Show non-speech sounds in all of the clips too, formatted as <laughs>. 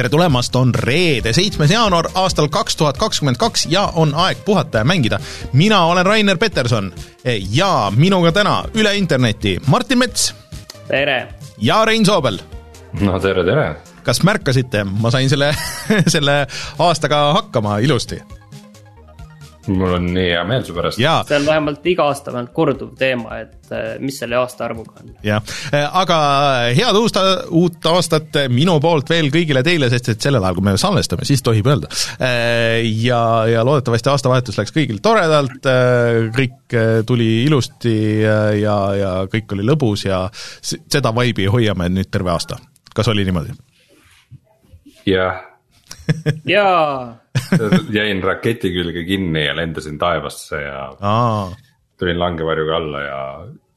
tere tulemast, on reede, seitsmes jaanuar aastal kaks tuhat kakskümmend kaks ja on aeg puhata ja mängida. mina olen Rainer Peterson ja minuga täna üle interneti Martin Mets. tere! ja Rein Soobel. no tere, tere! kas märkasite, ma sain selle <laughs> selle aastaga hakkama ilusti mul on nii hea meel su pärast. see on vähemalt iga aasta vähemalt korduv teema, et äh, mis selle aastaarvuga on. jah, äh, aga head uust, uut aastat minu poolt veel kõigile teile, sest et sellel ajal, kui me salvestame, siis tohib öelda. Äh, ja, ja loodetavasti aastavahetus läks kõigil toredalt, kõik tuli ilusti ja, ja, ja kõik oli lõbus ja seda vaibi hoiame nüüd terve aasta. kas oli niimoodi? jah jaa jäin raketi külge kinni ja lendasin taevasse ja Aa. tulin langevarjuga alla ja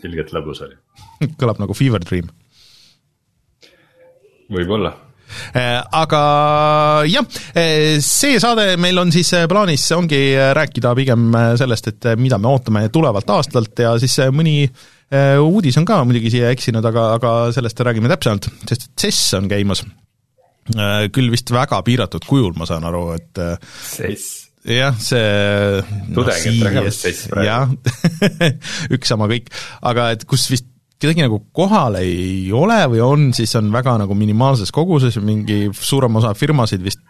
ilgelt lõbus oli kõlab nagu Fever Dream. võib-olla äh, aga jah, äh, see saade meil on siis äh, plaanis, ongi rääkida pigem sellest, et mida me ootame tulevalt aastalt ja siis mõni uudis on ka muidugi siia eksinud, aga, aga sellest räägime täpsemalt, sest et CES on käimas küll vist väga piiratud kujul, ma saan aru, et äh, sess jah, see tudengid no, räägivad sess praegu. <laughs> üks sama kõik, aga et kus vist kedagi nagu kohal ei ole või on, siis on väga nagu minimaalses koguses, mingi suurem osa firmasid vist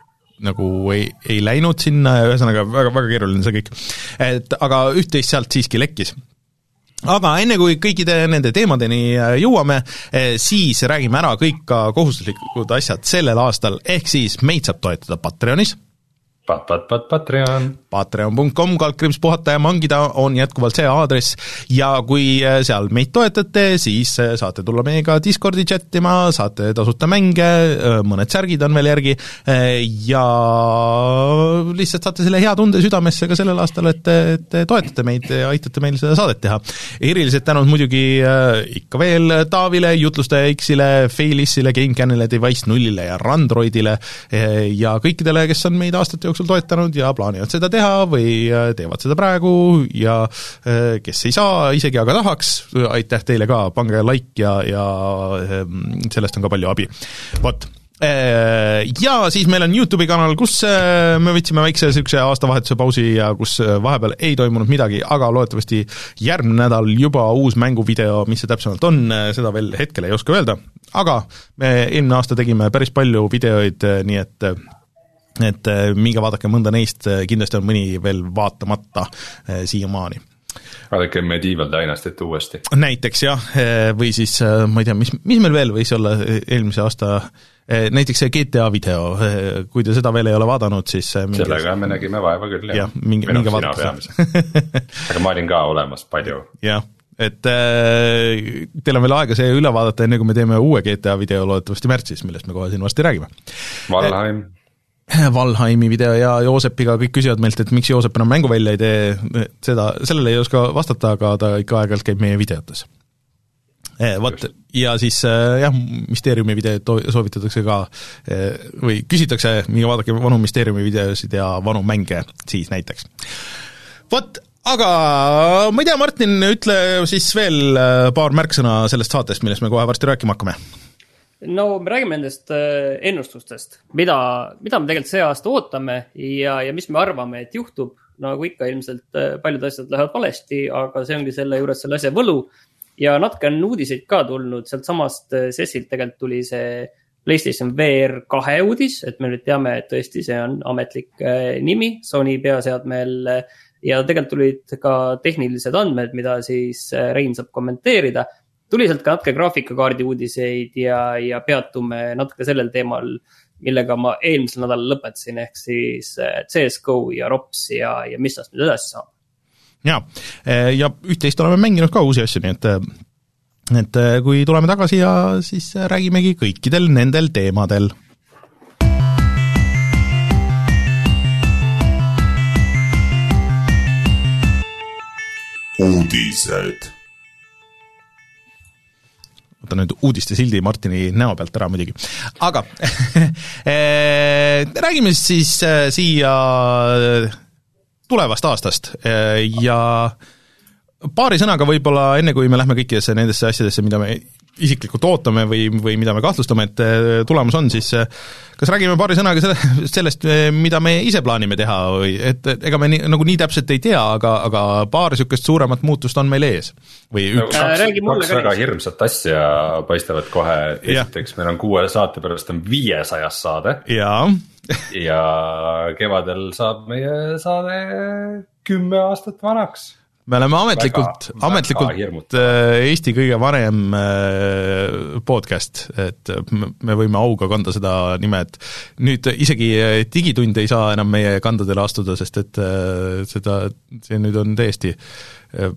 nagu ei, ei läinud sinna ja ühesõnaga väga, väga keeruline see kõik. et aga üht-teist sealt siiski lekkis aga enne, kui kõikide nende teemadeni äh, jõuame, äh, siis räägime ära kõik ka kohustuslikud asjad sellel aastal, ehk siis meid saab toetada Patreonis Pat, pat, pat, Patreon. Patreon.com, kaldkriips puhata ja mangida on jätkuvalt see aadress ja kui äh, seal meid toetate, siis äh, saate tulla meiega Discordi chat ima, saate tasuta mänge, äh, mõned särgid on veel järgi ja lihtsalt saate selle hea tunde südamesse ka sellel aastal, et, et toetate meid ja aitate meil seda saadet teha. erilised tänud muidugi ikka veel Taavile, Jutlustaja X-ile, Failissile, GameCanile, Device nullile ja Randroidile ja kõikidele, kes on meid aastate jooksul jooksul toetanud ja plaanivad seda teha või äh, teevad seda praegu ja äh, kes ei saa isegi, aga tahaks, aitäh teile ka, pange like ja, ja ähm, sellest on ka palju abi. vot äh, ja siis meil on Youtube'i kanal, kus me võtsime väikse niisuguse aastavahetuse pausi ja kus vahepeal ei toimunud midagi, aga loodetavasti järgmine nädal juba uus mänguvideo, mis see täpsemalt on, seda veel hetkel ei oska öelda, aga me eelmine aasta tegime päris palju videoid, nii et et äh, minge vaadake mõnda neist, äh, kindlasti on mõni veel vaatamata äh, siiamaani vaadake Medieval Dynastit uuesti. näiteks jah, või siis ma ei tea, mis, mis meil veel võis olla eelmise aasta näiteks see GTA video, kui te seda veel ei ole vaadanud, siis mingi... sellega me nägime vaeva küll, jah, minge, minge vaadake aga ma olin ka olemas palju. jah, et äh, teil on veel aega see üle vaadata, enne kui me teeme uue GTA video loodetavasti märtsis, millest me kohe siin varsti räägime. Valheim et, <clears throat> Valheimi video ja Joosepiga kõik küsivad meilt, et miks Joosep enam mängu välja ei tee, seda, sellele ei oska vastata, aga ta ikka aeg-ajalt käib meie videotes. Eh, vot, ja siis eh, jah, Mysteeriumi videoid soovitatakse ka eh, või küsitakse, minge vaadake vanu Mysteeriumi videosid ja vanu mänge siis näiteks. vot, aga ma ei tea, Martin, ütle siis veel paar märksõna sellest saatest, millest me kohe varsti rääkima hakkame no me räägime nendest äh, ennustustest, mida, mida me tegelikult see aasta ootame ja, ja mis me arvame, et juhtub. nagu ikka, ilmselt äh, paljud asjad lähevad valesti, aga see ongi selle juures selle asja võlu. ja natuke on uudiseid ka tulnud, sealtsamast äh, tegelikult tuli see PlayStation VR kahe uudis, et me nüüd teame, et tõesti see on ametlik nimi Sony peaseadmel ja tegelikult tulid ka tehnilised andmed, mida siis Rein saab kommenteerida tuli sealt ka natuke graafikakaardi uudiseid ja, ja peatume natuke sellel teemal, millega ma eelmisel nädalal lõpetasin, ehk siis eh, CS-GO ja ROPS ja, ja mis tast nüüd edasi saab. jaa, eh, ja üht-teist oleme mänginud ka uusi asju, nii et eh, et kui tuleme tagasi ja siis räägimegi kõikidel nendel teemadel. Uudised võtan nüüd uudistesildi Martini näo pealt ära muidugi, aga <laughs> eh, räägime siis eh, siia tulevast aastast. Eh, ja paari sõnaga võib-olla, enne kui me lähme kõikidesse nendesse asjadesse, mida me isiklikult ootame või, või mida me kahtlustame, et äh, tulemas on, siis äh, kas räägime paari sõnaga selle, sellest, mida me ise plaanime teha või et, et ega me nii, nagu nii täpselt ei tea, aga, aga paar niisugust suuremat muutust on meil ees. või no, üks kaks, Äh, räägi mulle kaks ka väga hirmsat asja paistavad kohe, esiteks meil on kuue saate pärast on viiesajas saade. Jaa, ja kevadel saab meie saade kümme aastat vanaks me oleme ametlikult, ametlikult äh, Eesti kõige vanem äh, podcast, et me me võime auga kanda seda nime, et nüüd isegi äh, Digitund ei saa enam meie kandadele astuda, sest et äh, seda, see nüüd on täiesti äh,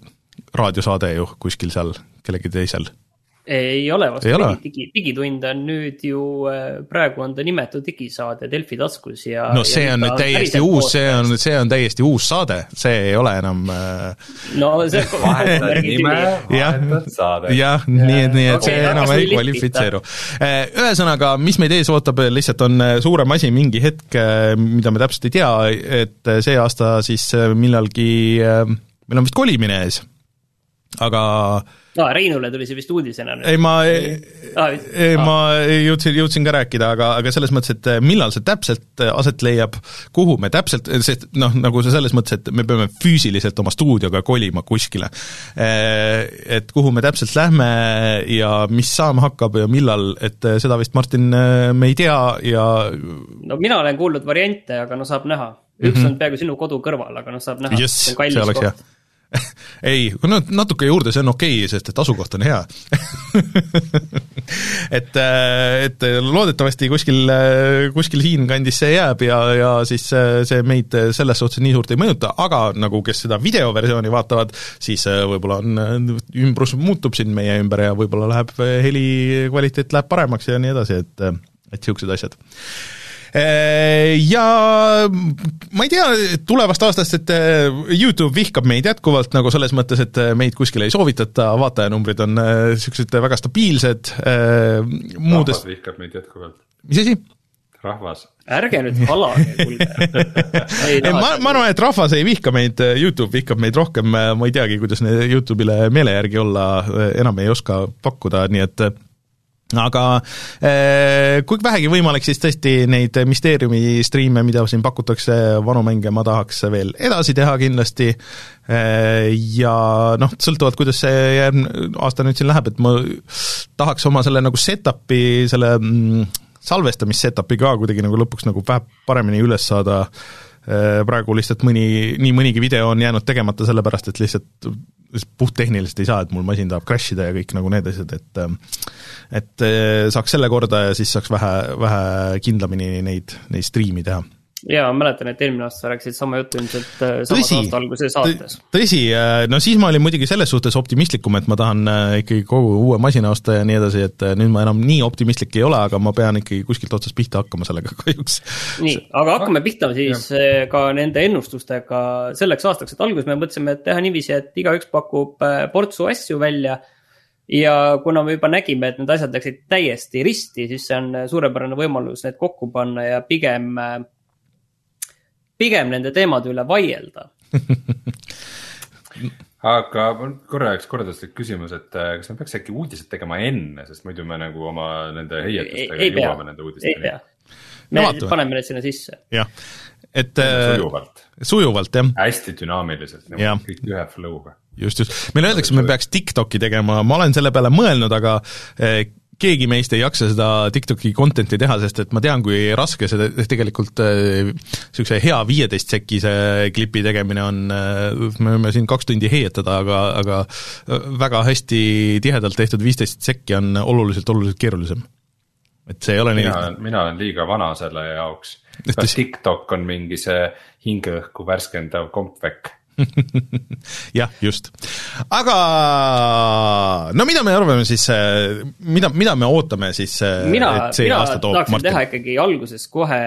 raadiosaade ju kuskil seal kellelgi teisel. Ei ole vastupidi, digi, digitund on nüüd ju, äh, praegu on ta nimetud digisaade Delfi taskus ja. no see on nüüd täiesti uus, see on, see on täiesti uus saade, see ei ole enam äh, no see on vahetad <laughs> nime, Jah. vahetad saade. jah, nii et, nii et Okei, see aga enam ei kvalifitseeru. Ühesõnaga, mis meid ees ootab, lihtsalt on äh, suurem asi mingi hetk, mida me täpselt ei tea, et äh, see aasta siis äh, millalgi, meil on vist kolimine ees, aga no Reinule tuli see vist uudisena nüüd. ei, ma Ah, ei, ma jõudsin, jõudsin ka rääkida, aga, aga selles mõttes, et äh, millal see täpselt aset leiab, kuhu me täpselt, sest noh, nagu see selles mõttes, et me peame füüsiliselt oma stuudioga kolima kuskile. Et kuhu me täpselt lähme ja mis saama hakkab ja millal, et seda vist, Martin, me ei tea ja no mina olen kuulnud variante, aga no saab näha. üks on peaaegu sinu kodu kõrval, aga noh, saab näha. jess, see oleks hea. <laughs> ei, no natuke juurde, see on okei okay,, sest et asukoht on hea. <laughs> Et, et loodetavasti kuskil, kuskil siinkandis see jääb ja, ja siis äh, see meid selles suhtes nii suurt ei mõjuta, aga nagu kes seda videoversiooni vaatavad, siis äh, võib-olla on, ümbrus muutub siin meie ümber ja võib-olla läheb heli kvaliteet läheb paremaks ja nii edasi, et, et niisugused asjad ja ma ei tea tulevast aastast, et äh, Youtube vihkab meid jätkuvalt nagu selles mõttes, et äh, meid kuskile ei soovitata, vaatajanumbrid on niisugused väga stabiilsed, rahvas muudest, vihkab meid jätkuvalt, mis asi? rahvas. ärge nüüd halage, kuulge. ei, ma, ma arvan, et rahvas ei vihka meid, Youtube vihkab meid rohkem, ma ei teagi, kuidas Youtube'ile meele järgi olla, enam ei oska pakkuda, nii et aga eh, kui vähegi võimalik, siis tõesti neid Mysteeriumi striime, mida siin pakutakse, vanu mänge ma tahaks veel edasi teha kindlasti. Eh, ja noh, sõltuvalt, kuidas see järgmine aasta nüüd siin läheb, et ma tahaks oma selle nagu setup'i, selle mm, salvestamis setup'i ka kuidagi nagu lõpuks nagu vähe paremini üles saada Eh, praegu lihtsalt mõni, nii mõnigi video on jäänud tegemata sellepärast, et lihtsalt puhttehniliselt ei saa, et mul masin tahab crash ida ja kõik nagu need asjad, et et eh, saaks selle korda ja siis saaks vähe, vähe kindlamini neid, neid striimi teha ja ma mäletan, et eelmine aasta rääkisid sama juttu ilmselt äh, samas tõsi aasta alguse saates., tõsi, no siis ma olin muidugi selles suhtes optimistlikum, et ma tahan äh, ikkagi kogu uue masina osta ja nii edasi, et äh, nüüd ma enam nii optimistlik ei ole, aga ma pean ikkagi kuskilt otsast pihta hakkama sellega <laughs> kahjuks. nii, aga hakkame pihta siis äh, ka nende ennustustega selleks aastaks, et alguses me mõtlesime, et teha niiviisi, et igaüks pakub äh, portsu asju välja. ja kuna me juba nägime, et need asjad läksid täiesti risti, siis see on äh, suurepärane võimalus need kokku panna ja pigem, pigem nende teemade üle vaielda. <laughs> aga mul korraks kordastik küsimus, et äh, kas me peaks äkki uudised tegema enne, sest muidu me nagu oma nende ei, heietustega jõuame nende, ei uudisteni me vaatame. paneme need sinna sisse. jah, et äh, sujuvalt, sujuvalt jah, hästi dünaamiliselt, kõik ühe flow'ga. just, just, meile öeldakse, me peaks TikTok'i tegema, ma olen selle peale mõelnud, aga eh, keegi meist ei jaksa seda TikToki content'i teha, sest et ma tean, kui raske see tegelikult niisuguse hea viieteist sekise klipi tegemine on, me võime siin kaks tundi heietada, aga, aga äh, väga hästi tihedalt tehtud viisteist sekki on oluliselt, oluliselt keerulisem. et see ei ole nii mina olen, mina olen liiga vana selle jaoks. Kas TikTok on mingi see hingeõhku värskendav kompvekk? <laughs> jah, just. aga no mida me arvame siis, mida, mida me ootame siis, mina, et see mina aasta toob tahaksin teha Martin? ikkagi alguses kohe,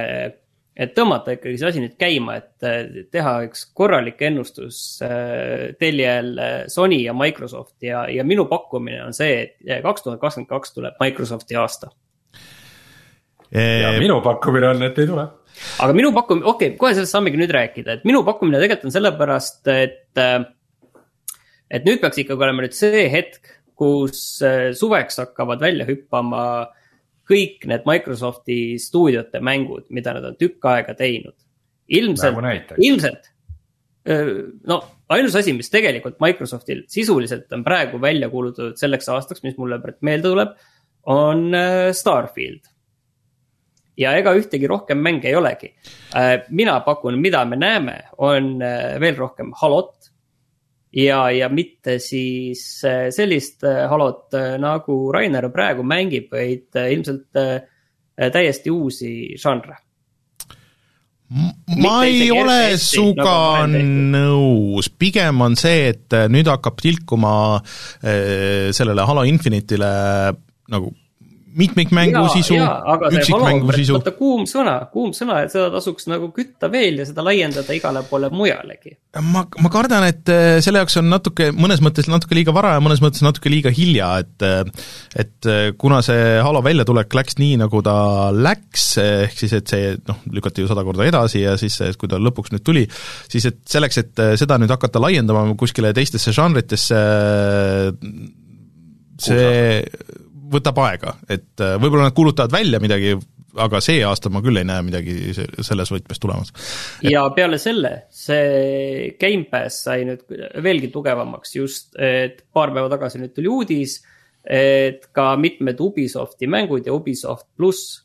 et tõmmata ikkagi see asi nüüd käima, et eh, teha üks korralik ennustus eh, teljel eh, Sony ja Microsoft ja, ja minu pakkumine on see, et kaks tuhat kakskümmend kaks tuleb Microsofti aasta. ja Eh, minu pakkumine on, et ei tule. Aga minu pakkumine, okei okay,, kohe sellest saamegi nüüd rääkida, et minu pakkumine tegelikult on sellepärast, et. et nüüd peaks ikkagi olema nüüd see hetk, kus äh, suveks hakkavad välja hüppama kõik need Microsofti stuudiote mängud, mida nad on tükk aega teinud. ilmselt, nagu ilmselt, no ainus asi, mis tegelikult Microsoftil sisuliselt on praegu välja kuulutatud selleks aastaks, mis mulle meelde tuleb, on Starfield ja ega ühtegi rohkem mänge ei olegi. mina pakun, mida me näeme, on veel rohkem Halot ja, ja mitte siis äh, sellist äh, halot, äh, nagu Rainer praegu mängib, vaid ilmselt täiesti uusi žanre. ma ei ole sinuga nagu nõus, pigem on see, et nüüd hakkab tilkuma sellele Halo Infinite'ile nagu mitmikmängu sisu, üksikmängu sisu. vaata kuum sõna, kuum sõna, et seda tasuks nagu kütta veel ja seda laiendada igale poole mujalegi. ma, ma kardan, et äh, selle jaoks on natuke, mõnes mõttes natuke liiga vara ja mõnes mõttes natuke liiga hilja, et äh, et äh, kuna see Halo väljatulek läks nii, nagu ta läks, ehk siis et see noh, lükati ju sada korda edasi ja siis, kui ta lõpuks nüüd tuli, siis et selleks, et seda nüüd hakata laiendama kuskile teistesse žanritesse, see võtab aega, et äh, võib-olla nad kuulutavad välja midagi, aga see aasta ma küll ei näe midagi selles võtmes tulemas. ja peale selle, see Gamepass sai nüüd veelgi tugevamaks just, et paar päeva tagasi nüüd tuli uudis, et ka mitmed Ubisofti mängud ja Ubisoft pluss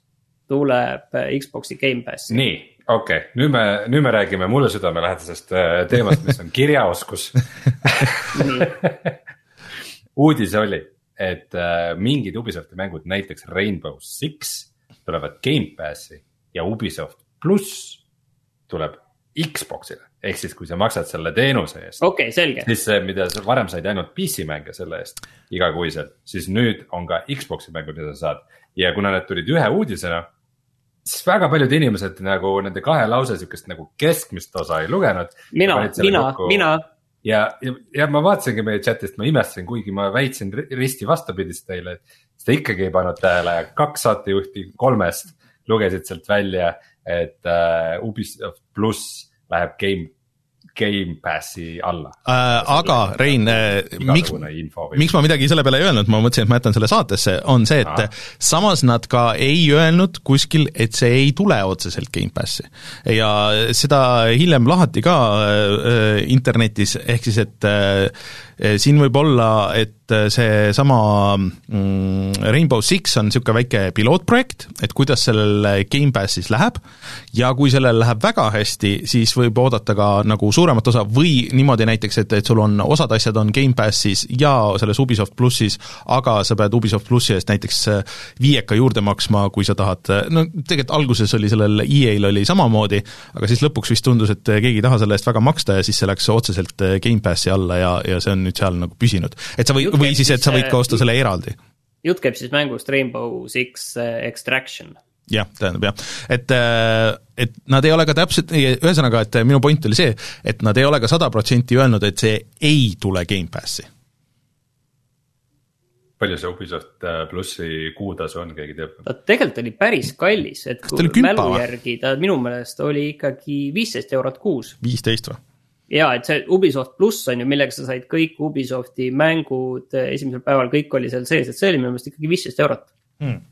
tuleb Xbox'i Gamepassi. nii, okei okay., nüüd me, nüüd me räägime mulle südamelähedasest äh, teemast, mis on kirjaoskus <laughs> <laughs> uudis oli et äh, mingid Ubisofti mängud, näiteks Rainbow Six tulevad Gamepassi ja Ubisoft pluss tuleb Xbox'ile. ehk siis, kui sa maksad selle teenuse eest. okei okay,, selge. siis see, mida sa varem said ainult PC mänge selle eest igakuiselt, siis nüüd on ka Xbox'i mängud, mida sa saad. ja kuna need tulid ühe uudisena, siis väga paljud inimesed nagu nende kahe lause sihukest nagu keskmist osa ei lugenud. mina, mina, mina ja, ja, ja ma vaatasingi meie chat'ist, ma imestasin, kuigi ma väitsin risti vastupidist teile, et. te ikkagi ei pannud tähele, kaks saatejuhti kolmest lugesid sealt välja, et uh, Ubisoft pluss läheb game Gamepassi alla äh,. aga Rein äh,, miks, miks ma midagi selle peale ei öelnud, ma mõtlesin, et ma jätan selle saatesse, on see, et Aha. samas nad ka ei öelnud kuskil, et see ei tule otseselt Gamepassi. ja seda hiljem lahati ka äh, internetis, ehk siis et äh, siin võib olla, et seesama mm, Rainbow Six on niisugune väike pilootprojekt, et kuidas sellel Gamepassis läheb, ja kui sellel läheb väga hästi, siis võib oodata ka nagu suuremat osa või niimoodi näiteks, et, et sul on, osad asjad on Gamepassis ja selles Ubisoft plussis, aga sa pead Ubisoft plussi eest näiteks äh, viieka juurde maksma, kui sa tahad, äh, no tegelikult alguses oli sellel EA-l oli samamoodi, aga siis lõpuks vist tundus, et keegi ei taha selle eest väga maksta ja siis see läks otseselt äh, Gamepassi alla ja, ja see on nüüd seal nagu püsinud. et sa või, või siis, et sa võid ka osta selle eraldi. jutt käib siis mängust Rainbow Six Extraction jah, tähendab jah, et, äh, et nad ei ole ka täpselt, ühesõnaga, et minu point oli see, et nad ei ole ka sada protsenti öelnud, et see ei tule Gamepassi. palju see Ubisoft äh, plussi kuutasu on, keegi teab? ta tegelikult oli päris kallis, et mälu järgi ta minu meelest oli ikkagi viisteist eurot kuus. viisteist või? Ja et see Ubisoft pluss on ju, millega sa said kõik Ubisofti mängud äh, esimesel päeval, kõik oli seal sees, et see oli minu meelest ikkagi viisteist eurot. Hmm.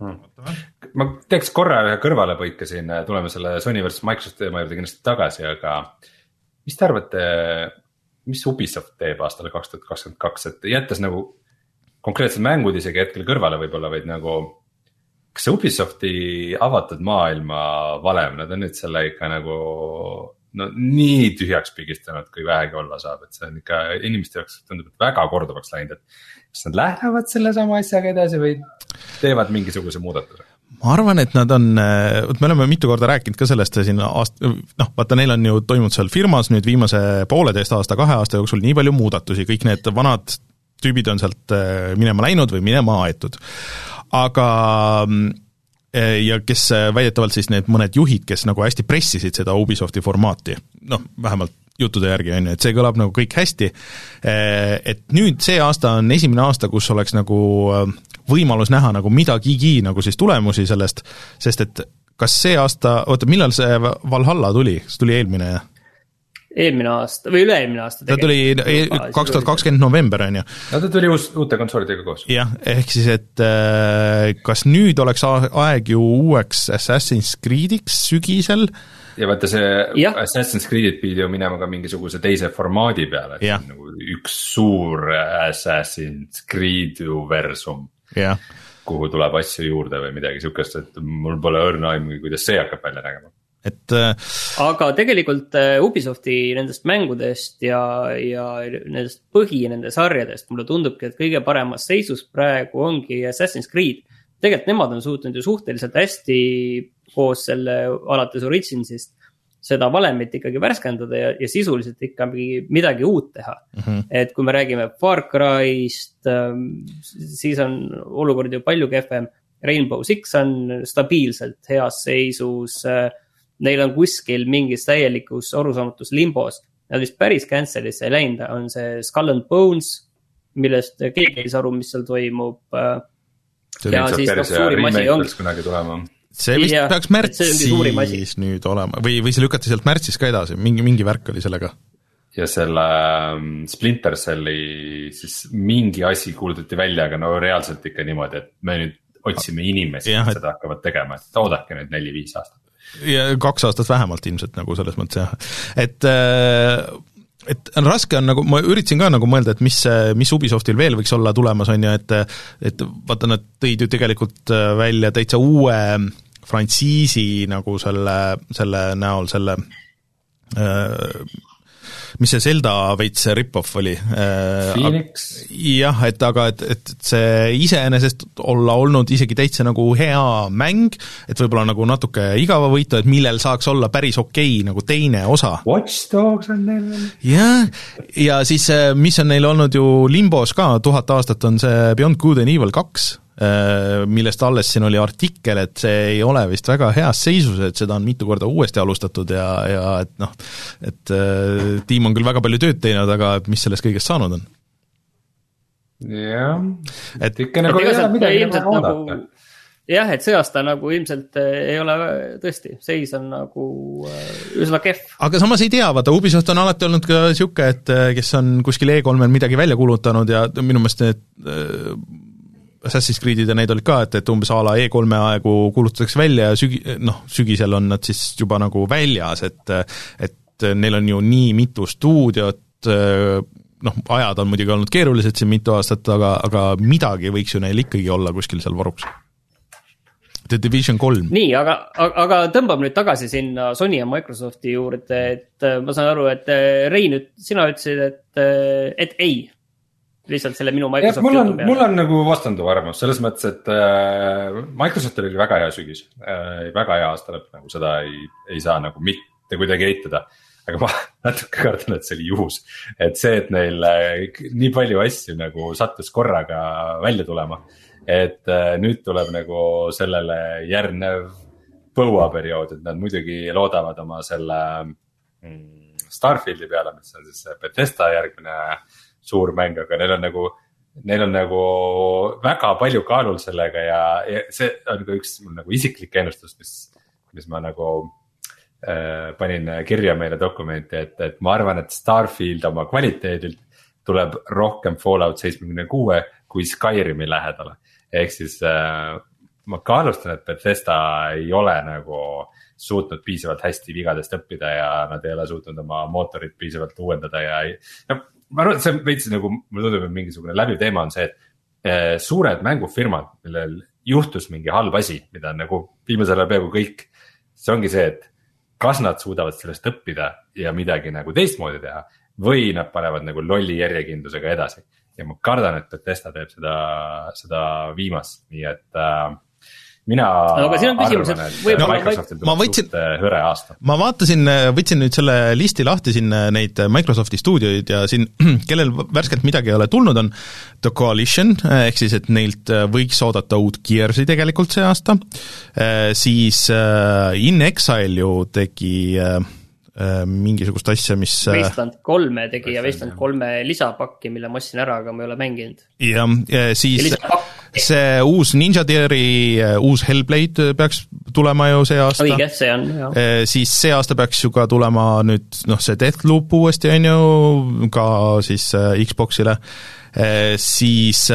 Hmm.. ma teeks korra ühe kõrvalepõike siin, tuleme selle Sony versus Microsoft teema juurde kindlasti tagasi, aga mis te arvate, mis Ubisoft teeb aastal kaks tuhat kakskümmend kaks, et jättes nagu konkreetsed mängud isegi hetkel kõrvale võib-olla, vaid nagu. kas see Ubisofti avatud maailma valem, nad on nüüd selle ikka nagu no nii tühjaks pigistanud, kui vähegi olla saab, et see on ikka inimeste jaoks tundub, et väga korduvaks läinud, et. kas nad lähevad sellesama asjaga edasi või teevad mingisuguse muudatuse? ma arvan, et nad on, vot me oleme mitu korda rääkinud ka sellest siin aast-, noh, vaata, neil on ju toimunud seal firmas nüüd viimase pooleteist aasta, kahe aasta jooksul nii palju muudatusi, kõik need vanad tüübid on sealt äh, minema läinud või minema aetud. aga mm, ja kes eh, väidetavalt siis need mõned juhid, kes nagu hästi pressisid seda Ubisofti formaati, noh, vähemalt juttude järgi, on ju, et see kõlab nagu kõik hästi, eh, et nüüd see aasta on esimene aasta, kus oleks nagu võimalus näha nagu midagigi nagu siis tulemusi sellest, sest et kas see aasta, oota, millal see Valhalla tuli, kas tuli eelmine? Eelmine aasta või üle-eelmine aasta. ta tuli kaks tuhat kakskümmend november, on ju. no ta tuli uus, uute konsoolidega koos. jah, ehk siis, et äh, kas nüüd oleks aeg ju uueks Assassin's Creed'iks sügisel ja vaata see ja. Assassin's Creed'id pidi ju minema ka mingisuguse teise formaadi peale, et see on nagu üks suur Assassin's Creed universum. kuhu tuleb asju juurde või midagi sihukest, et mul pole õrna aimugi, kuidas see hakkab välja nägema et. Äh, aga tegelikult äh, Ubisofti nendest mängudest ja, ja nendest põhi nende sarjadest mulle tundubki, et kõige paremas seisus praegu ongi Assassin's Creed. tegelikult nemad on suutnud ju suhteliselt hästi koos selle alates Originsist seda valemit ikkagi värskendada ja, ja sisuliselt ikkagi midagi uut teha mm. -hmm. et kui me räägime Far Cry'st, ähm, siis on olukord ju palju kehvem. Rainbow Six on stabiilselt heas seisus äh, neil on kuskil mingis täielikus arusaamatus limbos. Nad vist päris cancel'isse ei läinud, on see Skull and Bones, millest keegi ei saa aru, mis seal toimub. ja siis noh, suurim asi ongi. kunagi tulema see vist ja, peaks märtsis nüüd olema või, või see lükati sealt märtsis ka edasi, mingi, mingi värk oli sellega? ja selle um, Splinter Celli siis mingi asi kuulutati välja, aga no reaalselt ikka niimoodi, et me nüüd otsime inimesi, kes seda hakkavad tegema, et oodake nüüd neli-viis aastat ja kaks aastat vähemalt ilmselt nagu selles mõttes jah, et äh, et raske on nagu, ma üritasin ka nagu mõelda, et mis, mis Ubisoftil veel võiks olla tulemas, on ju, et et vaata, nad tõid ju tegelikult äh, välja täitsa uue frantsiisi nagu selle, selle näol, selle äh, mis see Zelda veits rip-off oli? Äh, Phoenix? jah, et aga et, et see iseenesest olla olnud isegi täitsa nagu hea mäng, et võib-olla nagu natuke igavavõitu, et millel saaks olla päris okei okay, nagu teine osa. Watch Dogs on neil veel. jah, ja siis äh, mis on neil olnud ju Limbos ka, tuhat aastat on see Beyond Good and Evil kaks millest alles siin oli artikkel, et see ei ole vist väga heas seisus, et seda on mitu korda uuesti alustatud ja, ja et noh, et äh, tiim on küll väga palju tööd teinud, aga mis sellest kõigest saanud on? jah, et ikka nagu ei ole midagi nagu oodata nagu jah, et see aasta nagu ilmselt äh, ei ole tõesti, seis on nagu üsna kehv. aga samas ei tea, vaata Ubisoft on alati olnud ka niisugune, et kes on kuskil E3-l midagi välja kuulutanud ja minu meelest need Assassin's Creed'id ja neid olid ka, et, et umbes a la E3-e aegu kuulutatakse välja ja sügi-, noh, sügisel on nad siis juba nagu väljas, et et neil on ju nii mitu stuudiot, noh, ajad on muidugi olnud keerulised siin mitu aastat, aga, aga midagi võiks ju neil ikkagi olla kuskil seal varuks. The Division kolm. nii, aga, aga tõmbame nüüd tagasi sinna Sony ja Microsofti juurde, et ma saan aru, et Rein, sina ütlesid, et, et ei lihtsalt selle minu Microsofti mul on, mul on nagu vastanduv arvamus selles mõttes, et äh, Microsoftil oli väga hea sügis äh,, väga hea aasta lõpp, nagu seda ei, ei saa nagu mitte kuidagi eitada. aga ma <laughs> natuke kardan, et see oli juhus, et see, et neil äh, nii palju asju nagu sattus korraga välja tulema. et äh, nüüd tuleb nagu sellele järgnev põuaperiood, et nad muidugi loodavad oma selle mm, Starfieldi peale, mis on siis Bethesda järgmine äh, suur mäng, aga neil on nagu, neil on nagu väga palju kaalul sellega ja, ja see on ka üks nagu isiklik ennustus, mis, mis ma nagu äh, panin kirja meile dokumenti, et, et ma arvan, et Starfield oma kvaliteedilt tuleb rohkem Fallout seitsmekümne kuue kui Skyrimi lähedale. ehk siis äh, ma kaalustan, et Bethesda ei ole nagu suutnud piisavalt hästi vigadest õppida ja nad ei ole suutnud oma mootorit piisavalt uuendada ja noh ma arvan, et see on veits nagu, mulle tundub, et mingisugune läbiv teema on see, et eh, suured mängufirmad, millel juhtus mingi halb asi, mida nagu viimasel ajal peaaegu kõik. see ongi see, et kas nad suudavad sellest õppida ja midagi nagu teistmoodi teha või nad panevad nagu lolli järjekindlusega edasi. ja ma kardan, et Bethesda teeb seda, seda viimast, nii et äh, mina no, aga siin on küsimus, et võib-olla Microsoftil tuleb võtsin, suht äh, hõre aasta. ma vaatasin, äh, võtsin nüüd selle listi lahti siin äh, neid Microsofti stuudioid ja siin, <clears throat> kellel värskelt midagi ei ole tulnud, on The Coalition, ehk siis et neilt võiks oodata uut Gears'i tegelikult see aasta, siis In Exile ju tegi mingisugust asja, mis Wasteland kolme tegi ja Wasteland kolme lisapakki, mille ma ostsin ära, aga ma ei ole mänginud. jah, siis see uus Ninja Theory uus Hellblade peaks tulema ju see aasta. õige, see on, jah. siis see aasta peaks ju ka tulema nüüd noh, see Deathloop uuesti, on ju, ka siis Xboxile Eh, siis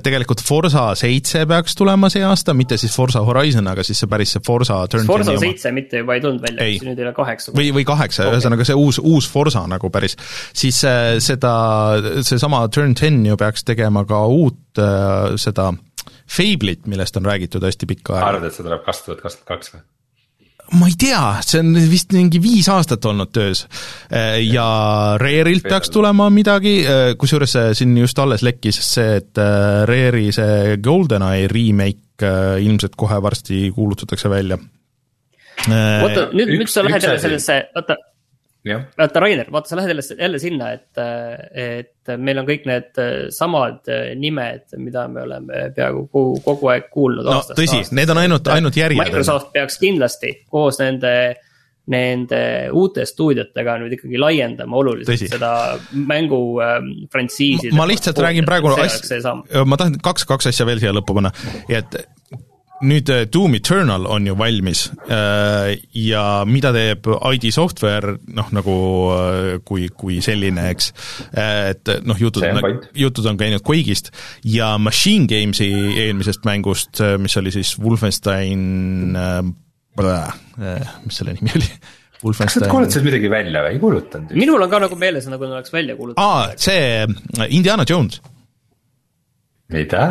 tegelikult Forsa seitse peaks tulema see aasta, mitte siis Forsa Horizon, aga siis see päris see Forsa Turn Forsa seitse mitte juba ei tulnud välja, siis nüüd ei ole kaheksa. või, või kaheksa okay., ühesõnaga see uus, uus Forsa nagu päris, siis seda, seesama Turn ten ju peaks tegema ka uut seda Fable'it, millest on räägitud hästi pikka aega. arvad, et see tuleb kaks tuhat kakskümmend kaks või? ma ei tea, see on vist mingi viis aastat olnud töös. Ja Rare'ilt peaks tulema midagi, kusjuures siin just alles lekkis see, et Rare'i see GoldenEye remake ilmselt kohe varsti kuulutatakse välja. oota, nüüd, nüüd sa lähed jälle sellesse, oota vaata, Rainer, vaata, sa lähed jälle, jälle sinna, et, et meil on kõik need samad nimed, mida me oleme peaaegu kogu, kogu aeg kuulnud. no tõsi, need on ainult, ainult järjed. Microsoft peaks kindlasti koos nende, nende uute stuudiotega nüüd ikkagi laiendama oluliselt tõsi. seda mängu ähm, ma lihtsalt räägin praegu ma tahan kaks, kaks asja veel siia lõppu panna, et nüüd äh, Doom Eternal on ju valmis äh, ja mida teeb ID Software, noh nagu äh, kui, kui selline, eks, et noh, jutud on, jutud on käinud Quake'ist ja Machine Games'i eelmisest mängust, mis oli siis Wolfenstein äh,, mis selle nimi oli? kas nad kuulutasid midagi välja või ei kuulutanud? minul on ka nagu meeles, nagu oleks välja kuulutanud. aa, see Indiana Jones. mida?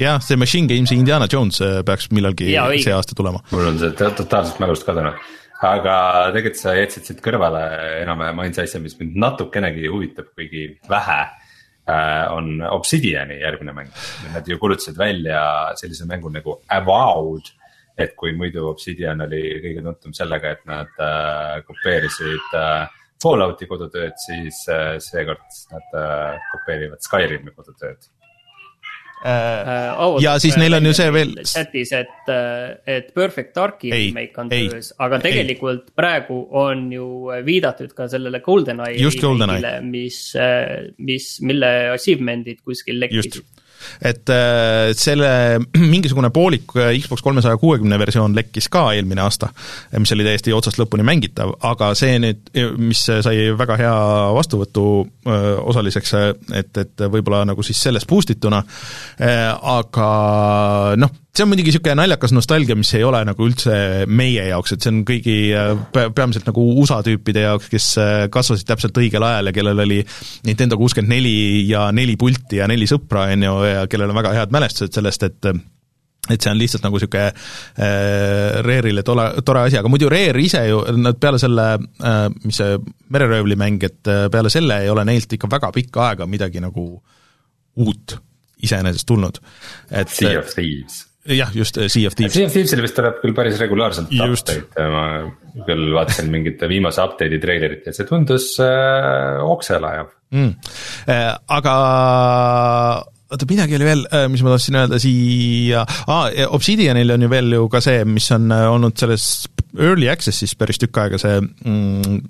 Jah, see Machine Games'i Indiana Jones äh, peaks millalgi ja, see aasta tulema. mul on see totaalselt mälust kadunud, aga tegelikult sa jätsid siit kõrvale enam-vähem ainsa asja, mis mind natukenegi huvitab, kuigi vähe äh,. on Obsidiani järgmine mäng, nad ju kuulutasid välja sellise mängu nagu Avowed et kui muidu Obsidian oli kõige tuntum sellega, et nad äh, kopeerisid äh, Fallouti kodutööd, siis äh, seekord nad äh, kopeerivad Skyrimi kodutööd äh, ja siis neil on ju see veel. chatis, et, äh, et Perfect Darki remake on töös, aga tegelikult ei. praegu on ju viidatud ka sellele GoldenEye. mis, äh, mis, mille achievement'id kuskil lekkisid et äh, selle <clears throat> mingisugune poolik äh, Xbox kolmesaja kuuekümne versioon lekkis ka eelmine aasta, mis oli täiesti otsast lõpuni mängitav, aga see nüüd, mis sai väga hea vastuvõtu äh, osaliseks, et, et võib-olla nagu siis sellest boost ituna, aga noh, see on muidugi niisugune naljakas nostalgia, mis ei ole nagu üldse meie jaoks, et see on kõigi peamiselt nagu USA tüüpide jaoks, kes kasvasid täpselt õigel ajal ja kellel oli Nintendo kuuskümmend neli ja neli pulti ja neli sõpra, on ju, ja kellel on väga head mälestused sellest, et et see on lihtsalt nagu niisugune äh, Rare'ile tore, tore asi, aga muidu Rare ise ju, nad peale selle äh,, mis see mereröövli mäng, et äh, peale selle ei ole neilt ikka väga pikka aega midagi nagu uut iseenesest tulnud. et Sea of Thieves jah, just Sea of Thieves. Sea of Thievesile vist tuleb küll päris regulaarselt update, ma küll vaatasin mingit viimase update'i treilerit ja see tundus äh, okselajav mm.. Äh, aga oota, midagi oli veel, mis ma tahtsin öelda siia ah,, Obsidianil on ju veel ju ka see, mis on olnud selles early access'is päris tükk aega, see mm,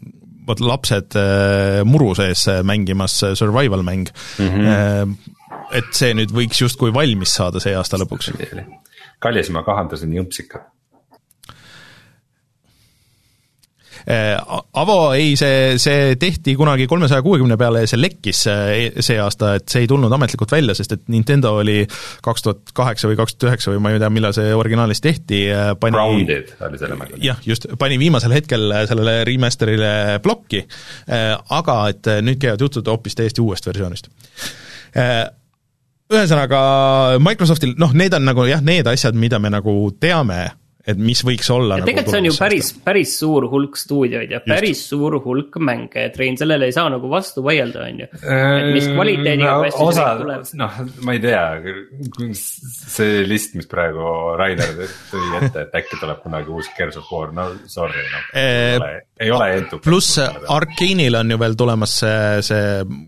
vot lapsed muru sees mängimas survival mäng mm. -hmm. Et see nüüd võiks justkui valmis saada see aasta lõpuks kallis, ma kahandasin jõmpsikat. Äh, Avo, ei, see, see tehti kunagi kolmesaja kuuekümne peale ja see lekkis äh, see aasta, et see ei tulnud ametlikult välja, sest et Nintendo oli kaks tuhat kaheksa või kaks tuhat üheksa või ma ei tea, millal see originaalis tehti, äh, pani Grounded oli selle mängu. jah, just, pani viimasel hetkel sellele remaster'ile plokki, aga et nüüd käivad jutud hoopis täiesti uuest versioonist ühesõnaga, Microsoftil, noh, need on nagu jah, need asjad, mida me nagu teame et mis võiks olla. Nagu tegelikult see on ju päris, päris suur hulk stuudioid ja päris Just. suur hulk mänge, et Rein, sellele ei saa nagu vastu vaielda, on ju. et mis kvaliteediga no, osa, noh, ma ei tea, see list, mis praegu Rainer tõi ette, et äkki tuleb kunagi uus Gears of War, no sorry, noh e ei ole entukas. pluss Arkane'il on ju veel tulemas see, see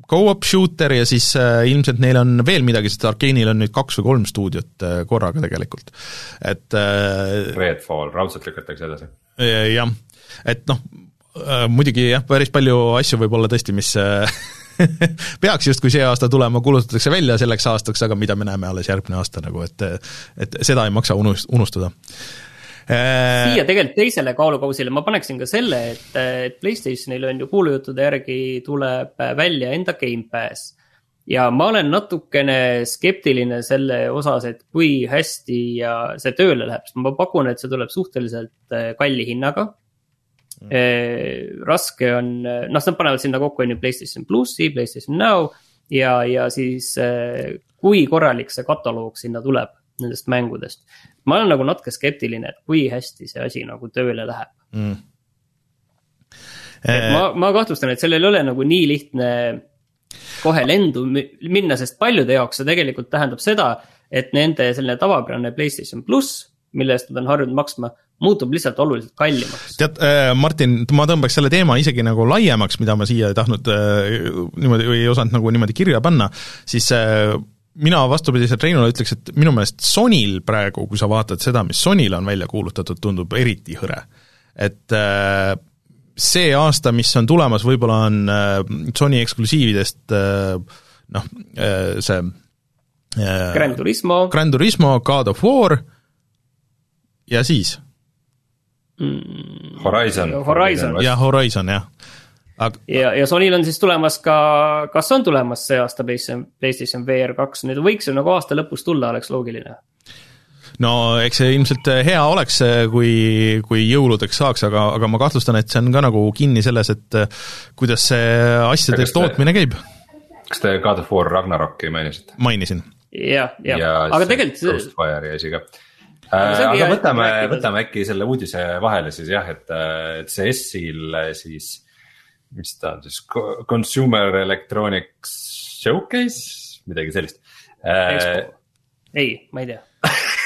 go-up shooter ja siis äh, ilmselt neil on veel midagi, sest Arkane'il on nüüd kaks või kolm stuudiot äh, korraga tegelikult, et äh, Redfall raudselt lükatakse edasi. jah, et noh, muidugi jah, päris palju asju võib olla tõesti, mis <laughs> peaks justkui see aasta tulema, kuulutatakse välja selleks aastaks, aga mida me näeme alles järgmine aasta nagu, et et seda ei maksa unust-, unustada äh, siia tegelikult teisele kaalukausile ma paneksin ka selle, et, et Playstationil on ju kuulujuttude järgi tuleb välja enda Gamepass. Ja ma olen natukene skeptiline selle osas, et kui hästi ja see tööle läheb, sest ma pakun, et see tuleb suhteliselt kalli hinnaga. Mm.. raske on, noh, nad panevad sinna kokku on ju Playstation plussi, Playstation Now ja, ja siis kui korralik see kataloog sinna tuleb nendest mängudest. ma olen nagu natuke skeptiline, et kui hästi see asi nagu tööle läheb. Mm.. ma, ma kahtlustan, et sellel ei ole nagu nii lihtne kohe lendu minna, sest paljude jaoks see tegelikult tähendab seda, et nende selline tavapärane Playstation pluss, mille eest nad on harjunud maksma muutub lihtsalt oluliselt kallimaks. tead äh,, Martin, ma tõmbaks selle teema isegi nagu laiemaks, mida ma siia ei tahtnud äh, niimoodi või ei osanud nagu niimoodi kirja panna, siis äh, mina vastupidiselt Reinule ütleks, et minu meelest Sonyl praegu, kui sa vaatad seda, mis Sonyl on välja kuulutatud, tundub eriti hõre. et äh, see aasta, mis on tulemas, võib-olla on äh, Sony eksklusiividest äh, noh, äh, see äh, Gran Turismo, Gran Turismo, God of War ja siis mm,. Horizon. Horizon. jah, Horizon jah aga. ja, ja Sonyl on siis tulemas ka, kas on tulemas see aasta PlayStation, PlayStation VR kaks, nüüd võiks ju nagu aasta lõpus tulla, oleks loogiline no eks see ilmselt hea oleks, kui, kui jõuludeks saaks, aga, aga ma kahtlustan, et see on ka nagu kinni selles, et kuidas see asjade tootmine käib. kas te God of War Ragnaroki mainisite? mainisin. jah, jah, aga tegelikult. Ghostwire'i asi ka Äh, aga võtame, võtame äkki selle uudise vahele siis jah, et, et see S-il siis, mis ta on siis, Consumer Electronics Showcase, midagi sellist. Äh, ei, ma ei tea <laughs>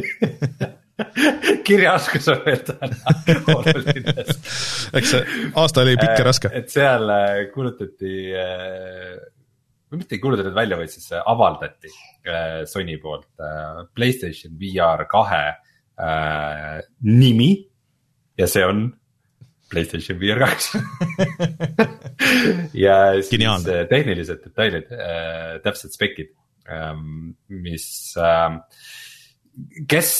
<laughs> kirjaoskus on veel täna <laughs> oluline. eks see aasta oli pikk ja raske. et seal kuulutati või mitte ei kuulutatud välja, vaid siis äh, avaldati äh, Sony poolt äh, Playstation VR kahe äh, nimi ja see on Playstation VR kaks <laughs> ja siis Geniaalne. tehnilised detailid äh,, täpsed spekid ähm,, mis äh,, kes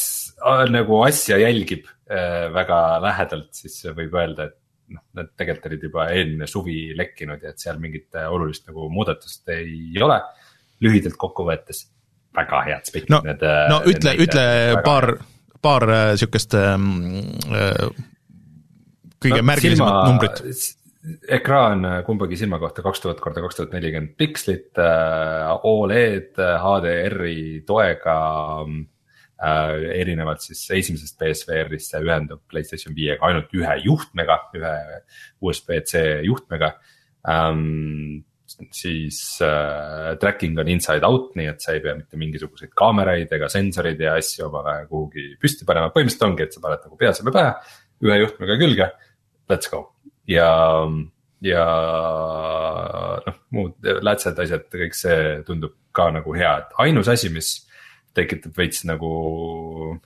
nagu asja jälgib äh, väga lähedalt, siis võib öelda, et noh, need tegelikult olid juba eelmine suvi lekkinud ja et seal mingit äh, olulist nagu muudatust ei ole. lühidalt kokku võttes väga head spekid no. Äh, no ütle, ütle paar, paar sihukest ähm, äh, kõige no, märgilisemat silma, numbrit ekraan kumbagi silma kohta kaks tuhat korda kaks tuhat nelikümmend pikslit Oled HDR-i toega erinevalt siis esimesest BSVR-ist see ühendub Playstation viiega ainult ühe juhtmega, ühe USB-C juhtmega. Ähm,. siis äh, tracking on inside out, nii et sa ei pea mitte mingisuguseid kaameraid ega sensoreid ja asju omale kuhugi püsti panema, põhimõtteliselt ongi, et sa paned nagu peaseeme pähe, ühe juhtmega külge, let's go. Ja ja noh, muud lätsed asjad, kõik see tundub ka nagu hea, et ainus asi, mis tekitab veits nagu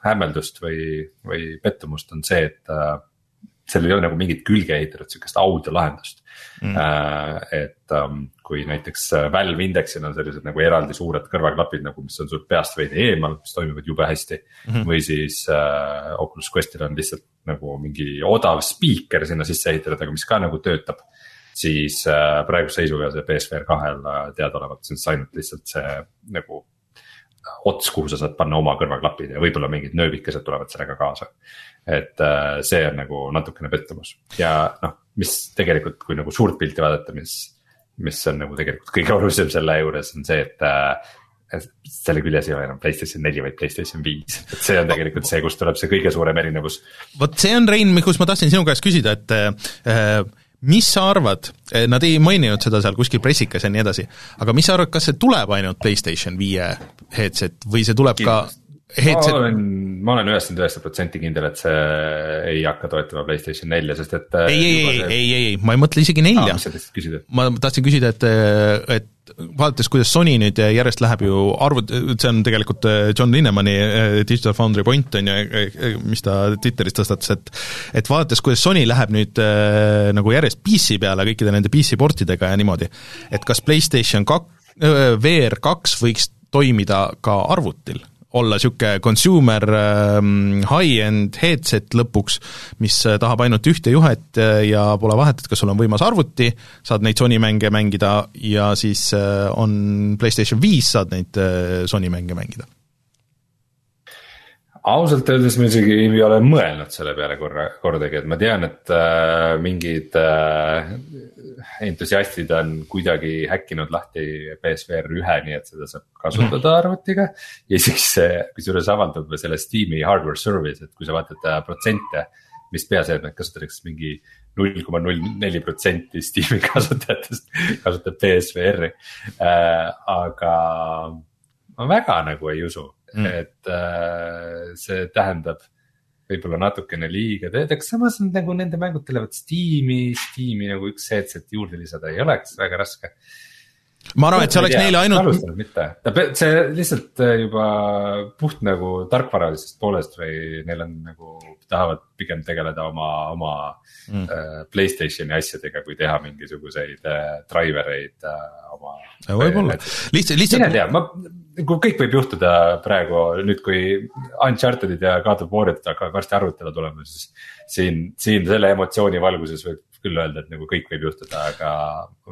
hämmeldust või, või pettumust, on see, et äh, seal ei ole nagu mingit külge ehitatud sihukest audiolahendust mm.. Äh, et ähm, kui näiteks äh, Valve Indexil on sellised nagu eraldi suured kõrvaklapid nagu, mis on sul peast veidi eemal, mis toimivad jube hästi mm. -hmm. või siis äh, Oculus Questil on lihtsalt nagu mingi odav spiiker sinna sisse ehitatud, aga mis ka nagu töötab siis äh, praeguse seisuga see BSVR kahel teadaolevalt siis ainult lihtsalt see nagu ots, kuhu sa saad panna oma kõrvaklapid ja võib-olla mingid nööbikesed tulevad sellega kaasa. et äh, see on nagu natukene pettumus ja noh, mis tegelikult, kui nagu suurt pilti vaadata, mis, mis on nagu tegelikult kõige <laughs> olulisem selle juures on see, et äh, selle küljes ei ole enam Playstation neli, vaid Playstation viis, et see on tegelikult see, kust tuleb see kõige suurem erinevus. vot see on, Rein, kus ma tahtsin sinu käest küsida, et äh, mis sa arvad, eh, nad ei maininud seda seal kuskil pressikas ja nii edasi, aga mis sa arvad, kas see tuleb ainult PlayStation viie headset või see tuleb Kindlasti. Headset ma olen, ma olen üheksakümmend üheksa protsenti kindel, et see ei hakka toetama Playstation nelja, sest et. ei, ei, ei, ei, ei, ei, ma ei mõtle isegi nelja ah,. ma tahtsin küsida, et, et vaadates, kuidas Sony nüüd järjest läheb ju arvut-, see on tegelikult John Linnemani Digital Foundry point on ju, mis ta Twitteris tõstatas, et et vaadates, kuidas Sony läheb nüüd äh, nagu järjest PC peale kõikide nende PC portidega ja niimoodi, et kas PlayStation kak-, VR kaks võiks toimida ka arvutil olla niisugune consumer ähm, high-end headset lõpuks, mis äh, tahab ainult ühte juhet äh, ja pole vahet, et kas sul on võimas arvuti, saad neid Sony mänge mängida ja siis äh, on PlayStation viis, saad neid Sony mänge mängida ausalt öeldes ma isegi ei ole mõelnud selle peale korra, kordagi, et ma tean, et äh, mingid äh, entusiastid on kuidagi häkkinud lahti BSVR ühe, nii et seda saab kasutada arvutiga. ja siis kusjuures avaldab selle Steam'i hardware service, et kui sa vaatad äh, protsente, mis peaseadmeid kasutatakse, mingi null koma null neli protsenti Steam'i <laughs> kasutajatest kasutab BSVR-i äh,, aga ma väga nagu ei usu mm., et äh, see tähendab võib-olla natukene liiga teed, aga samas on nagu nende mängud tulevad Steam'i, Steam'i nagu üks headset juurde lisada ei oleks väga raske. ma arvan, et see oleks neile ainult. mitte, see lihtsalt äh, juba puht nagu tarkvaralisest poolest või neil on nagu, tahavad pigem tegeleda oma, oma mm. äh, Playstationi asjadega, kui teha mingisuguseid äh, driver eid äh, oma. võib-olla, lihtsalt, lihtsalt. mine tea, ma kõik võib juhtuda praegu nüüd, kui Uncharted'id ja God of War'id hakkavad varsti arvutile tulema, siis. siin, siin selle emotsiooni valguses võib küll öelda, et nagu kõik võib juhtuda, aga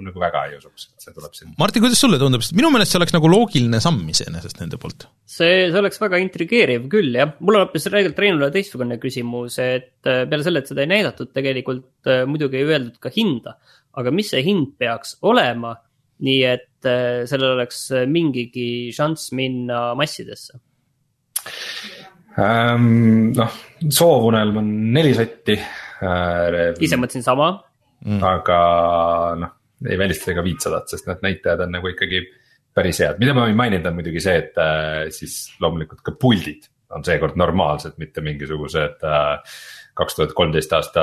nagu väga ei usuks, et see tuleb siin. Martin, kuidas sulle tundub, sest minu meelest see oleks nagu loogiline samm iseenesest nende poolt. see, see oleks väga intrigeeriv küll jah, mul on hoopis tegelikult Reinule teistsugune küsimus, et äh, peale selle, et seda ei näidatud, tegelikult äh, muidugi ei öeldud ka hinda. aga mis see hind peaks olema nii et äh, sellel oleks äh, mingigi šanss minna massidesse ähm,. noh, soovunelm on neli sotti äh,. ise mõtlesin sama mm.. aga noh, ei välista ka viitsadat, sest need näitajad on nagu ikkagi päris head, mida ma võin mainida, on muidugi see, et äh, siis loomulikult ka puldid on seekord normaalsed, mitte mingisugused äh, kaks tuhat kolmteist aasta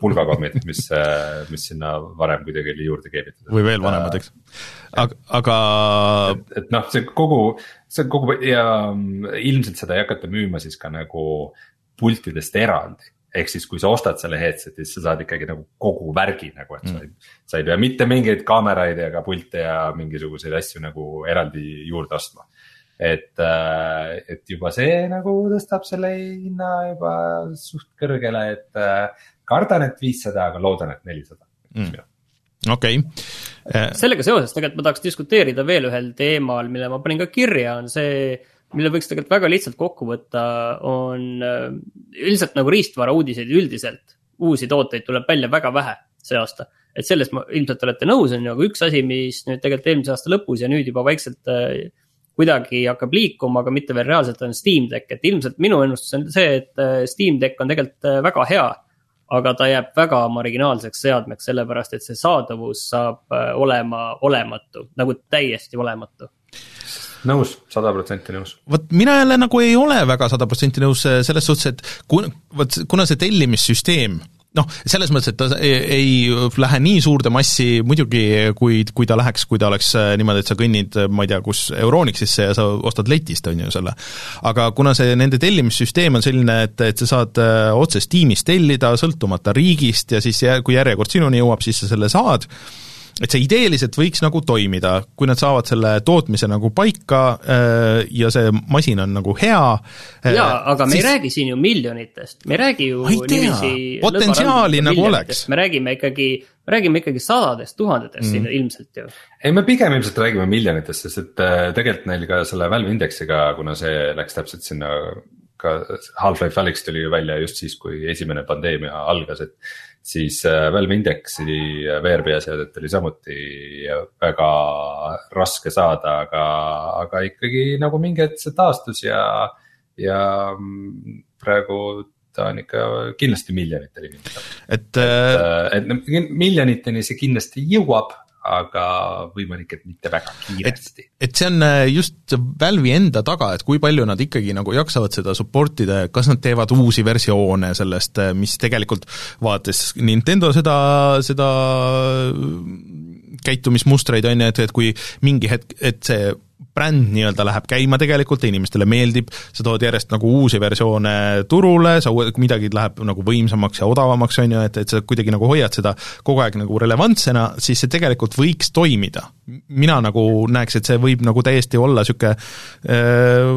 pulgakommid, mis, <laughs> mis sinna varem kuidagi oli juurde keevitatud. või veel vanemad, eks, aga, aga. et, et noh, see kogu, see kogu ja ilmselt seda ei hakata müüma siis ka nagu pultidest eraldi ehk siis, kui sa ostad selle headset'i, siis sa saad ikkagi nagu kogu värgi nagu, et sa ei mm., sa ei pea mitte mingeid kaameraid ega pilte ja mingisuguseid asju nagu eraldi juurde ostma et, äh, et juba see nagu tõstab selle hinna juba suht kõrgele, et äh, kardan, et viissada, aga loodan, et nelisada. Mm. Okei. Okay.. sellega seoses tegelikult ma tahaks diskuteerida veel ühel teemal, mille ma panin ka kirja, on see, mille võiks tegelikult väga lihtsalt kokku võtta, on äh, üldiselt nagu riistvara uudiseid üldiselt. uusi tooteid tuleb välja väga vähe see aasta, et sellest ma ilmselt olete nõus, on ju, aga üks asi, mis nüüd tegelikult eelmise aasta lõpus ja nüüd juba vaikselt kuidagi hakkab liikuma, aga mitte veel reaalselt on Steam Deck, et ilmselt minu ennustus on see, et äh, Steam Deck on tegelikult äh, väga hea. aga ta jääb väga marginaalseks seadmeks, sellepärast et see saadavus saab äh, olema olematu, nagu täiesti olematu nõus, sada protsenti nõus. vot mina jälle nagu ei ole väga sada protsenti nõus selles suhtes, et kun-, vot kuna see tellimissüsteem noh, selles mõttes, et ta ei, lähe nii suurde massi, muidugi kui, kui ta läheks, kui ta oleks äh, niimoodi, et sa kõnnid, äh, ma ei tea, kus Euronixisse ja sa ostad letist, on ju, selle. aga kuna see nende tellimissüsteem on selline, et, et sa saad äh, otse Steamist tellida, sõltumata riigist ja siis kui järjekord sinuni jõuab, siis sa selle saad, et see ideeliselt võiks nagu toimida, kui nad saavad selle tootmise nagu paika äh, ja see masin on nagu hea. Äh, jaa, aga me siis... ei räägi siin ju miljonitest, me ei räägi ju ma ei tea, potentsiaali nagu oleks. me räägime ikkagi, me räägime ikkagi sadadest tuhandetest mm. siin ilmselt ju. ei, me pigem ilmselt räägime miljonitest, sest et äh, tegelikult neil ka selle Valve indeksiga, kuna see läks täpselt sinna ka Half-Life Alyx tuli ju välja just siis, kui esimene pandeemia algas, et siis äh, Valve Indexi äh, VR peaseadet oli samuti väga raske saada, aga, aga ikkagi nagu mingi hetk see taastus ja, ja mm, praegu ta on ikka kindlasti miljoniteni et, et, äh, et miljoniteni see kindlasti jõuab, aga võimalik, et mitte väga kiiresti. et see on äh, just Valve'i enda taga, et kui palju nad ikkagi nagu jaksavad seda support ida ja kas nad teevad uusi versioone sellest, äh, mis tegelikult vaadates Nintendo seda, seda käitumismustreid, on ju, et, et kui mingi hetk, et see bränd nii-öelda läheb käima tegelikult ja inimestele meeldib, sa tood järjest nagu uusi versioone turule, sa, midagi läheb nagu võimsamaks ja odavamaks, on ju, et, et sa kuidagi nagu hoiad seda kogu aeg nagu relevantsena, siis see tegelikult võiks toimida. mina nagu näeks, et see võib nagu täiesti olla niisugune äh,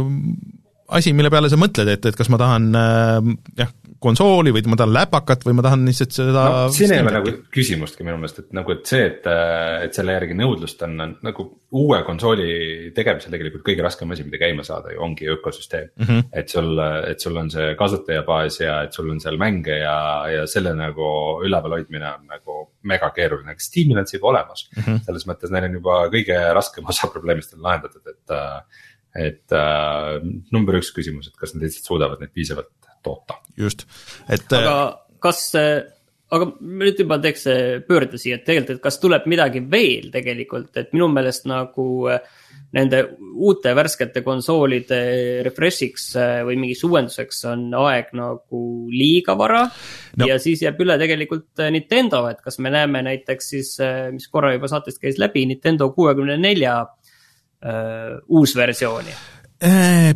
asi, mille peale sa mõtled, et, et kas ma tahan äh, jah, konsooli või ma tahan läpakat või ma tahan lihtsalt seda no, siin ei ole nagu küsimustki minu meelest, et nagu, et see, et, et selle järgi nõudlust on, on nagu uue konsooli tegemisel tegelikult kõige raskem asi, mida käima saada ju ongi ökosüsteem mm. -hmm. et sul, et sul on see kasutajabaas ja et sul on seal mänge ja, ja selle nagu üleval hoidmine on nagu mega keeruline, aga Steamil on see juba olemas mm. -hmm. selles mõttes neil on juba kõige raskem osa probleemist on lahendatud, et et äh, number üks küsimus, et kas nad lihtsalt suudavad neid piisavalt toota. just, et. aga kas, aga nüüd juba teeks pöörde siia, et tegelikult, et kas tuleb midagi veel tegelikult, et minu meelest nagu nende uute värskete konsoolide refresh'iks või mingiks uuenduseks on aeg nagu liiga vara no.. ja siis jääb üle tegelikult Nintendo, et kas me näeme näiteks siis, mis korra juba saatest käis läbi, Nintendo kuuekümne nelja uusversiooni Äh,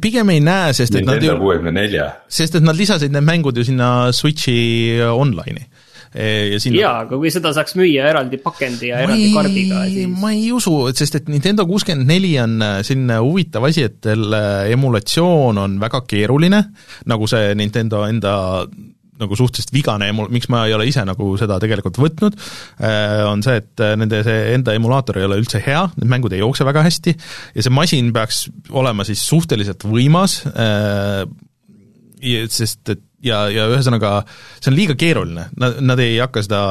pigem ei näe, sest et Nintendo kuuekümne nelja. sest et nad lisasid need mängud ju sinna Switchi online'i. Äh, ja sinna... jaa, aga kui seda saaks müüa eraldi pakendi ja ma eraldi ei, kardiga, siis ma ei usu, et sest et Nintendo kuuskümmend neli on äh, selline huvitav asi, et emulatsioon on väga keeruline, nagu see Nintendo enda nagu suhteliselt vigane emu-, miks ma ei ole ise nagu seda tegelikult võtnud, äh, on see, et äh, nende see enda emulaator ei ole üldse hea, need mängud ei jookse väga hästi ja see masin peaks olema siis suhteliselt võimas, äh, sest et ja, ja ühesõnaga see on liiga keeruline, nad, nad ei hakka seda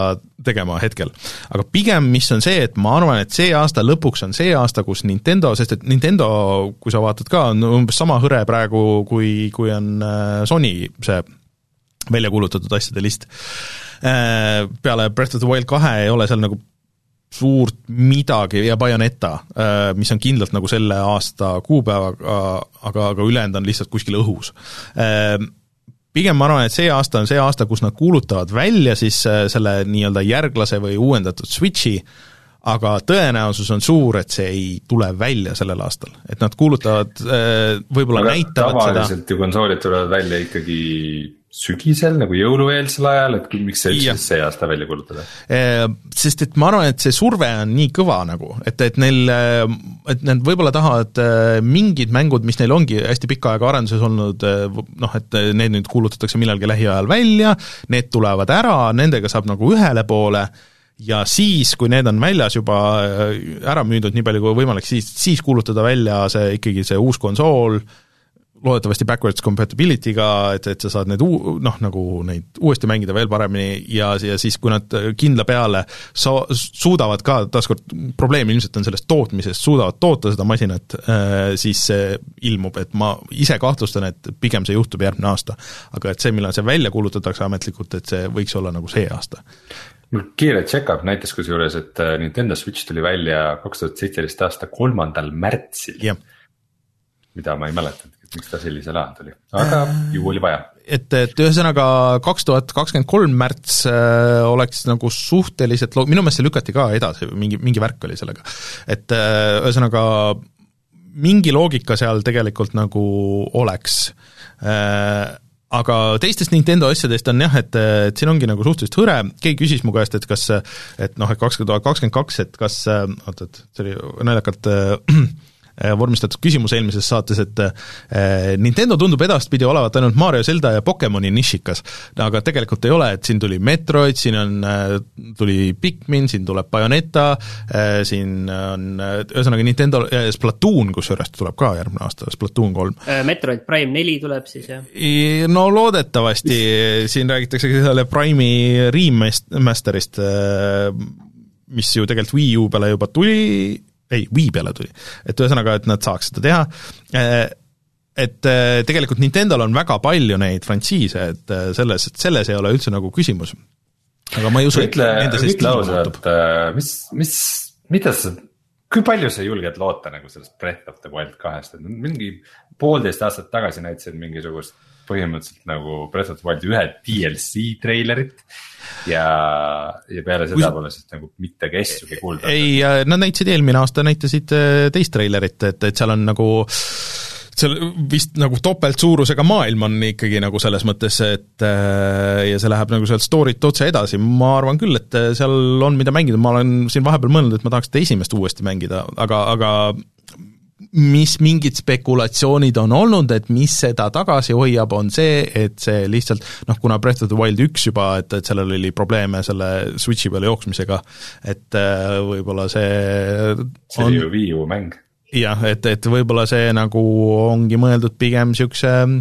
tegema hetkel. aga pigem, mis on see, et ma arvan, et see aasta lõpuks on see aasta, kus Nintendo, sest et Nintendo, kui sa vaatad ka, on umbes sama hõre praegu, kui, kui on Sony see välja kuulutatud asjade list. Äh, peale Breath of the Wild kahe ei ole seal nagu suurt midagi ja Bayoneta, äh, mis on kindlalt nagu selle aasta kuupäevaga, aga, aga ülejäänud on lihtsalt kuskil õhus. Äh, pigem ma arvan, et see aasta on see aasta, kus nad kuulutavad välja siis selle nii-öelda järglase või uuendatud Switchi, aga tõenäosus on suur, et see ei tule välja sellel aastal, et nad kuulutavad, võib-olla näitavad seda tavaliselt ju konsoolid tulevad välja ikkagi sügisel nagu jõulueelsel ajal, et miks see üldse see aasta välja kuulutada? Sest et ma arvan, et see surve on nii kõva nagu, et, et neil, et nad võib-olla tahavad mingid mängud, mis neil ongi hästi pikka aega arenduses olnud, noh, et need nüüd kuulutatakse millalgi lähiajal välja, need tulevad ära, nendega saab nagu ühele poole ja siis, kui need on väljas juba ära müüdud nii palju kui võimalik, siis, siis kuulutada välja see ikkagi see uus konsool, loodetavasti backwards compatibility'ga, et, et sa saad need uu-, noh, nagu neid uuesti mängida veel paremini ja, ja siis, kui nad kindla peale sa-, suudavad ka, taaskord probleem ilmselt on selles tootmises, suudavad toota seda masinat, äh, siis see ilmub, et ma ise kahtlustan, et pigem see juhtub järgmine aasta. aga et see, millal see välja kuulutatakse ametlikult, et see võiks olla nagu see aasta. Mul kiire check-up näitas kusjuures, et äh, Nintendo Switch tuli välja kaks tuhat seitseteist aasta kolmandal märtsil. Yeah.. mida ma ei mäletanud miks ta sellisel ajal tuli, aga ju oli vaja. et, et ühesõnaga kaks tuhat kakskümmend kolm märts äh, oleks nagu suhteliselt lo-, minu meelest see lükati ka edasi, mingi, mingi värk oli sellega. et äh, ühesõnaga mingi loogika seal tegelikult nagu oleks äh, aga teistest Nintendo asjadest on jah, et, et siin ongi nagu suhteliselt hõre, keegi küsis mu käest, et kas et noh, et kakskümmend tuhat kakskümmend kaks, et kas, oot, et see oli naljakalt äh, Äh, vormistatud küsimus eelmises saates, et äh, Nintendo tundub edaspidi olevat ainult Mario, Zelda ja Pokemoni nišikas. aga tegelikult ei ole, et siin tuli Metroid, siin on, äh, tuli Pikmin, siin tuleb Bayoneta, siin on ühesõnaga Nintendo, Splatoon kusjuures tuleb ka järgmine aasta, Splatoon kolm. Metroid Prime neli tuleb siis, jah? no loodetavasti, <laughs> siin räägitakse selle Prime'i remaster'ist, mis ju tegelikult Wii U peale juba tuli, ei, Wii peale tuli. et ühesõnaga, et nad saaks seda teha, äh, et äh, tegelikult Nintendo'l on väga palju neid frantsiise, et äh, selles, selles ei ole üldse nagu küsimus. aga ma ei usu, et nende seest ütle ausalt, mis, mis mida sa, kui palju sa julged loota nagu sellest Breath of the Wild kahest, et mingi poolteist aastat tagasi näitasid mingisugust põhimõtteliselt nagu Breath of the Wildi ühe DLC treilerit. ja, ja peale seda Kus... pole siis nagu midagi asjugi kuulda. ei, nad näitasid eelmine aasta, näitasid äh, teist treilerit, et, et seal on nagu seal vist nagu topeltsuurusega maailm on ikkagi nagu selles mõttes, et äh, ja see läheb nagu sealt story't otse edasi, ma arvan küll, et äh, seal on, mida mängida, ma olen siin vahepeal mõelnud, et ma tahaks seda esimest uuesti mängida, aga, aga mis mingid spekulatsioonid on olnud, et mis seda tagasi hoiab, on see, et see lihtsalt noh, kuna Breath of the Wild üks juba, et, et sellel oli probleeme selle Switchi peale jooksmisega, et äh, võib-olla see see oli ju Wii U mäng. jah, et, et võib-olla see nagu ongi mõeldud pigem niisuguse äh,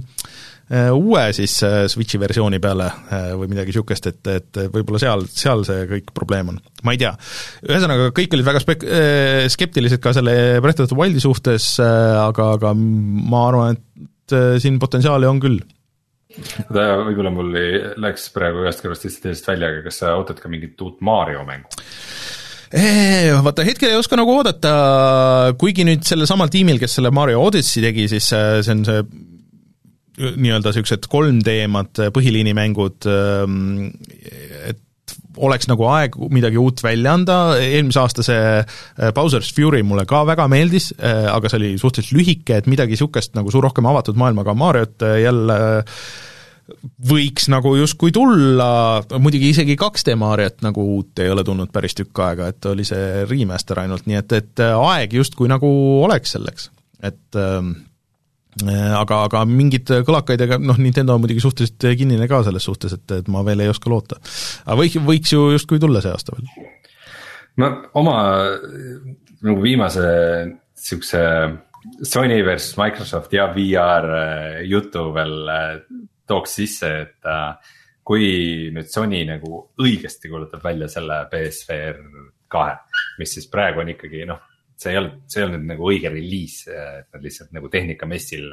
uue siis äh, Switchi versiooni peale või midagi niisugust, et, et võib-olla seal, seal see kõik probleem on ma ei tea, ühesõnaga kõik olid väga spek-, äh, skeptilised ka selle Breath of the Wildi suhtes, äh, aga, aga ma arvan, et äh, siin potentsiaali on küll. oota, võib-olla mul ei, läks praegu ühest kõrvast lihtsalt teisest välja, aga kas sa ootad ka mingit uut Mario mängu? Vaata, hetkel ei oska nagu oodata, kuigi nüüd sellel samal tiimil, kes selle Mario Odyssey tegi, siis see on see nii-öelda niisugused 3D-mad põhiliinimängud, ähm, et oleks nagu aeg midagi uut välja anda, eelmise aasta see äh, Bowser's Fury mulle ka väga meeldis, äh, aga see oli suhteliselt lühike, et midagi niisugust nagu suur rohkem avatud maailmaga Mariot äh, jälle võiks nagu justkui tulla, muidugi isegi 2D Mariot nagu uut ei ole tulnud päris tükk aega, et oli see remaster ainult, nii et, et aeg justkui nagu oleks selleks, et ähm, Äh, aga, aga mingeid kõlakaid, ega noh, Nintendo on muidugi suhteliselt kinnine ka selles suhtes, et, et ma veel ei oska loota. aga võiks, võiks ju justkui tulla see aasta veel. ma oma nagu viimase siukse Sony versus Microsoft ja VR äh, jutu veel äh, tooks sisse, et kui nüüd Sony nagu õigesti kuulutab välja selle BSVR kahe, mis siis praegu on ikkagi noh see ei olnud, see ei olnud nagu õige reliis, et nad lihtsalt nagu tehnikamessil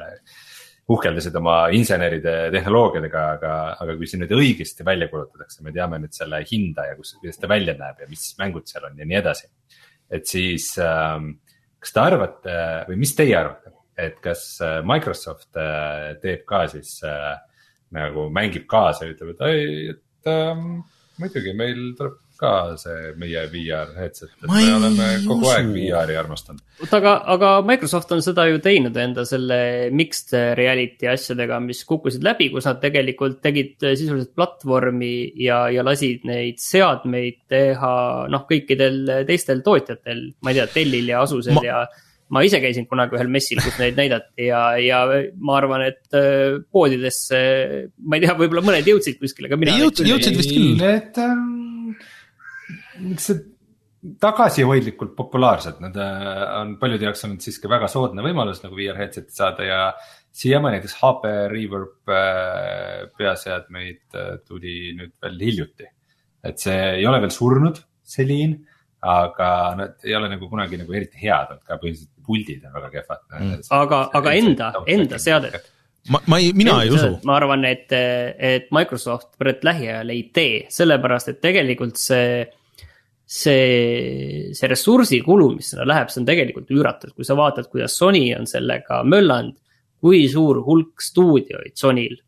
uhkeldasid oma inseneride tehnoloogiadega, aga, aga kui see nüüd õigesti välja kuulutatakse, me teame nüüd selle hinda ja kus, kuidas ta välja näeb ja mis mängud seal on ja nii edasi. et siis ähm, kas te arvate või mis teie arvate, et kas äh, Microsoft äh, teeb ka siis äh, nagu mängib kaasa ja ütleb, et ei, et ähm, muidugi meil tuleb ka see meie VR headset, et me oleme kogu usu. aeg VR-i armastanud. oota, aga, aga Microsoft on seda ju teinud enda selle mixed reality asjadega, mis kukkusid läbi, kus nad tegelikult tegid sisuliselt platvormi ja, ja lasid neid seadmeid teha noh, kõikidel teistel tootjatel, ma ei tea, Dellil ja Asusel ma... ja ma ise käisin kunagi ühel messil, kus neid näidati ja, ja ma arvan, et äh, poodidesse, ma ei tea, võib-olla mõned jõudsid kuskile, aga mina. jõudsid, jõudsid vist küll. Niisugused tagasihoidlikult populaarsed, nad äh, on paljude jaoks olnud siiski väga soodne võimalus nagu VR headset'i saada ja siiamaani näiteks HP Reverb äh, peaseadmeid äh, tuli nüüd veel hiljuti. et see ei ole veel surnud, see liin, aga nad ei ole nagu kunagi nagu eriti head olnud ka, põhiliselt puldid on väga kehvad mm.. aga, aga enda, enda seadet ma, ma ei, mina ei usu. ma arvan, et, et Microsoft Brett lähiajal ei tee, sellepärast et tegelikult see see, see ressursikulu, mis sinna läheb, see on tegelikult üüratu, et kui sa vaatad, kuidas Sony on sellega möllanud. kui suur hulk stuudioid Sonyl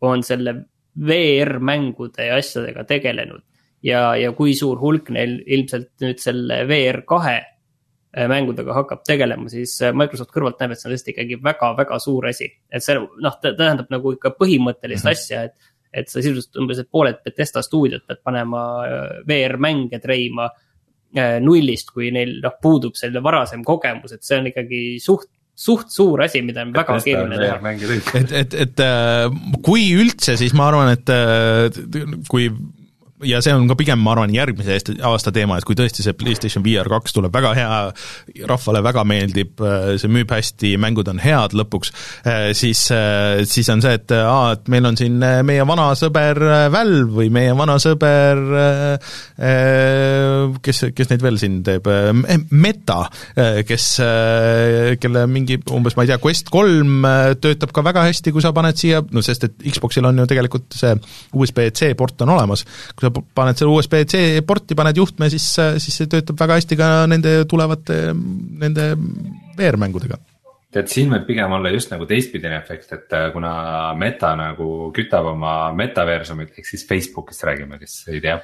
on selle VR-mängude ja asjadega tegelenud. ja, ja kui suur hulk neil ilmselt nüüd selle VR kahe äh, mängudega hakkab tegelema, siis äh, Microsoft kõrvalt näeb, et see on tõesti ikkagi väga-väga suur asi. et see noh, tähendab nagu ikka põhimõttelist mm -hmm. asja, et et sa sisuliselt umbes, et pooled Bethesda stuudiot pead panema äh, VR-mänge treima äh, nullist, kui neil noh, puudub selline varasem kogemus, et see on ikkagi suht suht suur asi, mida on väga keeruline teha. et, et, et äh, kui üldse, siis ma arvan, et kui ja see on ka pigem, ma arvan, järgmise aasta teema, et kui tõesti see PlayStation VR kaks tuleb väga hea, rahvale väga meeldib, see müüb hästi, mängud on head lõpuks, siis, siis on see, et aa, et meil on siin meie vana sõber Valve või meie vana sõber kes, kes neid veel siin teeb, Meta, kes, kelle mingi umbes, ma ei tea, Quest kolm töötab ka väga hästi, kui sa paned siia, no sest et Xboxil on ju tegelikult see USB-C port on olemas, kui sa sa paned selle USB-C porti, paned juhtme, siis, siis see töötab väga hästi ka nende tulevate, nende VR-mängudega tead, siin võib pigem olla just nagu teistpidine efekt, et äh, kuna Meta nagu kütab oma metaversumit, ehk siis Facebookist räägime, kes ei tea.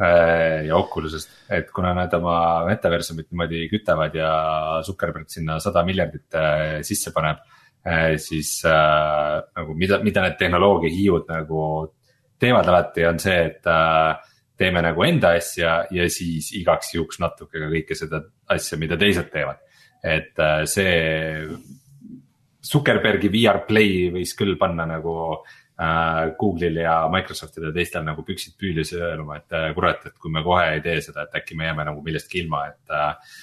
Äh, ja Oculusest, et kuna nad oma metaversumit niimoodi kütavad ja Zuckerberg sinna sada miljardit äh, sisse paneb. siis nagu mida, mida need tehnoloogia hiiud nagu teevad alati, on see, et teeme nagu enda asja ja siis igaks juhuks natuke ka kõike seda asja, mida teised teevad et äh, see Zuckerbergi VR Play võis küll panna nagu äh, Google'il ja Microsoftil ja teistel nagu püksid püülis öelma, et äh, kurat, et kui me kohe ei tee seda, et äkki me jääme nagu millestki ilma, et äh,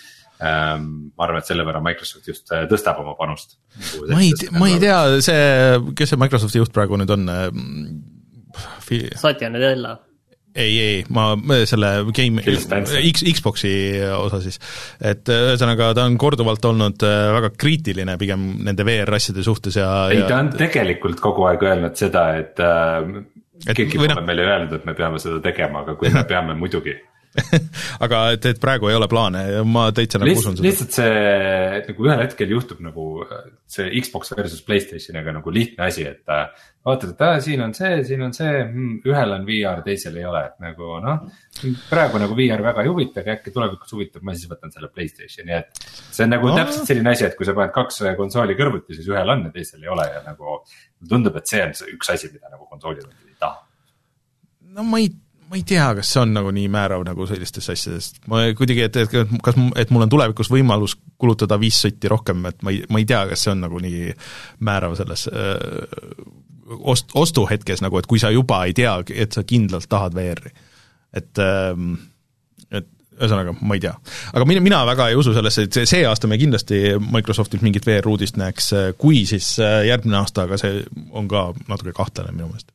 ähm, ma arvan, et selle võrra Microsoft just äh, tõstab oma panust. ma ei, ma ei tea, see, kes see Microsofti juht praegu nüüd on? Satya Nadella. Ei, ei, ma selle game, X, Xboxi osa siis, et ühesõnaga ta on korduvalt olnud äh, väga kriitiline pigem nende VR-asjade suhtes ja ei, ta on tegelikult kogu aeg öelnud seda, et äh, keegi pole no, meile öelnud, et me peame seda tegema, aga kui me <laughs> peame, muidugi <laughs> aga et, et praegu ei ole plaane ma täitsa nagu usun seda. lihtsalt see, et nagu ühel hetkel juhtub nagu see Xbox versus Playstationiga nagu lihtne asi, et äh, vaatad, et aa, siin on see, siin on see mm,, ühel on VR, teisel ei ole, et nagu noh. praegu nagu VR väga ei huvita, aga äkki tulevikus huvitab, ma siis võtan selle Playstationi, et. see on nagu no. täpselt selline asi, et kui sa paned kaks konsooli kõrvuti, siis ühel on ja teisel ei ole ja nagu. tundub, et see on see üks asi, mida nagu konsoolid ei taha. no ma ei ma ei tea, kas see on nagu nii määrav nagu sellistes asjades, ma kuidagi, et, et kas, et mul on tulevikus võimalus kulutada viis sotti rohkem, et ma ei, ma ei tea, kas see on nagu nii määrav selles öö, ost-, ostuhetkes nagu, et kui sa juba ei tea, et sa kindlalt tahad VR-i. et, et ühesõnaga, ma ei tea. aga mina, mina väga ei usu sellesse, et see, see aasta me kindlasti Microsoftilt mingit VR-uudist näeks, kui siis järgmine aasta, aga see on ka natuke kahtlane minu meelest.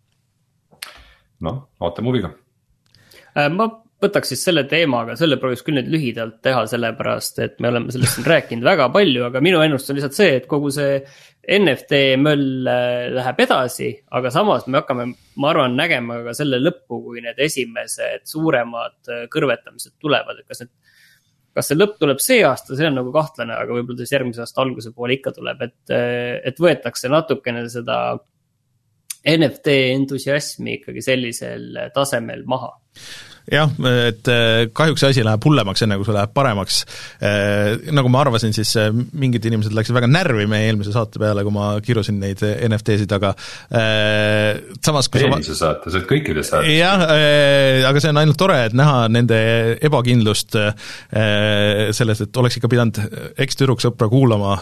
noh, ootame huviga Äh, ma võtaks siis selle teemaga, selle prooviks küll nüüd lühidalt teha, sellepärast et me oleme sellest siin rääkinud väga palju, aga minu ennustus on lihtsalt see, et kogu see NFT möll äh, läheb edasi, aga samas me hakkame, ma arvan, nägema ka selle lõppu, kui need esimesed suuremad äh, kõrvetamised tulevad, et kas need. kas see lõpp tuleb see aasta, see on nagu kahtlane, aga võib-olla siis järgmise aasta alguse poole ikka tuleb, et, et võetakse natukene seda NFT entusiasmi ikkagi sellisel tasemel maha jah, et äh, kahjuks see asi läheb hullemaks, enne kui see läheb paremaks. Äh, nagu ma arvasin, siis äh, mingid inimesed läksid väga närvi meie eelmise saate peale, kui ma kirusin neid NFT-sid, aga samas kui eelmise sa... saate, sa oled kõikides saates. jah, aga see on ainult tore, et näha nende ebakindlust selles, et oleks ikka pidanud ekstüdruksõpra kuulama,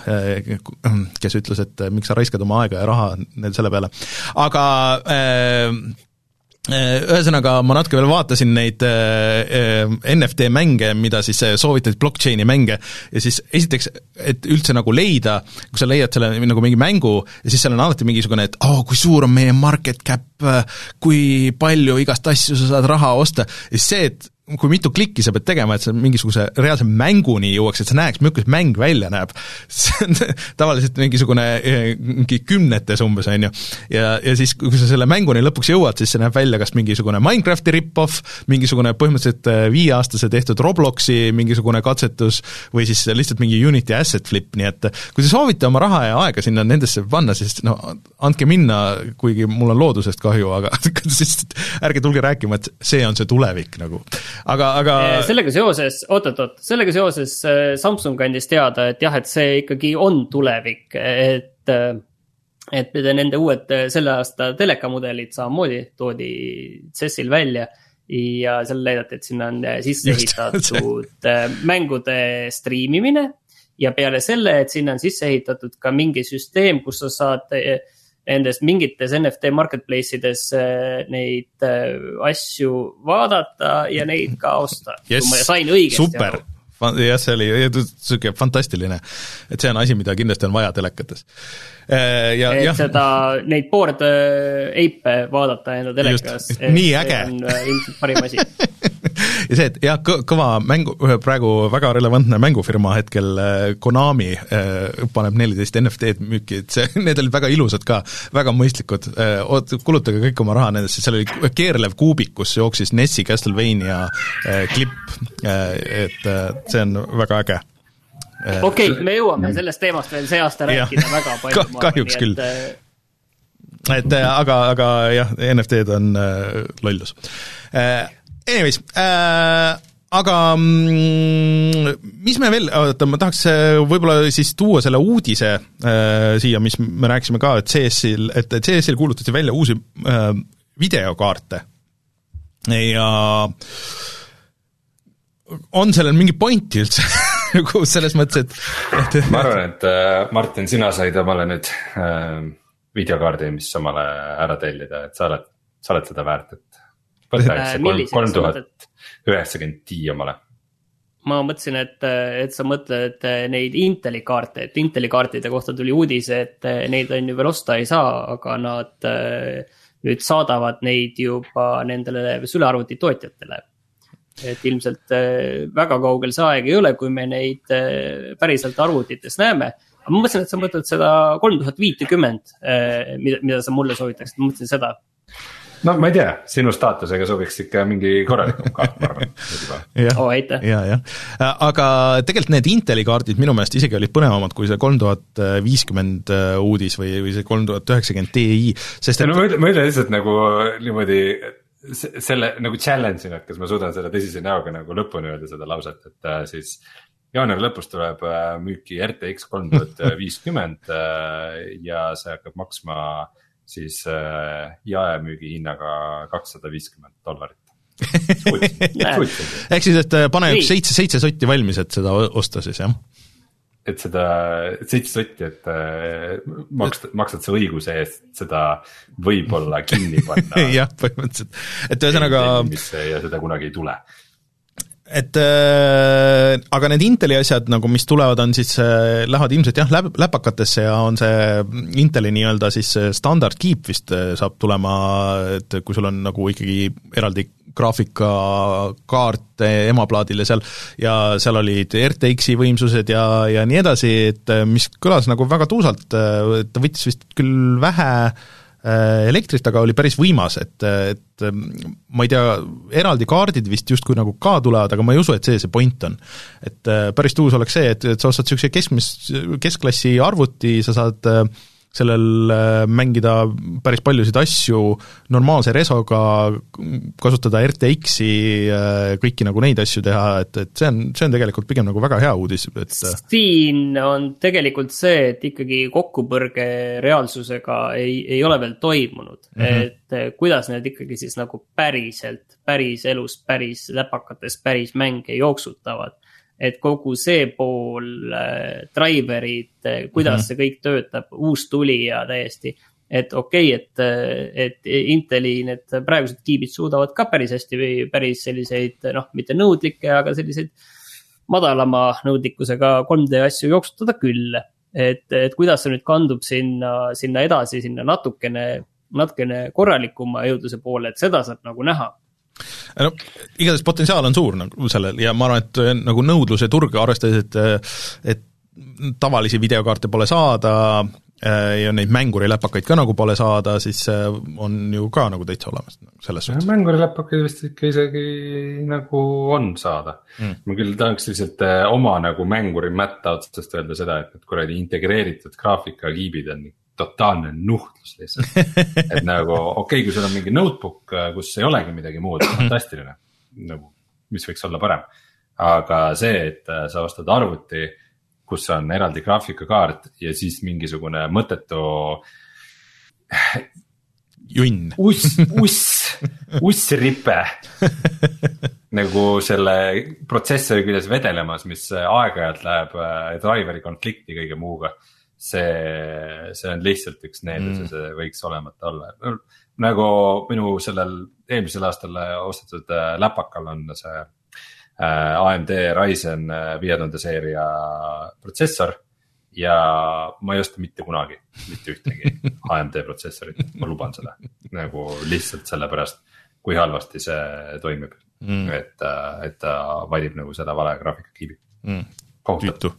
kes ütles, et miks sa raiskad oma aega ja raha selle peale. aga ühesõnaga, ma natuke veel vaatasin neid äh, äh, NFT mänge, mida siis soovitati, blockchain'i mänge, ja siis esiteks, et üldse nagu leida, kui sa leiad selle nagu mingi mängu ja siis seal on alati mingisugune, et oo oh,, kui suur on meie market cap, kui palju igast asju sa saad raha osta, ja siis see, et kui mitu klikki sa pead tegema, et sa mingisuguse reaalse mänguni jõuaks, et sa näeks, milline mäng välja näeb. <laughs> see on tavaliselt mingisugune eh, mingi kümnetes umbes, on ju. ja, ja siis, kui sa selle mänguni lõpuks jõuad, siis see näeb välja kas mingisugune Minecrafti rip-off, mingisugune põhimõtteliselt eh, viieaastase tehtud Robloksi mingisugune katsetus või siis lihtsalt mingi Unity asset flip, nii et kui te soovite oma raha ja aega sinna nendesse panna, siis no andke minna, kuigi mul on loodusest kahju, aga <laughs> siis ärge tulge rääkima, et see on see tulevik nagu aga, aga. Eh, sellega seoses, oot-oot-oot, sellega seoses eh, Samsung andis teada, et jah, et see ikkagi on tulevik, et. Eh, et nende uued selle aasta telekamudelid samamoodi toodi CES-il välja ja seal näidati, et sinna on sisse ehitatud mängude striimimine. ja peale selle, et sinna on sisse ehitatud ka mingi süsteem, kus sa saad nendes mingites NFT marketplace ides äh, neid äh, asju vaadata ja neid ka osta <laughs> yes,. kui ma sain õigesti super. aru jah, see oli niisugune fantastiline, et see on asi, mida kindlasti on vaja telekates. Äh, ja, jah. seda, neid board ape vaadata enda telekas. nii äge. ilmselt parim asi <laughs> ja see, et jah, kõva mängu, praegu väga relevantne mängufirma hetkel, Konami, paneb neliteist NFT-d müüki, et see, <laughs> need olid väga ilusad ka, väga mõistlikud, oot-, kulutage kõik oma raha nendesse, seal oli keerlev kuubik, kus jooksis Nessi Castlevania klipp, et see on väga äge okei okay,, me jõuame sellest teemast veel see aasta rääkida ja, väga palju ka,. kahjuks küll. et äh, aga, aga jah, NFT-d on äh, lollus äh,. Anyways äh,, aga mm, mis me veel, oota, ma tahaks äh, võib-olla siis tuua selle uudise äh, siia, mis me rääkisime ka, et CS-il, et CS-il kuulutati välja uusi äh, videokaarte ja on sellel mingi pointi üldse <laughs> nagu selles mõttes, et, et ma arvan, et äh, Martin, sina said omale nüüd äh, videokaardi, mis omale ära tellida, et sa oled, sa oled seda väärt, et. See kolm, tuhat üheksakümmend Ti omale. Ma mõtlesin, et, et sa mõtled neid Inteli kaarte, et Inteli kaartide kohta tuli uudis, et neid on ju veel osta ei saa, aga nad äh, nüüd saadavad neid juba nendele sülearvuti tootjatele. Et ilmselt äh, väga kaugel see aeg ei ole, kui me neid äh, päriselt arvutites näeme. ma mõtlesin, et sa mõtled seda kolm tuhat viitekümmet, äh, mida, mida sa mulle soovitaksid, ma mõtlesin seda no ma ei tea, sinu staatusega sobiks ikka mingi korralikum kaart, ma arvan. oh, <laughs> aitäh. ja, jah, aga tegelikult need Inteli kaardid minu meelest isegi olid põnevamad kui see kolm tuhat viiskümmend uudis või, või see kolm tuhat üheksakümmend Ti, sest et. no ma ütlen, ma ütlen lihtsalt nagu niimoodi, selle nagu challenge'ina, et kas ma suudan selle tõsise näoga nagu lõpuni öelda seda lauset, et äh, siis jaanuari lõpus tuleb äh, müüki RTX kolm tuhat viiskümmend äh, ja see hakkab maksma siis äh, jaemüügi hinnaga kakssada viiskümmend dollarit. <laughs> Ehk siis, et äh, pane üks seitse, seitse sotti valmis, et seda osta siis jah? Et seda, seitse sotti, et äh, maksad, maksad sa õiguse eest seda võib-olla kinni panna. <laughs> Jah, põhimõtteliselt, et ühesõnaga. ja seda kunagi ei tule et äh, aga need Inteli asjad nagu, mis tulevad, on siis äh,, lähevad ilmselt jah, läb-, läpakatesse ja on see Inteli nii-öelda siis standard keep vist äh, saab tulema, et kui sul on nagu ikkagi eraldi graafikakaart emaplaadil ja seal, ja seal olid RTX-i võimsused ja, ja nii edasi, et mis kõlas nagu väga tuusalt, ta võttis vist küll vähe äh, elektrit, aga oli päris võimas, et, et ma ei tea, eraldi kaardid vist justkui nagu ka tulevad, aga ma ei usu, et see see point on. et äh, päris tuus oleks see, et, et sa ostad niisuguse keskmis, keskklassi arvuti, sa saad äh, sellel äh, mängida päris paljusid asju normaalse resoga, kasutada RTX-i, äh, kõiki nagu neid asju teha, et, et see on, see on tegelikult pigem nagu väga hea uudis, et äh, siin on tegelikult see, et ikkagi kokkupõrge reaalsusega ei, ei ole veel toimunud mm. -hmm. et kuidas need ikkagi siis nagu päriselt, päris elus, päris läpakates, päris mänge jooksutavad et kogu see pool äh,, driver'id, äh, kuidas mm -hmm. see kõik töötab, uus tulija täiesti. et okei okay,, et, äh, et Inteli need praegused kiibid suudavad ka päris hästi või päris selliseid noh, mitte nõudlikke, aga selliseid madalama nõudlikkusega 3D asju jooksutada küll. et, et kuidas see nüüd kandub sinna, sinna edasi, sinna natukene, natukene korralikuma jõudluse poole, et seda saab nagu näha no igatahes potentsiaal on suur nagu sellel ja ma arvan, et äh, nagu nõudluse turg, arvestades, et äh, et tavalisi videokaarte pole saada äh, ja neid mänguriläpakaid ka nagu pole saada, siis on ju ka nagu täitsa olemas selles suhtes. mänguriläpakaid vist ikka isegi nagu on saada mm.. ma küll tahaks lihtsalt oma nagu mänguri mätta otsast öelda seda, et need kuradi integreeritud graafikakiibid on totaalne nuhtlus lihtsalt. <laughs> et nagu okei okay,, kui sul on mingi notebook, äh, kus ei olegi midagi muud, fantastiline. nagu, mis võiks olla parem. aga see, et äh, sa ostad arvuti, kus on eraldi graafikakaart ja siis mingisugune mõttetu. junn. uss, uss, <laughs> ussripe nagu selle protsessori küljes vedelemas, mis aeg-ajalt läheb äh, driver'i konflikti kõige muuga see, see on lihtsalt üks needus mm. ja see võiks olemata olla. nagu minu sellel eelmisel aastal ostetud äh, läpakal on see äh, AMD Ryzen äh, viie tuhande seeria protsessor. ja ma ei osta mitte kunagi mitte ühtegi <laughs> AMD protsessorit, ma luban seda nagu lihtsalt sellepärast, kui halvasti see toimib mm., et, et ta valib nagu seda vale graafikakiibi mm.. kohutav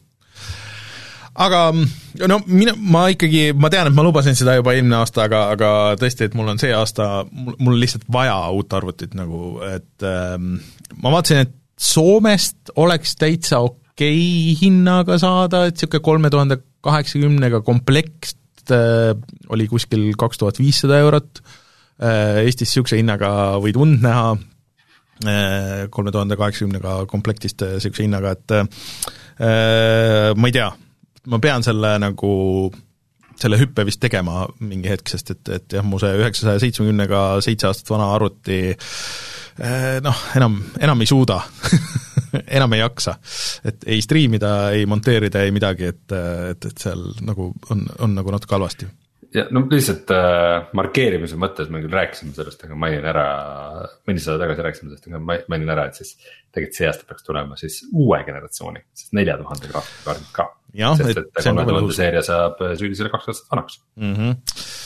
aga no mina, ma ikkagi, ma tean, et ma lubasin seda juba eelmine aasta, aga, aga tõesti, et mul on see aasta, mul, lihtsalt vaja uut arvutit nagu, et ähm, ma vaatasin, et Soomest oleks täitsa okei hinnaga saada, et niisugune kolme tuhande kaheksakümnega komplekt äh, oli kuskil kaks tuhat viissada eurot. Äh,, Eestis niisuguse hinnaga võid und näha äh,, kolme tuhande kaheksakümnega komplektist niisuguse hinnaga, et äh, ma ei tea ma pean selle nagu selle hüppe vist tegema mingi hetk, sest et, et jah, mu see üheksasaja seitsmekümnega seitse aastat vana arvuti eh, noh, enam, enam ei suuda <laughs> enam ei jaksa. et ei striimida, ei monteerida, ei midagi, et, et, et seal nagu on, on nagu natuke halvasti ja no lihtsalt äh, markeerimise mõttes me küll rääkisime sellest, aga mainin ära, mõni saade tagasi rääkisime sellest, aga mainin ära, et siis. tegelikult see aasta peaks tulema siis uue generatsiooni, siis nelja tuhande graafikakaardid ka. Sest et kolme tuhande seeria saab sügisele kaks aastat vanaks mm. -hmm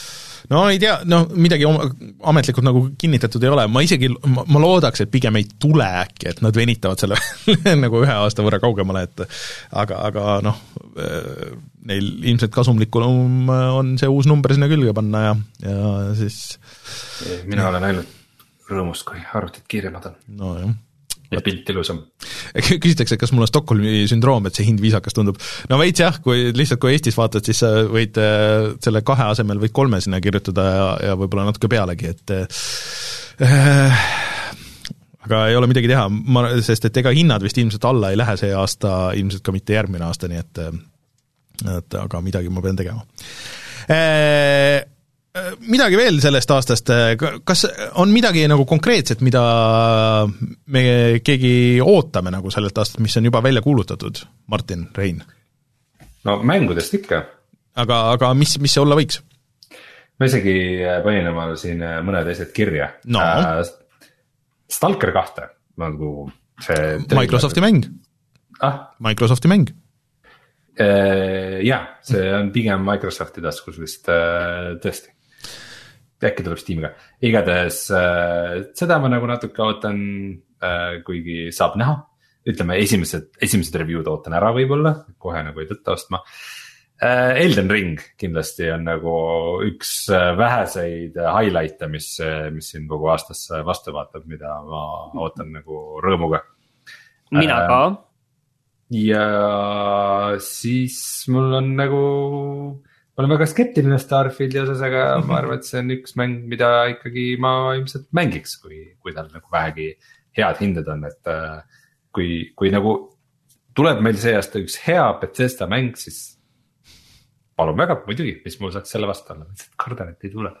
no ei tea, no midagi ametlikult nagu kinnitatud ei ole, ma isegi, ma loodaks, et pigem ei tule äkki, et nad venitavad selle <laughs> nagu ühe aasta võrra kaugemale, et aga, aga noh, neil ilmselt kasumlikum on see uus number sinna külge panna ja, ja siis mina olen ainult rõõmus, kui arvutid kiiremad on. nojah ja pilt ilusam. küsitakse, kas mul on Stockholmi sündroom, et see hind viisakas tundub. no veits jah, kui lihtsalt, kui Eestis vaatad, siis sa võid äh, selle kahe asemel võid kolme sinna kirjutada ja, ja võib-olla natuke pealegi, et äh, aga ei ole midagi teha, ma, sest et ega hinnad vist ilmselt alla ei lähe see aasta, ilmselt ka mitte järgmine aasta, nii et et aga midagi ma pean tegema äh, midagi veel sellest aastast, kas on midagi nagu konkreetset, mida me keegi ootame nagu sellelt aastalt, mis on juba välja kuulutatud, Martin, Rein? no mängudest ikka. aga, aga mis, mis see olla võiks? ma isegi panin omale siin mõned asjad kirja no. äh,. Stalker kahte nagu see. Microsofti mäng ah?. Microsofti mäng äh, jah, see on pigem Microsofti taskus vist äh, tõesti äkki tuleb Steamiga, igatahes äh, seda ma nagu natuke ootan äh,, kuigi saab näha. ütleme, esimesed, esimesed review'd ootan ära võib-olla, kohe nagu ei tõtta ostma äh,. Elden Ring kindlasti on nagu üks äh, väheseid highlight'e, mis, mis siin kogu aastasse vastu vaatab, mida ma ootan nagu rõõmuga. mina äh, ka. ja siis mul on nagu olen väga skeptiline Starfieldi osas, aga ma <laughs> arvan, et see on üks mäng, mida ikkagi ma ilmselt mängiks, kui, kui tal nagu vähegi head hinded on, et äh, kui, kui nagu tuleb meil see aasta üks hea Bethesda mäng, siis palun väga, muidugi, mis mul saaks selle vastu olla, lihtsalt kardan, et ei tule. <laughs>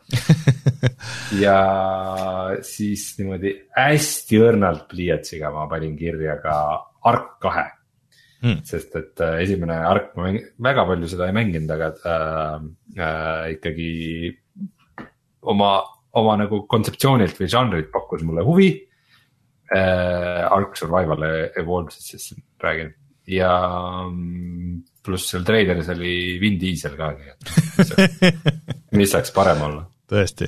Ja siis niimoodi hästi õrnalt pliiatsiga ma panin kirja ka Ark kahe mm.. sest et äh, esimene ark, ma väga palju seda ei mänginud, aga äh, äh, ikkagi oma, oma nagu kontseptsioonilt või žanrilt pakkus mulle huvi äh,. Ark Survival Evolved'ist siis räägin ja mm, pluss seal treileris oli Vin Diesel ka, nii et mis <laughs> saaks parem olla. tõesti,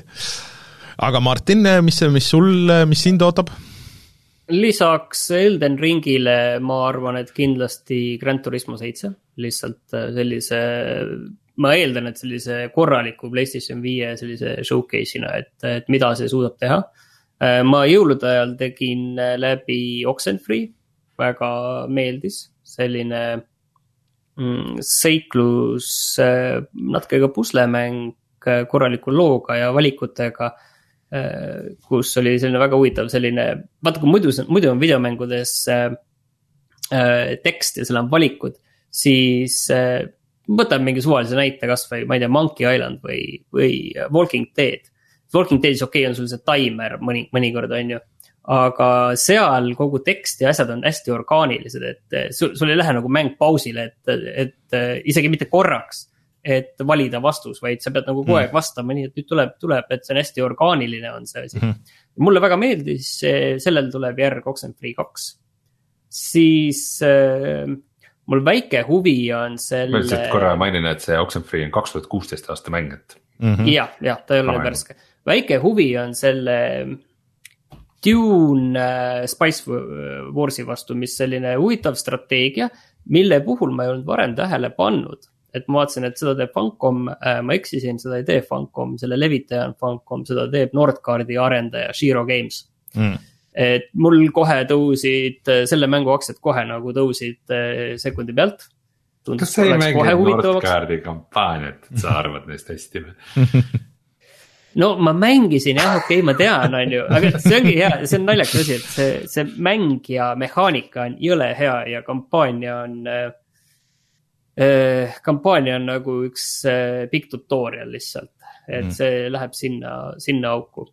aga Martin, mis, mis sul, mis sind ootab? Lisaks Elden Ringile ma arvan, et kindlasti Grand Turismo seitse, lihtsalt äh, sellise, ma eeldan, et sellise korraliku Playstation viie sellise showcase'ina, et, et mida see suudab teha. Äh, ma jõulude ajal tegin äh, läbi Oxenfree, väga meeldis, selline mm, seiklus, natuke ka puslemäng korraliku looga ja valikutega kus oli selline väga huvitav selline, vaata kui muidu, muidu on videomängudes äh, äh, tekst ja seal on valikud, siis äh, võtame mingi suvalise näite, kasvõi ma ei tea, Monkey Island või, või Walking Dead. Walking Deadis okei okay, on sul see timer mõni, mõnikord on ju aga seal kogu tekst ja asjad on hästi orgaanilised, et sul, sul ei lähe nagu mäng pausile, et, et isegi mitte korraks et valida vastus, vaid sa pead nagu kogu aeg mm. vastama, nii et nüüd tuleb, tuleb, et see on hästi orgaaniline, on see asi mm. -hmm. mulle väga meeldis, sellel tuleb järg Oxenfree kaks. siis äh, mul väike huvi on selle. ma lihtsalt korra mainin, et see Oxenfree on kaks tuhat kuusteist aasta mäng, et mm -hmm.. jah, jah, ta ei ole värske, väike huvi on selle Dune äh, Spice Warsi vastu, mis selline huvitav strateegia, mille puhul ma ei olnud varem tähele pannud. Et ma vaatasin, et seda teeb Funcom äh,, ma eksisin, seda ei tee Funcom, selle levitaja on Funcom, seda teeb Nordcardi arendaja Shiro Games mm. et mul kohe tõusid selle mängu aktsiad kohe nagu tõusid äh, sekundi pealt kas sa ei mänginud Nordcardi kampaaniat, et sa arvad neist hästi või <laughs> no ma mängisin jah, okei okay,, ma tean, on ju, aga see ongi hea, see on naljakas asi, et see, see mäng ja mehaanika on jõle hea ja kampaania on äh,. Äh, kampaania on nagu üks pikk tutorial lihtsalt, et mm. see läheb sinna, sinna auku.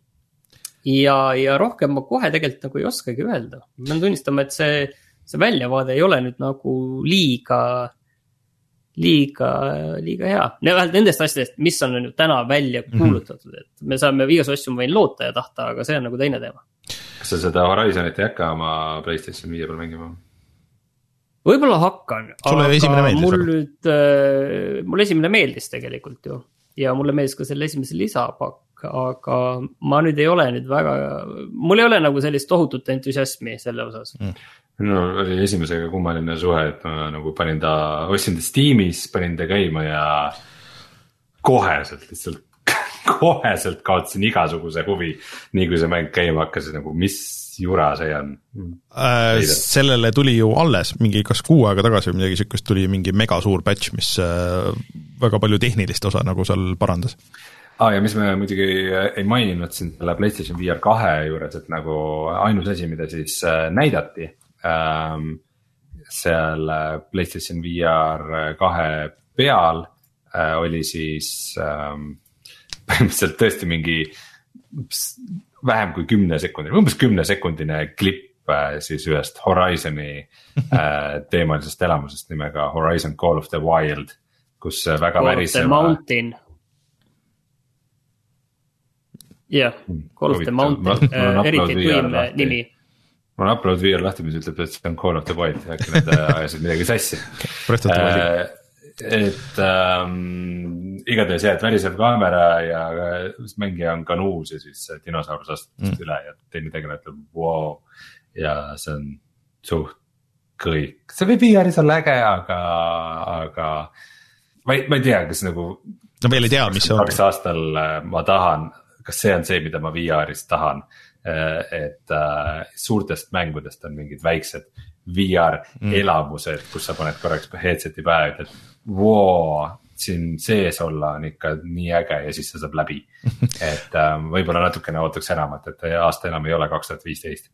ja, ja rohkem ma kohe tegelikult nagu ei oskagi öelda, ma pean tunnistama, et see, see väljavaade ei ole nüüd nagu liiga liiga, liiga hea. vähemalt nendest asjadest, mis on nüüd täna välja mhm. kuulutatud mm, -hmm. et me saame igasugu asju, ma võin loota ja tahta, aga see on nagu teine teema. kas sa seda Horizonit ei hakka oma Playstation viie peal mängima? Võib-olla hakkan. sulle esimene meeldis? mul nüüd äh,, mulle esimene meeldis tegelikult ju ja mulle meeldis ka selle esimese lisapakk, aga ma nüüd ei ole nüüd väga, mul ei ole nagu sellist tohutut entusiasmi selle osas mm minul oli esimesega kummaline suhe, et ma nagu panin ta, ostsin ta Steamis, panin ta käima ja koheselt lihtsalt <laughs> koheselt kaotasin igasuguse huvi. nii kui see mäng käima hakkas, nagu mis jura see on. Äh,? sellele tuli ju alles mingi kas kuu aega tagasi või midagi sihukest, tuli mingi megasuur patch, mis äh, väga palju tehnilist osa nagu seal parandas. Aa ah, ja mis me muidugi ei maininud siin selle PlayStation VR kahe juures, et nagu ainus asi, mida siis äh, näidati ähm, seal äh, PlayStation VR kahe peal äh, oli siis ähm, <laughs> põhimõtteliselt tõesti mingi vähem kui kümnesekundine, umbes kümnesekundine klipp äh, siis ühest Horizon'i äh, <laughs> teemalisest elamusest nimega Horizon Call of the Wild, kus väga väriseva. jah, Call of the Mountain, eriti tuim nimi. Mul on upload VR lahti, mis ütleb, et see on Call of the Wild, äkki nad äh, ajasid midagi sassi. Äh, et ähm, igatahes jah, et värisev kaamera ja mängija on kanuus ja siis dinosaurus astub mm. üle ja teine tegelane ütleb vau. ja see on suht kõik, see VR-is olla äge, aga, aga ma ei, ma ei tea, kas nagu. no veel ei tea, mis see on. kaks aastal äh, ma tahan, kas see on see, mida ma VR-is tahan Äh, et äh, suurtest mängudest on mingid väiksed VR mm. elamused, kus sa paned korraks headset'i pähe, ütled voo siin sees olla on ikka nii äge ja siis see saab läbi. <laughs> et äh, võib-olla natukene ootaks enamat, et aasta enam ei ole kaks tuhat viisteist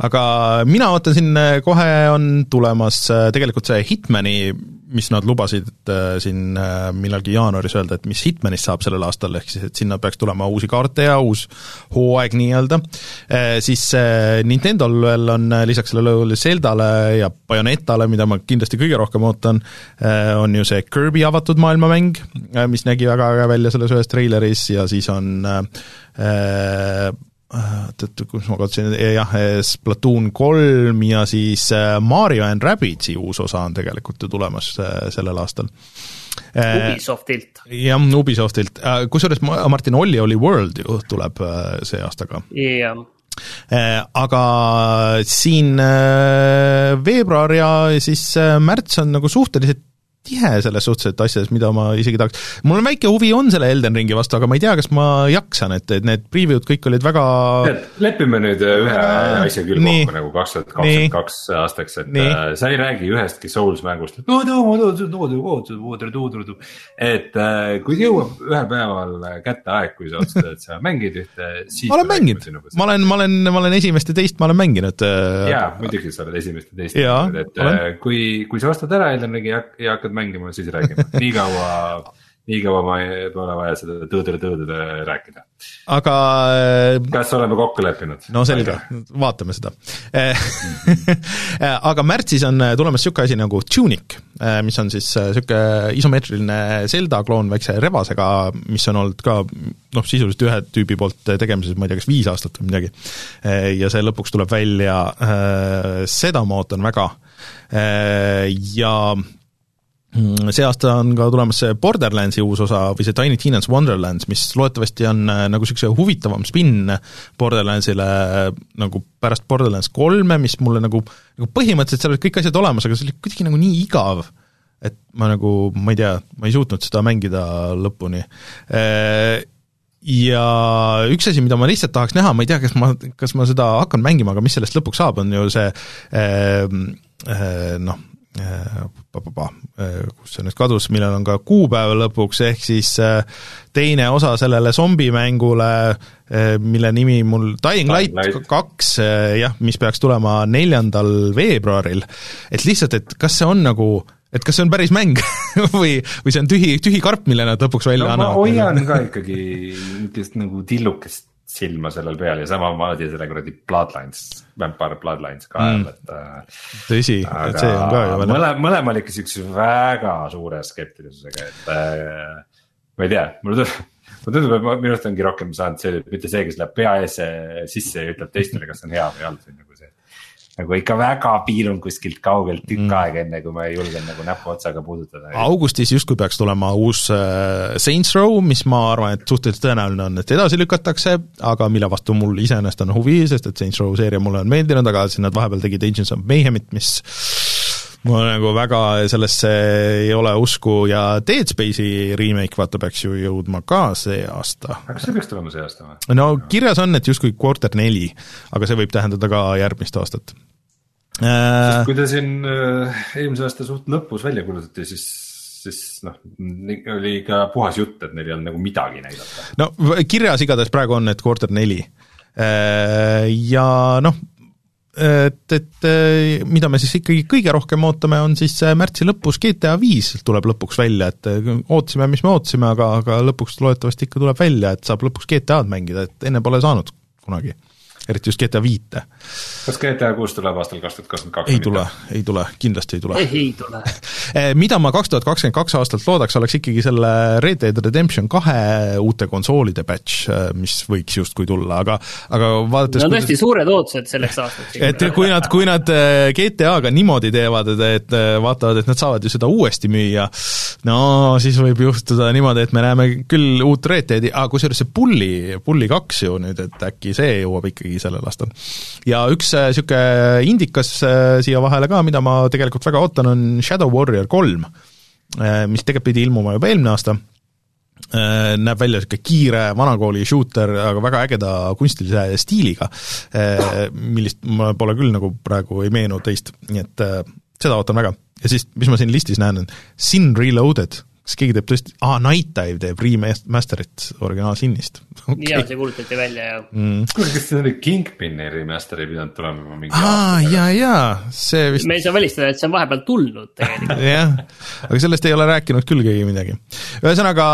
aga mina ootan siin, äh, kohe on tulemas äh, tegelikult see Hitmani, mis nad lubasid äh, siin millalgi jaanuaris öelda, et mis Hitmanist saab sellel aastal, ehk siis et sinna peaks tulema uusi kaarte ja uus hooaeg nii-öelda, siis Nintendol veel on lisaks sellele Zeldale ja Bayonettale, mida ma kindlasti kõige rohkem ootan, on ju see Kirby avatud maailmamäng, mis nägi väga äge välja selles ühes treileris ja siis on oot-oot, äh, kus ma kaotasin, jah, Splatoon kolm ja siis äh, Mario and Rabbitsi uus osa on tegelikult ju tulemas äh, sellel aastal. Ubisoftilt. jah, Ubisoftilt, kusjuures Martin Olli oli World ju tuleb see aasta ka. jah aga siin veebruar ja siis märts on nagu suhteliselt tihe selles suhtes, et asjades, mida ma isegi tahaks, mul on väike huvi on selle Elden Ringi vastu, aga ma ei tea, kas ma jaksan, et, et need preview'd kõik olid väga lepime nüüd ühe asja küll nii. kokku nagu kaks tuhat kakskümmend kaks aastaks, et nii. äh, sa ei räägi ühestki Souls mängust, et äh, kui jõuab ühel päeval kätte aeg, kui sa otsustad, et sa mängid ühte, siis ma olen mänginud, ma olen, ma olen, ma olen esimest ja teist ma olen mänginud. Äh, jaa, muidugi sa oled esimest ja teist mänginud, et. Äh, kui, kui sa ostad ära Elden Ringi ja hakkad hakkad mängima, siis räägime, nii kaua, nii kaua ma ei, pole vaja seda tõõdele-tõõdele rääkida. aga. Äh, kas oleme kokku leppinud? no selge, vaatame seda <laughs> aga märtsis on tulemas niisugune asi nagu Tunic, äh, mis on siis niisugune isomeetriline Zelda kloon väikse revasega, mis on olnud ka noh, sisuliselt ühe tüübi poolt tegemises, ma ei tea, kas viis aastat või midagi. Äh, ja see lõpuks tuleb välja, seda ma ootan väga ja Mm, see aasta on ka tulemas see Borderlandsi uus osa või see Tiny Tina's Wonderlands, mis loodetavasti on äh, nagu niisuguse huvitavam spinn Borderlandsile nagu pärast Borderlands kolme, mis mulle nagu, nagu põhimõtteliselt seal olid kõik asjad olemas, aga see oli kuidagi nagu nii igav, et ma nagu, ma ei tea, ma ei suutnud seda mängida lõpuni. Äh, ja üks asi, mida ma lihtsalt tahaks näha, ma ei tea, kas ma, kas ma seda hakkan mängima, aga mis sellest lõpuks saab, on ju see äh, noh, Äh, äh, kus see nüüd kadus, millel on ka kuupäev lõpuks, ehk siis äh, teine osa sellele zombimängule, mille nimi mul, Dying Light kaks, jah, mis peaks tulema neljandal veebruaril, et lihtsalt, et kas see on nagu et kas see on päris mäng <laughs> või, või see on tühi, tühi karp, mille nad lõpuks välja no, annavad? ma hoian ka ikkagi niisugust nagu tillukest silma sellel peal ja samamoodi selle kuradi Bloodlines, Vampire Bloodlines ka ajal mm., et. Äh, tõsi, et see on ka ju mõle-, mõlemal ikka siukse väga suure skeptilisusega, et äh, ma ei tea, mulle tundub mulle tundub, et ma minu arust ongi rohkem saanud see, mitte see, kes läheb pea ees sisse ja ütleb teistele, kas see on hea või halb, see on nagu nagu ikka väga piirun kuskilt kaugelt tükk mm. aega, enne kui ma julgen nagu näpuotsaga puudutada. augustis justkui peaks tulema uus äh, Saints Row, mis ma arvan, et suhteliselt tõenäoline on, et edasi lükatakse, aga mille vastu mul iseenesest on huvi, sest et Saints Row seeria mulle on meeldinud, aga siin nad vahepeal tegid Agents of Mayhemit, mis mul nagu väga sellesse ei ole usku ja Dead Space'i remake vaata peaks ju jõudma ka see aasta. kas see peaks tulema see aasta või? no kirjas on, et justkui quarter neli, aga see võib tähendada ka järgmist aastat. sest kui ta siin äh, eelmise aasta suht lõpus välja kuulutati, siis siis noh, oli ikka puhas jutt, et neil ei olnud nagu midagi näidata. no kirjas igatahes praegu on, et quarter neli. Äh, ja noh, et, et mida me siis ikkagi kõige rohkem ootame, on siis märtsi lõpus GTA viis tuleb lõpuks välja, et ootasime, mis me ootasime, aga, aga lõpuks loodetavasti ikka tuleb välja, et saab lõpuks GTA-d mängida, et enne pole saanud kunagi eriti just GTA viite. Kas GTA kuus tuleb aastal kaks tuhat kakskümmend kaks? ei tule, ei tule, kindlasti ei tule. ei tule <laughs> eh, mida ma kaks tuhat kakskümmend kaks aastalt loodaks, oleks ikkagi selle Red Dead Redemption kahe uute konsoolide batch, eh, mis võiks justkui tulla, aga, aga vaadates no tõesti suured ootused selleks aastaks. et kui nad, kui nad eh, GTA-ga niimoodi teevad, et, et vaatavad, et nad saavad ju seda uuesti müüa, no siis võib juhtuda niimoodi, et me näeme küll uut Red Deadi, aga kusjuures see Bulli, Bulli kaks ju nüüd, et äkki see jõuab ikkagi ikkagi sellel aastal. ja üks niisugune äh, indikas äh, siia vahele ka, mida ma tegelikult väga ootan, on Shadow Warrior kolm, äh, mis tegelikult pidi ilmuma juba eelmine aasta, näeb välja niisugune kiire vanakooli shooter, aga väga ägeda kunstilise stiiliga, millist ma pole küll nagu praegu ei meenu teist, nii et seda ootan väga. ja siis, mis ma siin listis näen, on Sin Reloaded kas keegi teeb tõesti, aa, Night Dive teeb remaster'it originaalsinnist. Okay.. jaa, see kuulutati välja ja mm.. kuule, kas see oli Kingpini remaster ei pidanud tulema juba mingi aa, jaa, jaa, see vist me ei saa välistada, et see on vahepeal tulnud tegelikult. <laughs> Jah, aga sellest ei ole rääkinud küll keegi midagi. ühesõnaga,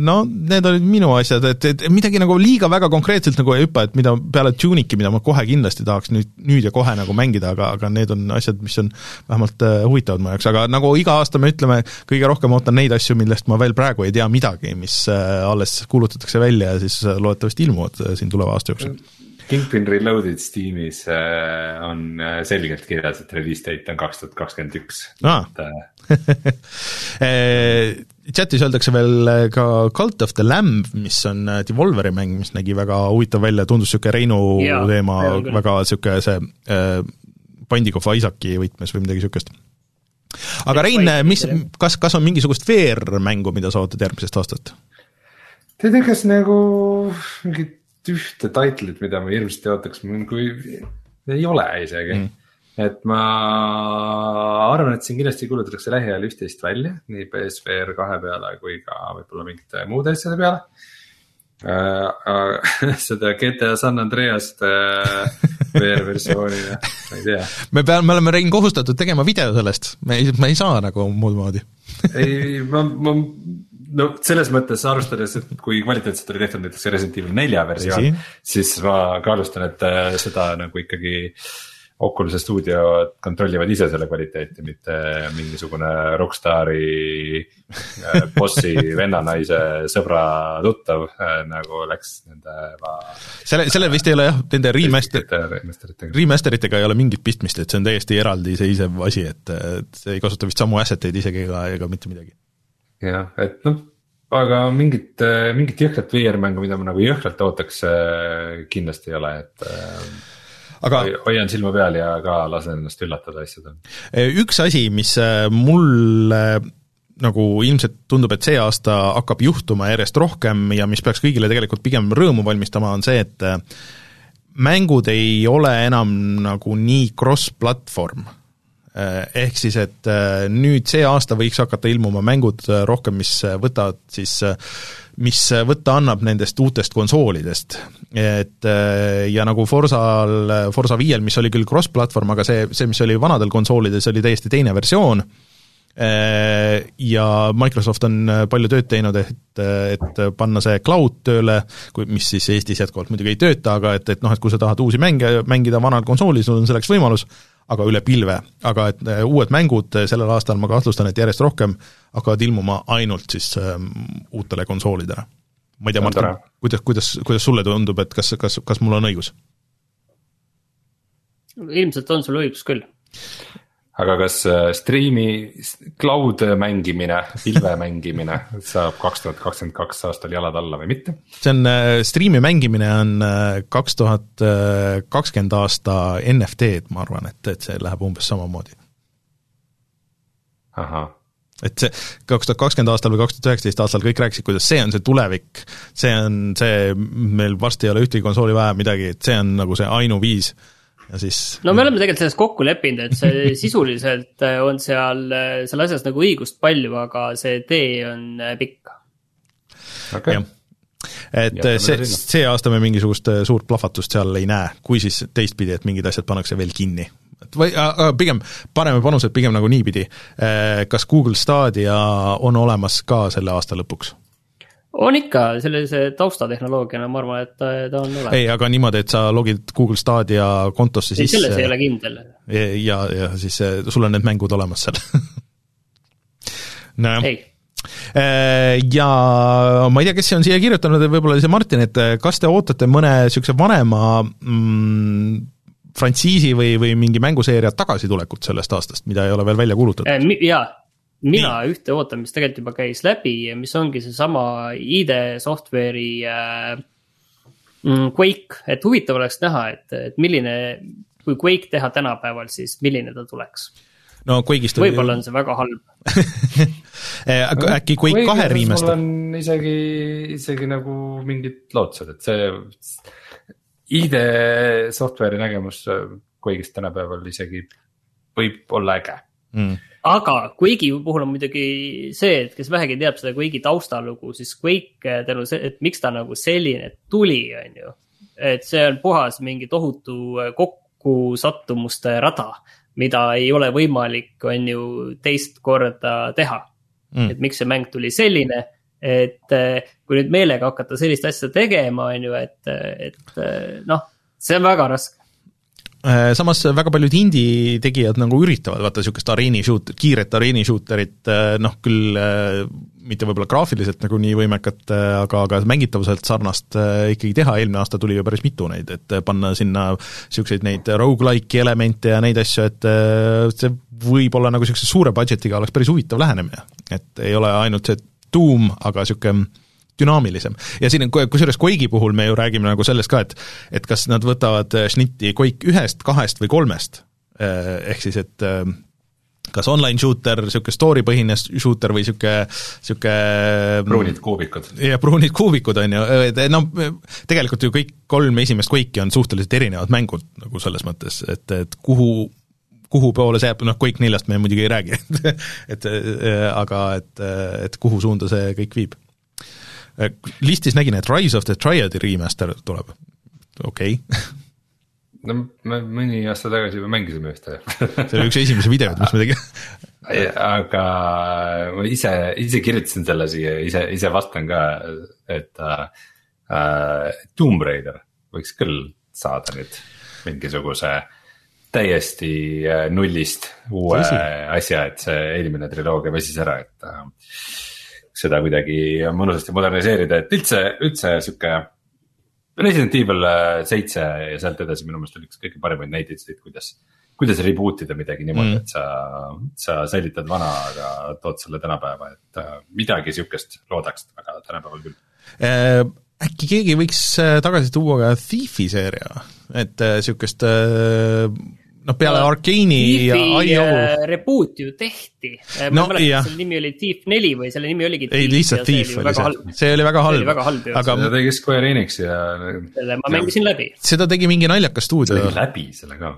no need olid minu asjad, et, et midagi nagu liiga väga konkreetselt nagu ei hüppa, et mida peale Tunic'i, mida ma kohe kindlasti tahaks nüüd, nüüd ja kohe nagu mängida, aga, aga need on asjad, mis on vähemalt uh, huvitavad mu jaoks, aga nagu iga aasta me ütleme, kõige rohkem ootan neid asju, millest ma veel praegu ei tea midagi, mis äh, alles kuulutatakse välja ja siis äh, loodetavasti ilmuvad äh, siin tuleva aasta jooksul. Kingpin Reloaded Steamis on selgelt kirjas, et release date on kaks tuhat kakskümmend üks. <laughs> chatis öeldakse veel ka Cult of the Lamb, mis on Devolveri mäng, mis nägi väga huvitav välja, tundus niisugune Reinu ja, teema, väga niisugune see äh, Binding of Isaaci võtmes või midagi niisugust aga Rein, mis, kas, kas on mingisugust VR-mängu, mida sa ootad järgmisest aastast? tead, kas nagu mingit ühte title'it, mida ma hirmsasti ootaks, kui ei ole isegi mm. et ma arvan, et siin kindlasti kuulutatakse lähiajal üht-teist välja, nii PSVR kahe peale kui ka võib-olla mingite muude asjade peale. <laughs> seda GTA San Andreast äh, VR-versiooni ma ei tea. me peame, me oleme, Rein, kohustatud tegema video sellest, me ei, me ei saa nagu muud moodi. <laughs> Ei, ma, ma no selles mõttes arvestades, et kui kvaliteetselt oli tehtud näiteks Resident Evil nelja versioon, siis ma kahtlustan, et äh, seda nagu ikkagi Oculus'e stuudiod kontrollivad ise selle kvaliteeti, mitte mingisugune Rockstari äh, bossi <laughs> vennanaise sõbra tuttav äh, nagu läks nende. selle, sellel vist ei ole jah, nende remaster, remaster itega ei ole mingit pistmist, et see on täiesti eraldiseisev asi, et, et see ei kasuta vist samu asset eid isegi ega, ega mitte midagi. jah, et noh aga mingit, mingit jõhkrat VR-mängu, mida ma nagu jõhkralt ootaks, kindlasti ei ole, et aga hoian silma peal ja ka lasen ennast üllatada asjadel. üks asi, mis äh, mulle nagu ilmselt tundub, et see aasta hakkab juhtuma järjest rohkem ja mis peaks kõigile tegelikult pigem rõõmu valmistama, on see, et äh, mängud ei ole enam nagu nii cross-platvorm äh, ehk siis, et nüüd see aasta võiks hakata ilmuma mängud rohkem, mis võtavad siis mis võtta annab nendest uutest konsoolidest. et äh, ja nagu Forsal, Forsa viiel, mis oli küll cross-platvorm, aga see, see, mis oli vanadel konsoolides, oli täiesti teine versioon, äh, ja Microsoft on palju tööd teinud, et, et panna see cloud tööle, mis siis Eestis jätkuvalt muidugi ei tööta, aga et, et noh, et kui sa tahad uusi mänge mängida vanal konsoolil, sul on selleks võimalus, aga üle pilve, aga et äh, uued mängud äh, sellel aastal ma kahtlustan, et järjest rohkem hakkavad ilmuma ainult siis ähm, uutele konsoolidele. ma ei tea, Martin, kuidas, kuidas, kuidas sulle tundub, et kas, kas, kas mul on õigus? ilmselt on sul õigus küll aga kas äh, striimi, cloud mängimine, pilve mängimine <laughs> saab kaks tuhat kakskümmend kaks aastal jalad alla või mitte? see on, äh, striimi mängimine on äh, kaks tuhat kakskümmend aasta NFT-d, ma arvan, et, et see läheb umbes samamoodi. ahah et see kaks tuhat kakskümmend aastal või kaks tuhat üheksateist aastal kõik rääkisid, kuidas see on see tulevik, see on see, meil varsti ei ole ühtegi konsooli vaja, midagi, et see on nagu see ainuviis ja siis. no me oleme tegelikult selles kokku leppinud, et see <laughs> sisuliselt äh, on seal, äh, seal asjas nagu õigust palju, aga see tee on äh, pikk. okei okay et ja, see, see aasta me mingisugust suurt plahvatust seal ei näe, kui siis teistpidi, et mingid asjad pannakse veel kinni. et või äh, pigem paneme panused pigem nagu niipidi, kas Google Stadia on olemas ka selle aasta lõpuks? On ikka, sellise taustatehnoloogiana ma arvan, et ta, ta on olemas. ei, aga niimoodi, et sa logid Google Stadia kontosse sisse. selles ei ole kindel. ja, ja siis eh, sul on need mängud olemas seal <laughs> nojah eh, ja ma ei tea, kes on siia kirjutanud, võib-olla oli see Martin, et eh, kas te ootate mõne niisuguse vanema mm, frantsiisi või, või mingi mänguseeria tagasitulekut sellest aastast, mida ei ole veel välja kuulutatud? jaa, mina Nii. ühte ootan, mis tegelikult juba käis läbi ja mis ongi seesama ID software'i äh, mm, Quake, et huvitav oleks näha, et, et milline, kui Quake teha tänapäeval, siis milline ta tuleks. No Quake'ist oli võib-olla on see väga halb. <laughs> Eh, äkki Quake kahe remaster? mul on isegi, isegi nagu mingid lootused, et see ID software'i nägemus Quake'ist tänapäeval isegi võib olla äge. Mm aga Quake'i puhul on muidugi see, et kes vähegi teab seda Quake'i taustalugu, siis Quake eh, tänu see, et miks ta nagu selline tuli, on ju. et see on puhas mingi tohutu eh, kokkusattumuste rada, mida ei ole võimalik, on ju, teist korda teha. Mm.. et miks see mäng tuli selline, et eh, kui nüüd meelega hakata sellist asja tegema, on ju, et, et noh, see on väga raske samas väga paljud indie tegijad nagu üritavad vaata niisugust areeni shoot, kiiret areeni shooterit, äh, noh küll äh, mitte võib-olla graafiliselt nagu nii võimekat, aga, aga mängitavuselt sarnast ikkagi teha, eelmine aasta tuli ju päris mitu neid, et panna sinna niisuguseid neid rogu-like'i elemente ja neid asju, et see võib olla nagu niisuguse suure budget'iga oleks päris huvitav lähenemine. et ei ole ainult see tuum, aga niisugune dünaamilisem. ja siin, kusjuures Quake'i puhul me ju räägime nagu sellest ka, et et kas nad võtavad äh, šnitti Quake ühest, kahest või kolmest, äh, ehk siis et äh, kas online shooter, niisugune story põhine shooter või niisugune, niisugune pruunid kuubikud. jah, pruunid kuubikud, on ju, no tegelikult ju kõik kolm esimest Quake'i on suhteliselt erinevad mängud nagu selles mõttes, et, et kuhu kuhu poole see jääb, noh Quake neljast me muidugi ei räägi <laughs> et aga et, et kuhu suunda see kõik viib listis nägin, et Rise of the Triad'i remaster tuleb, okei okay. <laughs> no me mõni aasta tagasi juba mängisime ühte see oli üks esimesi videoid, mis me tegime aga ma ise, ise kirjutasin selle siia, ise, ise vastan ka, et äh, äh, Tomb Raider võiks küll saada nüüd mingisuguse täiesti äh, nullist uue Tõsi. asja, et see eelmine triloogia väsis ära, et äh, seda kuidagi mõnusasti moderniseerida, et üldse, üldse sihuke. Resident Evil äh, seitse ja sealt edasi minu meelest oli üks kõige paremaid näiteid, kuidas, kuidas reboot ida midagi niimoodi mm., et sa, sa säilitad vana, aga tood selle tänapäeva, et äh, midagi sihukest loodaks väga tänapäeval küll Äh, äkki keegi võiks äh, tagasi tuua ka Thiefi seeria, et niisugust noh, peale No, Arkeeni ja Thiefi IO äh, reboot ju tehti. No, ma ei mäleta selle nimi oli Thief neli või selle nimi oligi. ei, lihtsalt Thief oli see, see oli väga see halb oli, väga halb ju, aga seda tegi Square Enix ja selle ma mängisin läbi. seda tegi mingi naljakas stuudio tegi. läbi selle ka.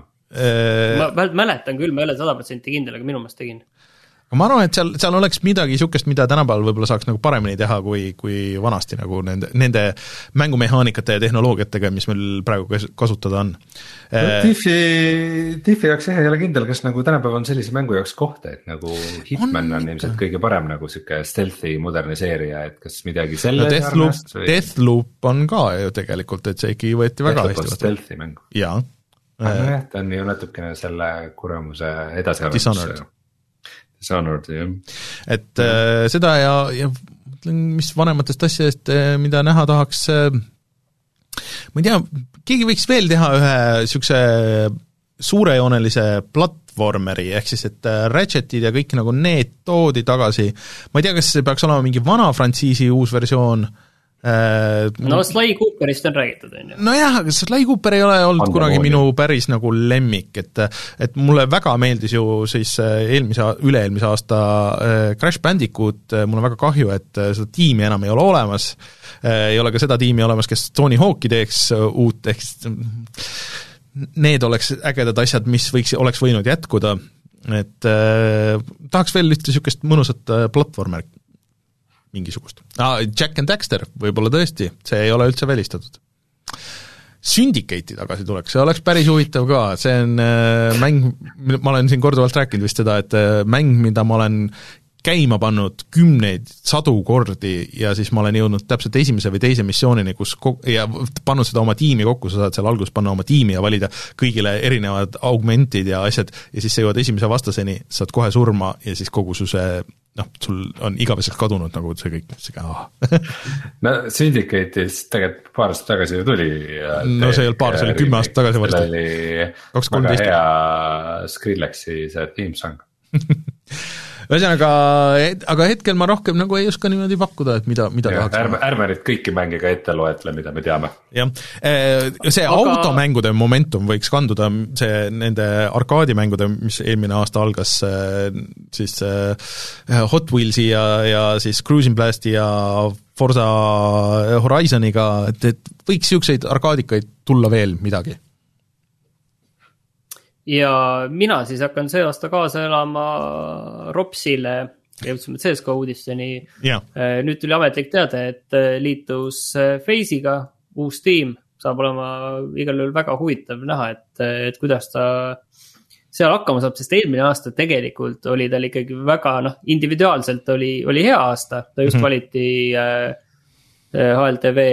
ma mäletan küll, ma ei ole sada protsenti kindel, aga minu meelest tegin. Ma arvan, et seal, seal oleks midagi niisugust, mida tänapäeval võib-olla saaks nagu paremini teha, kui, kui vanasti nagu nende, nende mängumehaanikate ja tehnoloogiatega, mis meil praegu kas- kasutada on. Diffi, Diffi jaoks jah, ei ole kindel, kas nagu tänapäeval on sellise mängu jaoks kohta, et nagu Hitman on, On ilmselt kõige parem nagu sihuke stealth'i moderniseerija, et kas midagi no selle Deathloop sarnast, või. Deathloop on ka ju tegelikult, et see ikkagi võeti väga Deathloop hästi vastu. stealth'i mäng. jaa, nojah, ta on ju natukene selle kuramuse edasiarendus Dishonored jah. et äh, seda ja, ja mõtlen, mis vanematest asjadest, mida näha tahaks äh, ma ei tea, keegi võiks veel teha ühe niisuguse suurejoonelise platvormeri, ehk siis et äh, Ratchetid ja kõik nagu need toodi tagasi, ma ei tea, kas see peaks olema mingi vana frantsiisi uus versioon äh, no Sly Cooperist on räägitud, on ju. nojah, aga Sly Cooper ei ole olnud Andemoonia. kunagi minu päris nagu lemmik, et et mulle väga meeldis ju siis äh, eelmise, üle-eelmise aasta äh, Crash Bandicoot, mul on väga kahju, et äh, seda tiimi enam ei ole olemas, ei ole ka seda tiimi olemas, kes Tony Hawk'i teeks äh, uut, ehk siis need oleks ägedad asjad, mis võiks, oleks võinud jätkuda, et äh, tahaks veel ühte niisugust mõnusat äh, platvormer mingisugust ah,. Jack and Daxter võib-olla tõesti, see ei ole üldse välistatud. Syndicate'i tagasi tuleks, see oleks päris huvitav ka, see on äh, mäng, ma olen siin korduvalt rääkinud vist seda, et äh, mäng, mida ma olen käima pannud kümneid, sadu kordi ja siis ma olen jõudnud täpselt esimese või teise missioonini, kus ko-, ja pannud seda oma tiimi kokku, sa saad seal alguses panna oma tiimi ja valida kõigile erinevad augmentid ja asjad ja siis sa jõuad esimese vastaseni, saad kohe surma ja siis kogu su see noh, sul on igaveseks kadunud nagu see kõik, sihuke ah. <laughs> no Syndicate'is tegelikult paar aastat tagasi ju tuli. No see ei olnud paar, see oli kümme aastat tagasi varsti. oli 2013. väga hea Skrillexi see theme song. <laughs> ühesõnaga, aga hetkel ma rohkem nagu ei oska niimoodi pakkuda, et mida, mida tahaks ärme, ärme nüüd kõiki mänge ka ette loetle, mida me teame. jah, see Aga- automängude momentum võiks kanduda see nende arkaadimängude, mis eelmine aasta algas, siis äh, Hot Wheelsi ja, ja siis Cruising Blasti ja Forza Horizoniga, et, et võiks niisuguseid arkaadikaid tulla veel midagi. Ja mina siis hakkan see aasta kaasa elama Ropsile, jõudsime CSGO uudisteni. jah, nüüd tuli ametlik teade, et äh, liitus äh, Face'iga uus tiim, saab olema igal juhul väga huvitav näha, et, et kuidas ta seal hakkama saab, sest eelmine aasta tegelikult oli tal ikkagi väga noh, individuaalselt oli, oli hea aasta, ta just mm -hmm. valiti äh, HLTV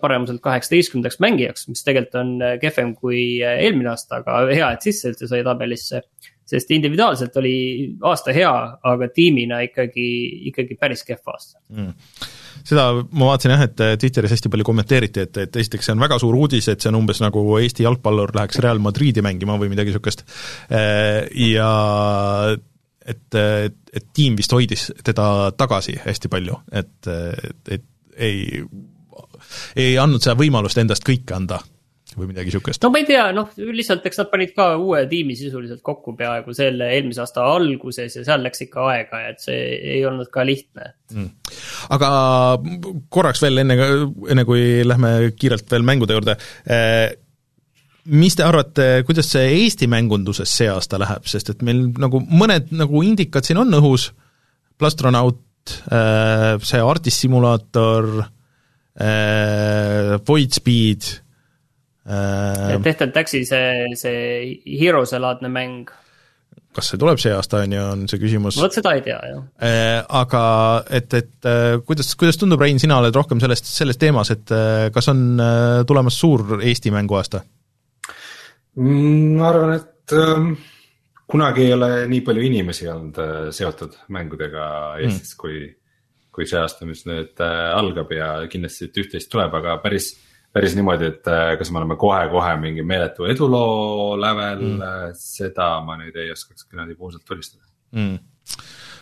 paremuselt kaheksateistkümnendaks mängijaks, mis tegelikult on äh, kehvem kui äh, eelmine aasta, aga hea, et sisse üldse sai tabelisse. sest individuaalselt oli aasta hea, aga tiimina ikkagi, ikkagi päris kehv aasta. seda ma vaatasin jah, et Twitteris hästi palju kommenteeriti, et, et esiteks see on väga suur uudis, et see on umbes nagu Eesti jalgpallur läheks Real Madridi mängima või midagi niisugust, ja et, et, et tiim vist hoidis teda tagasi hästi palju, et, et, et ei, ei andnud seda võimalust endast kõike anda või midagi niisugust. no ma ei tea, noh lihtsalt eks nad panid ka uue tiimi sisuliselt kokku peaaegu selle eelmise aasta alguses ja seal läks ikka aega, et see ei olnud ka lihtne. aga korraks veel enne, enne kui lähme kiirelt veel mängude juurde, mis te arvate, kuidas see Eesti mängunduses see aasta läheb, sest et meil nagu mõned nagu indikad siin on õhus, Plastronaut, see Artist Simulaator, Void Speed, Tehtel Taxi see, see Heroes'e laadne mäng, kas see tuleb see aasta, on ju, on see küsimus. vot seda ei tea, jah. Aga et, et kuidas, kuidas tundub, Rein, sina oled rohkem sellest, selles teemas, et kas on tulemas suur Eesti mänguaasta? ma arvan, et ähm, kunagi ei ole nii palju inimesi olnud äh, seotud mängudega Eestis mm. kui, kui see aasta, mis nüüd äh, algab ja kindlasti üht-teist tuleb, aga päris, päris niimoodi, et äh, kas me oleme kohe-kohe mingi meeletu eduloo lävel mm., seda ma nüüd ei oskaks niimoodi puusalt tulistada mm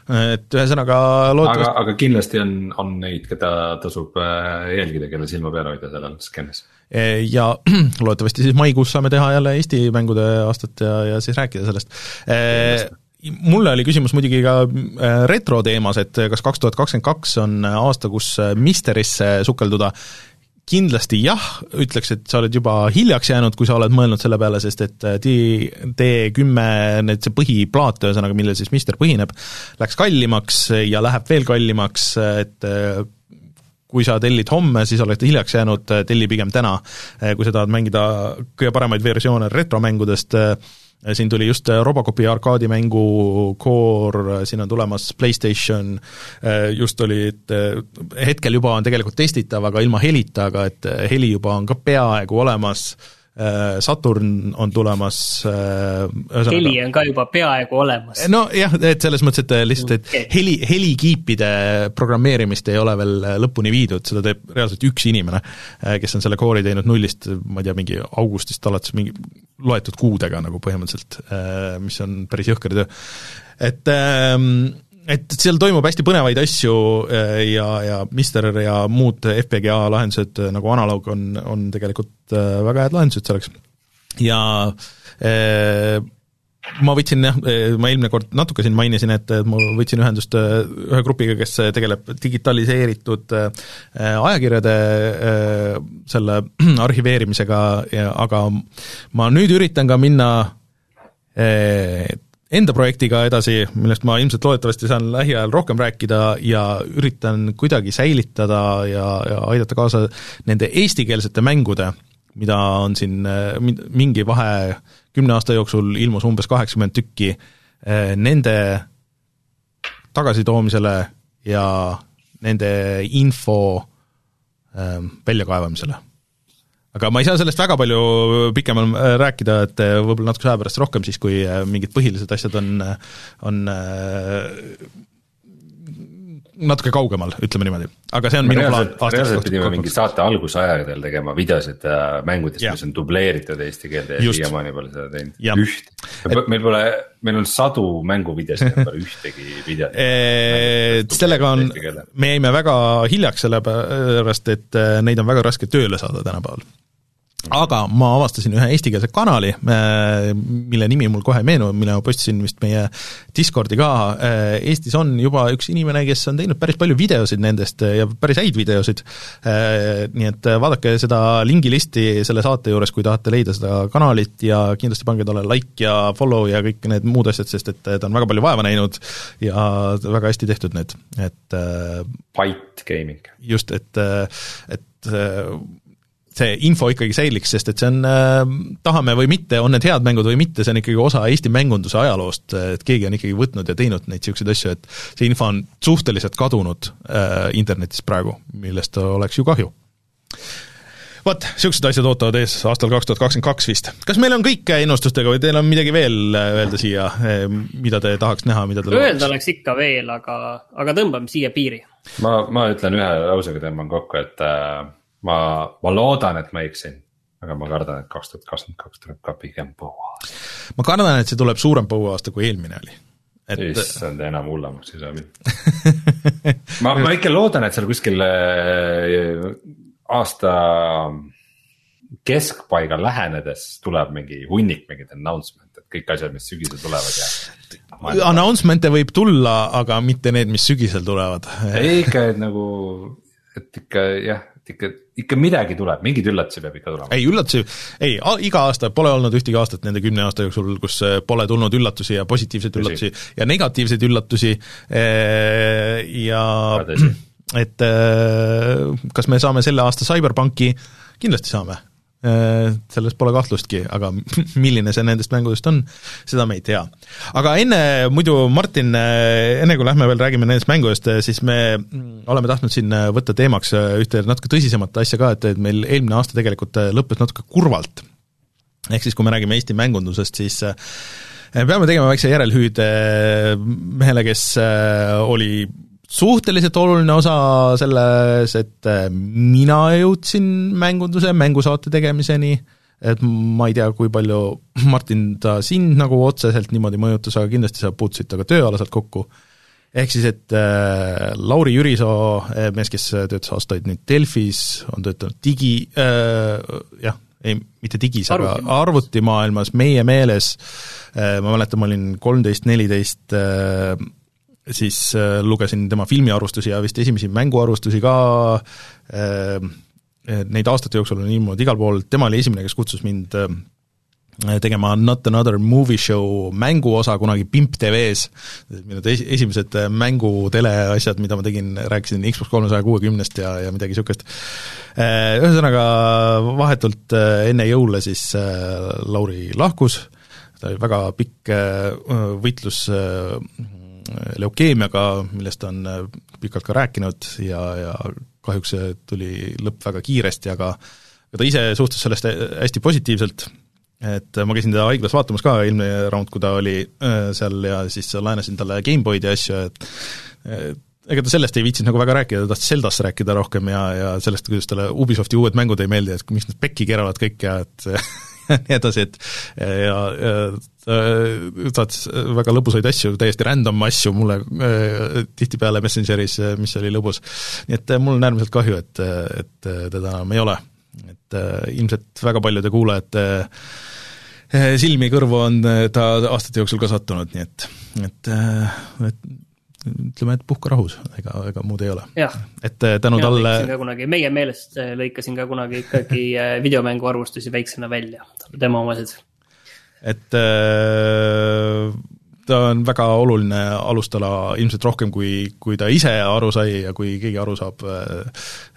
et ühesõnaga loodetavasti aga, kindlasti on, on neid, keda tasub jälgida, kelle silma peal hoida sellel skeenes Eh, ja <clears throat> loodetavasti siis maikuus saame teha jälle Eesti mängude aastat ja, ja siis rääkida sellest. Eh, mulle oli küsimus muidugi ka eh, retro teemas, et kas kaks tuhat kakskümmend kaks on aasta, kus Misterisse sukelduda, kindlasti jah, ütleks, et sa oled juba hiljaks jäänud, kui sa oled mõelnud selle peale, sest et D10, need, see põhiplaat, ühesõnaga, millel siis Mister põhineb, läks kallimaks ja läheb veel kallimaks, et kui sa tellid homme, siis oled hiljaks jäänud, telli pigem täna. kui sa tahad mängida kõige paremaid versioone retromängudest, siin tuli just Robocopi arkaadimängu Core, siin on tulemas PlayStation, just oli, et hetkel juba on tegelikult testitav, aga ilma helita, aga et heli juba on ka peaaegu olemas Äh, Saturn on tulemas äh, ühesõnaga heli on ka juba peaaegu olemas. nojah, et selles mõttes, et lihtsalt, et okay. heli, helikiipide programmeerimist ei ole veel lõpuni viidud, seda teeb reaalselt üks inimene, äh, kes on selle core'i teinud nullist, ma ei tea, mingi augustist alates mingi loetud kuudega nagu põhimõtteliselt, mis on päris jõhker töö. et ähm, et seal toimub hästi põnevaid asju äh, ja, ja Mister ja muud FPGA lahendused äh, nagu Analoog on, on tegelikult äh, väga head lahendused selleks. ja eh, ma võtsin jah, ma eelmine kord natuke siin mainisin, et ma võtsin ühendust ühe grupiga, kes tegeleb digitaliseeritud ajakirjade selle <clears throat> arhiveerimisega, aga ma nüüd üritan ka minna enda projektiga edasi, millest ma ilmselt loodetavasti saan lähiajal rohkem rääkida ja üritan kuidagi säilitada ja, ja aidata kaasa nende eestikeelsete mängude, mida on siin mingi vahe kümne aasta jooksul ilmus umbes kaheksakümmend tükki, nende tagasitoomisele ja nende info väljakaevamisele aga ma ei saa sellest väga palju pikemalt äh, rääkida, et äh, võib-olla natukese aja pärast rohkem siis, kui äh, mingid põhilised asjad on, on natuke kaugemal, ütleme niimoodi. aga see on minu plaan reaalselt pidime mingi saate algusaegadel tegema videosid mängudest, mis on dubleeritud eesti keelde ja siiamaani pole seda teinud, üht. meil pole, meil on sadu mänguvideosid ja pole ühtegi videot. <laughs> sellega on, me jäime väga hiljaks, sellepärast et neid on väga raske tööle saada tänapäeval aga ma avastasin ühe eestikeelse kanali, äh, mille nimi mul kohe ei meenu, mille ma postisin vist meie Discordi ka, äh, Eestis on juba üks inimene, kes on teinud päris palju videosid nendest äh, ja päris häid videosid, nii et vaadake seda lingilisti selle saate juures, kui tahate leida seda kanalit ja kindlasti pange talle like ja follow ja kõik need muud asjad, sest et ta on väga palju vaeva näinud ja väga hästi tehtud need, et Byte Gaming. just, et, et see info ikkagi säiliks, sest et see on äh,, tahame või mitte, on need head mängud või mitte, see on ikkagi osa Eesti mängunduse ajaloost, et keegi on ikkagi võtnud ja teinud neid niisuguseid asju, et see info on suhteliselt kadunud äh, internetis praegu, millest oleks ju kahju vot, niisugused asjad ootavad ees aastal kaks tuhat kakskümmend kaks vist. kas meil on kõik ennustustega või teil on midagi veel äh, öelda siia, äh, mida te tahaks näha, mida te öelda oleks ikka veel, aga, aga tõmbame siia piiri. ma, ma ütlen ühe lausega tõmban kokku, et äh, ma, ma loodan, et ma eksin, aga ma kardan, et kaks tuhat kakskümmend kaks tuleb ka pigem põuaasta. ma kardan, et see tuleb suurem põuaasta, kui eelmine oli et issand, enam hullemaks ei saa minna ma, ma ikka loodan, et seal kuskil äh, aasta keskpaiga lähenedes tuleb mingi hunnik mingeid announcement, et kõik asjad, mis sügisel tulevad ja. Announcement'e võib tulla, aga mitte need, mis sügisel tulevad. ei ikka, et nagu, et ikka jah, ikka, ikka midagi tuleb, mingeid üllatusi peab ikka tulema. ei, üllatusi, ei, iga aasta pole olnud ühtegi aastat nende kümne aasta jooksul, kus äh, pole tulnud üllatusi ja positiivseid üllatusi ja negatiivseid üllatusi äh, ja et äh, kas me saame selle aasta CyberPunki, kindlasti saame selles pole kahtlustki, aga <laughs> milline see nendest mängudest on, seda me ei tea. aga enne, muidu Martin, äh, enne kui lähme veel räägime nendest mängudest, äh, siis me mm, oleme tahtnud siin võtta teemaks ühte natuke tõsisemat asja ka, et, et meil eelmine aasta tegelikult lõppes natuke kurvalt ehk siis, kui me räägime Eesti mängundusest, siis peame tegema väikse järelhüüde mehele, kes oli suhteliselt oluline osa selles, et mina jõudsin mängunduse, mängusaate tegemiseni, et ma ei tea, kui palju, <clears throat> Martin, ta sind nagu otseselt niimoodi mõjutas, aga kindlasti sa puutusid temaga tööalaselt kokku, ehk siis, et äh, Lauri Jürisoo, mees, kes töötas aastaid nüüd Delfis, on töötanud digi äh,, jah, ei, mitte digis, aga arvutimaailmas, meie meeles äh,, ma mäletan, ma olin kolmteist, neliteist äh, siis äh, lugesin tema filmiarvustusi ja vist esimesi mänguarvustusi ka äh,, neid aastate jooksul on ilmunud igal pool, tema oli esimene, kes kutsus mind äh, tegema Not Another Movie Show mänguosa kunagi Pimp TV-s, minu es-, esimesed äh, mängutele asjad, mida ma tegin, rääkisin Xbox kolmesaja kuuekümnest ja, ja midagi niisugust. Äh, ühesõnaga, vahetult äh, enne jõule siis Lauri lahkus, ta oli väga pikk võitlus leukeemiaga, millest on äh, pikalt ka rääkinud ja, ja kahjuks see tuli lõpp väga kiiresti, aga ta ise suhtus sellest hästi positiivselt, et ma käisin teda haiglas vaatamas ka eelmine round, kui ta oli äh, seal ja siis laenasin talle GameBoy'd ja asju, et ega ta sellest ei viitsinud nagu väga rääkida, ta tahtis Zeldast rääkida rohkem ja, ja sellest, kuidas talle Ubisofti uued mängud ei meeldi, et miks nad pekki keeravad kõik ja et <laughs> <laughs> nii edasi, et ja, ja ta saatis väga lõbusaid asju, täiesti random asju mulle äh, tihtipeale Messengeris, mis oli lõbus. nii et mul on äärmiselt kahju, et, et teda enam ei ole. et ilmselt väga paljude kuulajate silmi-kõrvu on ta aastate jooksul ka sattunud, nii et, et, et ütleme, et puhka rahus, ega, ega muud ei ole. et äh, tänu ja, talle. kunagi, meie meelest äh, lõikasin ka kunagi ikkagi äh, <laughs> videomängu arvustusi väiksena välja, tema omased. et ta on väga oluline alustala ilmselt rohkem, kui, kui ta ise aru sai ja kui keegi aru saab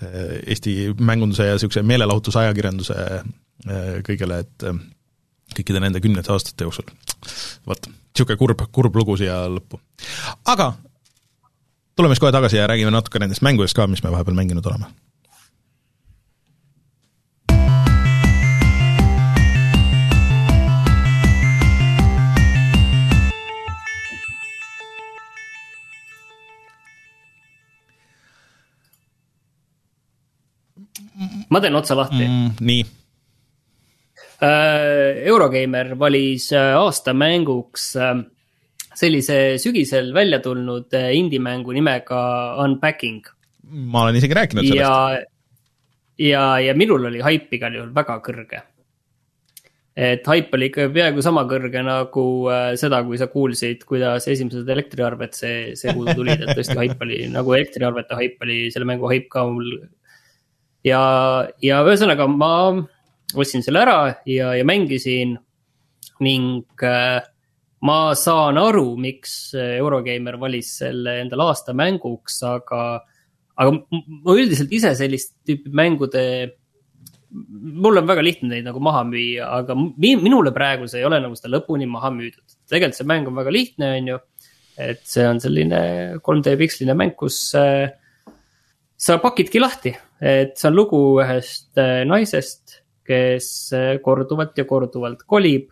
Eesti mängunduse ja niisuguse meelelahutusajakirjanduse kõigele, et kõikide nende kümnete aastate jooksul. vot, niisugune kurb, kurb lugu siia lõppu. aga tuleme siis kohe tagasi ja räägime natuke nendest mängudest ka, mis me vahepeal mänginud oleme. ma teen otsa lahti mm,. nii uh,. Eurogeimer valis äh, aasta mänguks uh, sellise sügisel välja tulnud eh, indie-mängu nimega Unpacking. ma olen isegi rääkinud sellest. ja, ja, ja minul oli haip igal juhul väga kõrge. et haip oli ikka peaaegu sama kõrge nagu äh, seda, kui sa kuulsid, kuidas esimesed elektriarved see, see kuu tulid, et tõesti haip oli nagu elektriarvete haip oli selle mängu haip ka mul. ja, ja ühesõnaga ma ostsin selle ära ja, ja mängisin ning äh, ma saan aru, miks Eurogeimer valis selle endale aasta mänguks, aga, aga ma üldiselt ise sellist tüüpi mängude, mul on väga lihtne neid nagu maha müüa, aga minule praegu see ei ole nagu seda lõpuni maha müüdud. tegelikult see mäng on väga lihtne, on ju. et see on selline 3D piksline mäng, kus äh, sa pakidki lahti, et see on lugu ühest äh, naisest, kes äh, korduvalt ja korduvalt kolib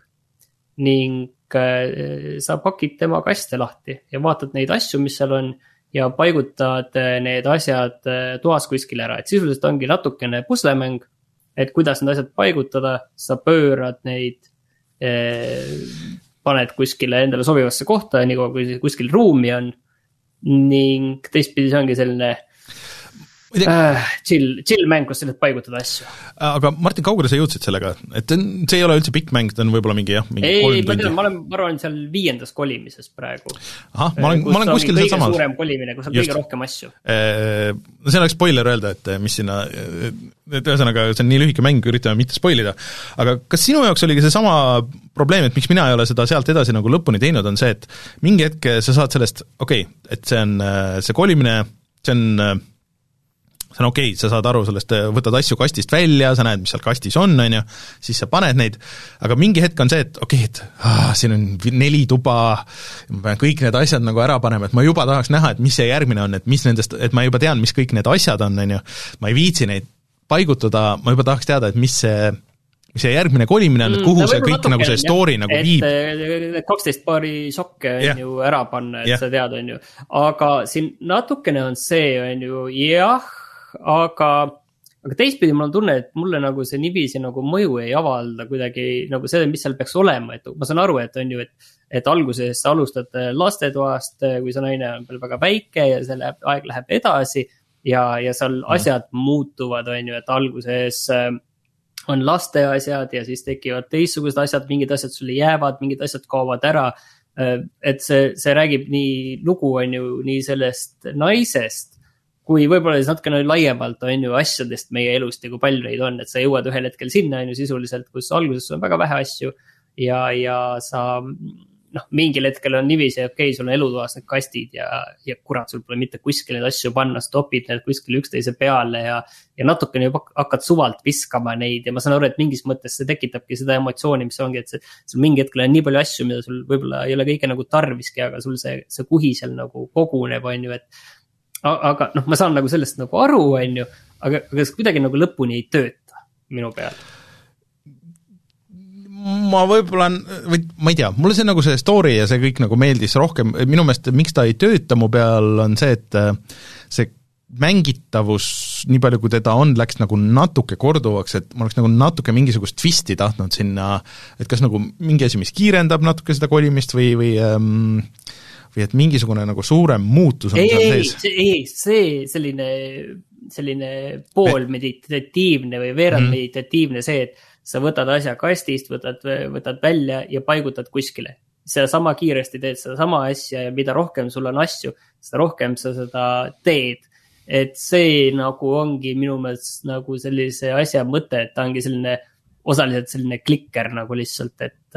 ning Äh, sa pakid tema kaste lahti ja vaatad neid asju, mis seal on ja paigutad äh, need asjad äh, toas kuskile ära, et sisuliselt ongi natukene puslemäng. et kuidas need asjad paigutada, sa pöörad neid eh,, paned kuskile endale sobivasse kohta, niikaua kui kuskil ruumi on. ning teistpidi see ongi selline äh, chill, chill mäng, kus sa saad paigutada asju. aga Martin, kaugele sa jõudsid sellega, et see ei ole üldse pikk mäng, ta on võib-olla mingi jah, mingi ei, kolm tundi? ma olen, ma arvan, seal viiendas kolimises praegu. ahah, ma olen, ma olen kuskil sealsamas. suurem kolimine, kus on Just. kõige rohkem asju. no see oleks spoiler öelda, et mis sinna, et ühesõnaga, see on nii lühike mäng, üritame mitte spoil ida, aga kas sinu jaoks oli ka seesama probleem, et miks mina ei ole seda sealt edasi nagu lõpuni teinud, on see, et mingi hetk sa saad sellest, okei okay,, et see on see kolimine, see on see on okei okay,, sa saad aru sellest, võtad asju kastist välja, sa näed, mis seal kastis on, on ju, siis sa paned neid, aga mingi hetk on see, et okei okay,, et ah, siin on neli tuba, ma pean kõik need asjad nagu ära panema, et ma juba tahaks näha, et mis see järgmine on, et mis nendest, et ma juba tean, mis kõik need asjad on, on ju, ma ei viitsi neid paigutada, ma juba tahaks teada, et mis see see järgmine kolimine on, et kuhu Mm, see võib-olla kõik nagu see story jah, nagu viib. Need kaksteist paari sokke on Jah. ju ära panna, et Jah. sa tead, on ju. aga siin natukene on see, on ju, jah, aga, aga teistpidi mul on tunne, et mulle nagu see niiviisi nagu mõju ei avalda kuidagi nagu see, mis seal peaks olema, et ma saan aru, et on ju, et. et alguses sa alustad äh, lastetoast, kui see naine on veel väga väike ja see läheb, aeg läheb edasi. ja, ja seal asjad muutuvad, on ju, et alguses äh, on laste asjad ja siis tekivad teistsugused asjad, mingid asjad sulle jäävad, mingid asjad kaovad ära. et see, see räägib nii, lugu on ju nii sellest naisest kui võib-olla siis natukene laiemalt on ju asjadest meie elust ja kui palju neid on, et sa jõuad ühel hetkel sinna on ju sisuliselt, kus alguses on väga vähe asju. ja, ja sa noh, mingil hetkel on niiviisi, okei okay,, sul on elutoas need kastid ja, ja kurat, sul pole mitte kuskil neid asju panna, stopid need kuskil üksteise peale ja. ja natukene juba hakkad suvalt viskama neid ja ma saan aru, et mingis mõttes see tekitabki seda emotsiooni, mis ongi, et see. sul mingi hetkel on nii palju asju, mida sul võib-olla ei ole kõike nagu tarviski, aga sul see, see kuhi seal nagu koguneb, on ju, et. Aga noh, ma saan nagu sellest nagu aru, on ju, aga, aga see kuidagi nagu lõpuni ei tööta minu peal. Ma võib-olla, või ma ei tea, mulle see nagu see story ja see kõik nagu meeldis rohkem, minu meelest miks ta ei tööta mu peal, on see, et äh, see mängitavus, nii palju kui teda on, läks nagu natuke korduvaks, et ma oleks nagu natuke mingisugust twisti tahtnud sinna, et kas nagu mingi asi, mis kiirendab natuke seda kolimist või, või ähm, või et mingisugune nagu suurem muutus on ei, seal ei, sees. ei, see selline, selline poolmeditatiivne või veerand Mhm. see, et sa võtad asja kastist, võtad, võtad välja ja paigutad kuskile. sedasama kiiresti teed sedasama asja ja mida rohkem sul on asju, seda rohkem sa seda teed. et see nagu ongi minu meelest nagu sellise asja mõte, et ta ongi selline osaliselt selline klikker nagu lihtsalt, et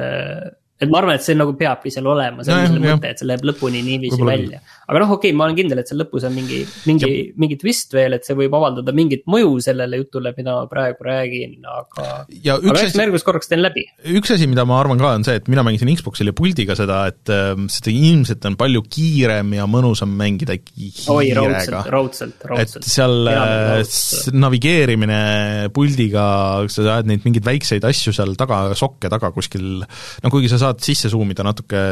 et ma arvan, et see nagu peabki seal olema, see on selle mõte, et see läheb lõpuni niiviisi välja. aga noh, okei okay,, ma olen kindel, et seal lõpus on mingi, mingi, mingi twist veel, et see võib avaldada mingit mõju sellele jutule, mida ma praegu räägin, aga. aga üks eks ma, järgmist korraks teen läbi. üks asi, mida ma arvan ka, on see, et mina mängisin Xboxil ja puldiga seda, et ähm, seda ilmselt on palju kiirem ja mõnusam mängida oi, raudselt, hiirega. raudselt, et raudselt. seal Hea äh, navigeerimine puldiga, sa ajad neid mingeid väikseid asju seal taga, sokke taga kuskil, no kuigi sa saad sisse zoom ida natuke,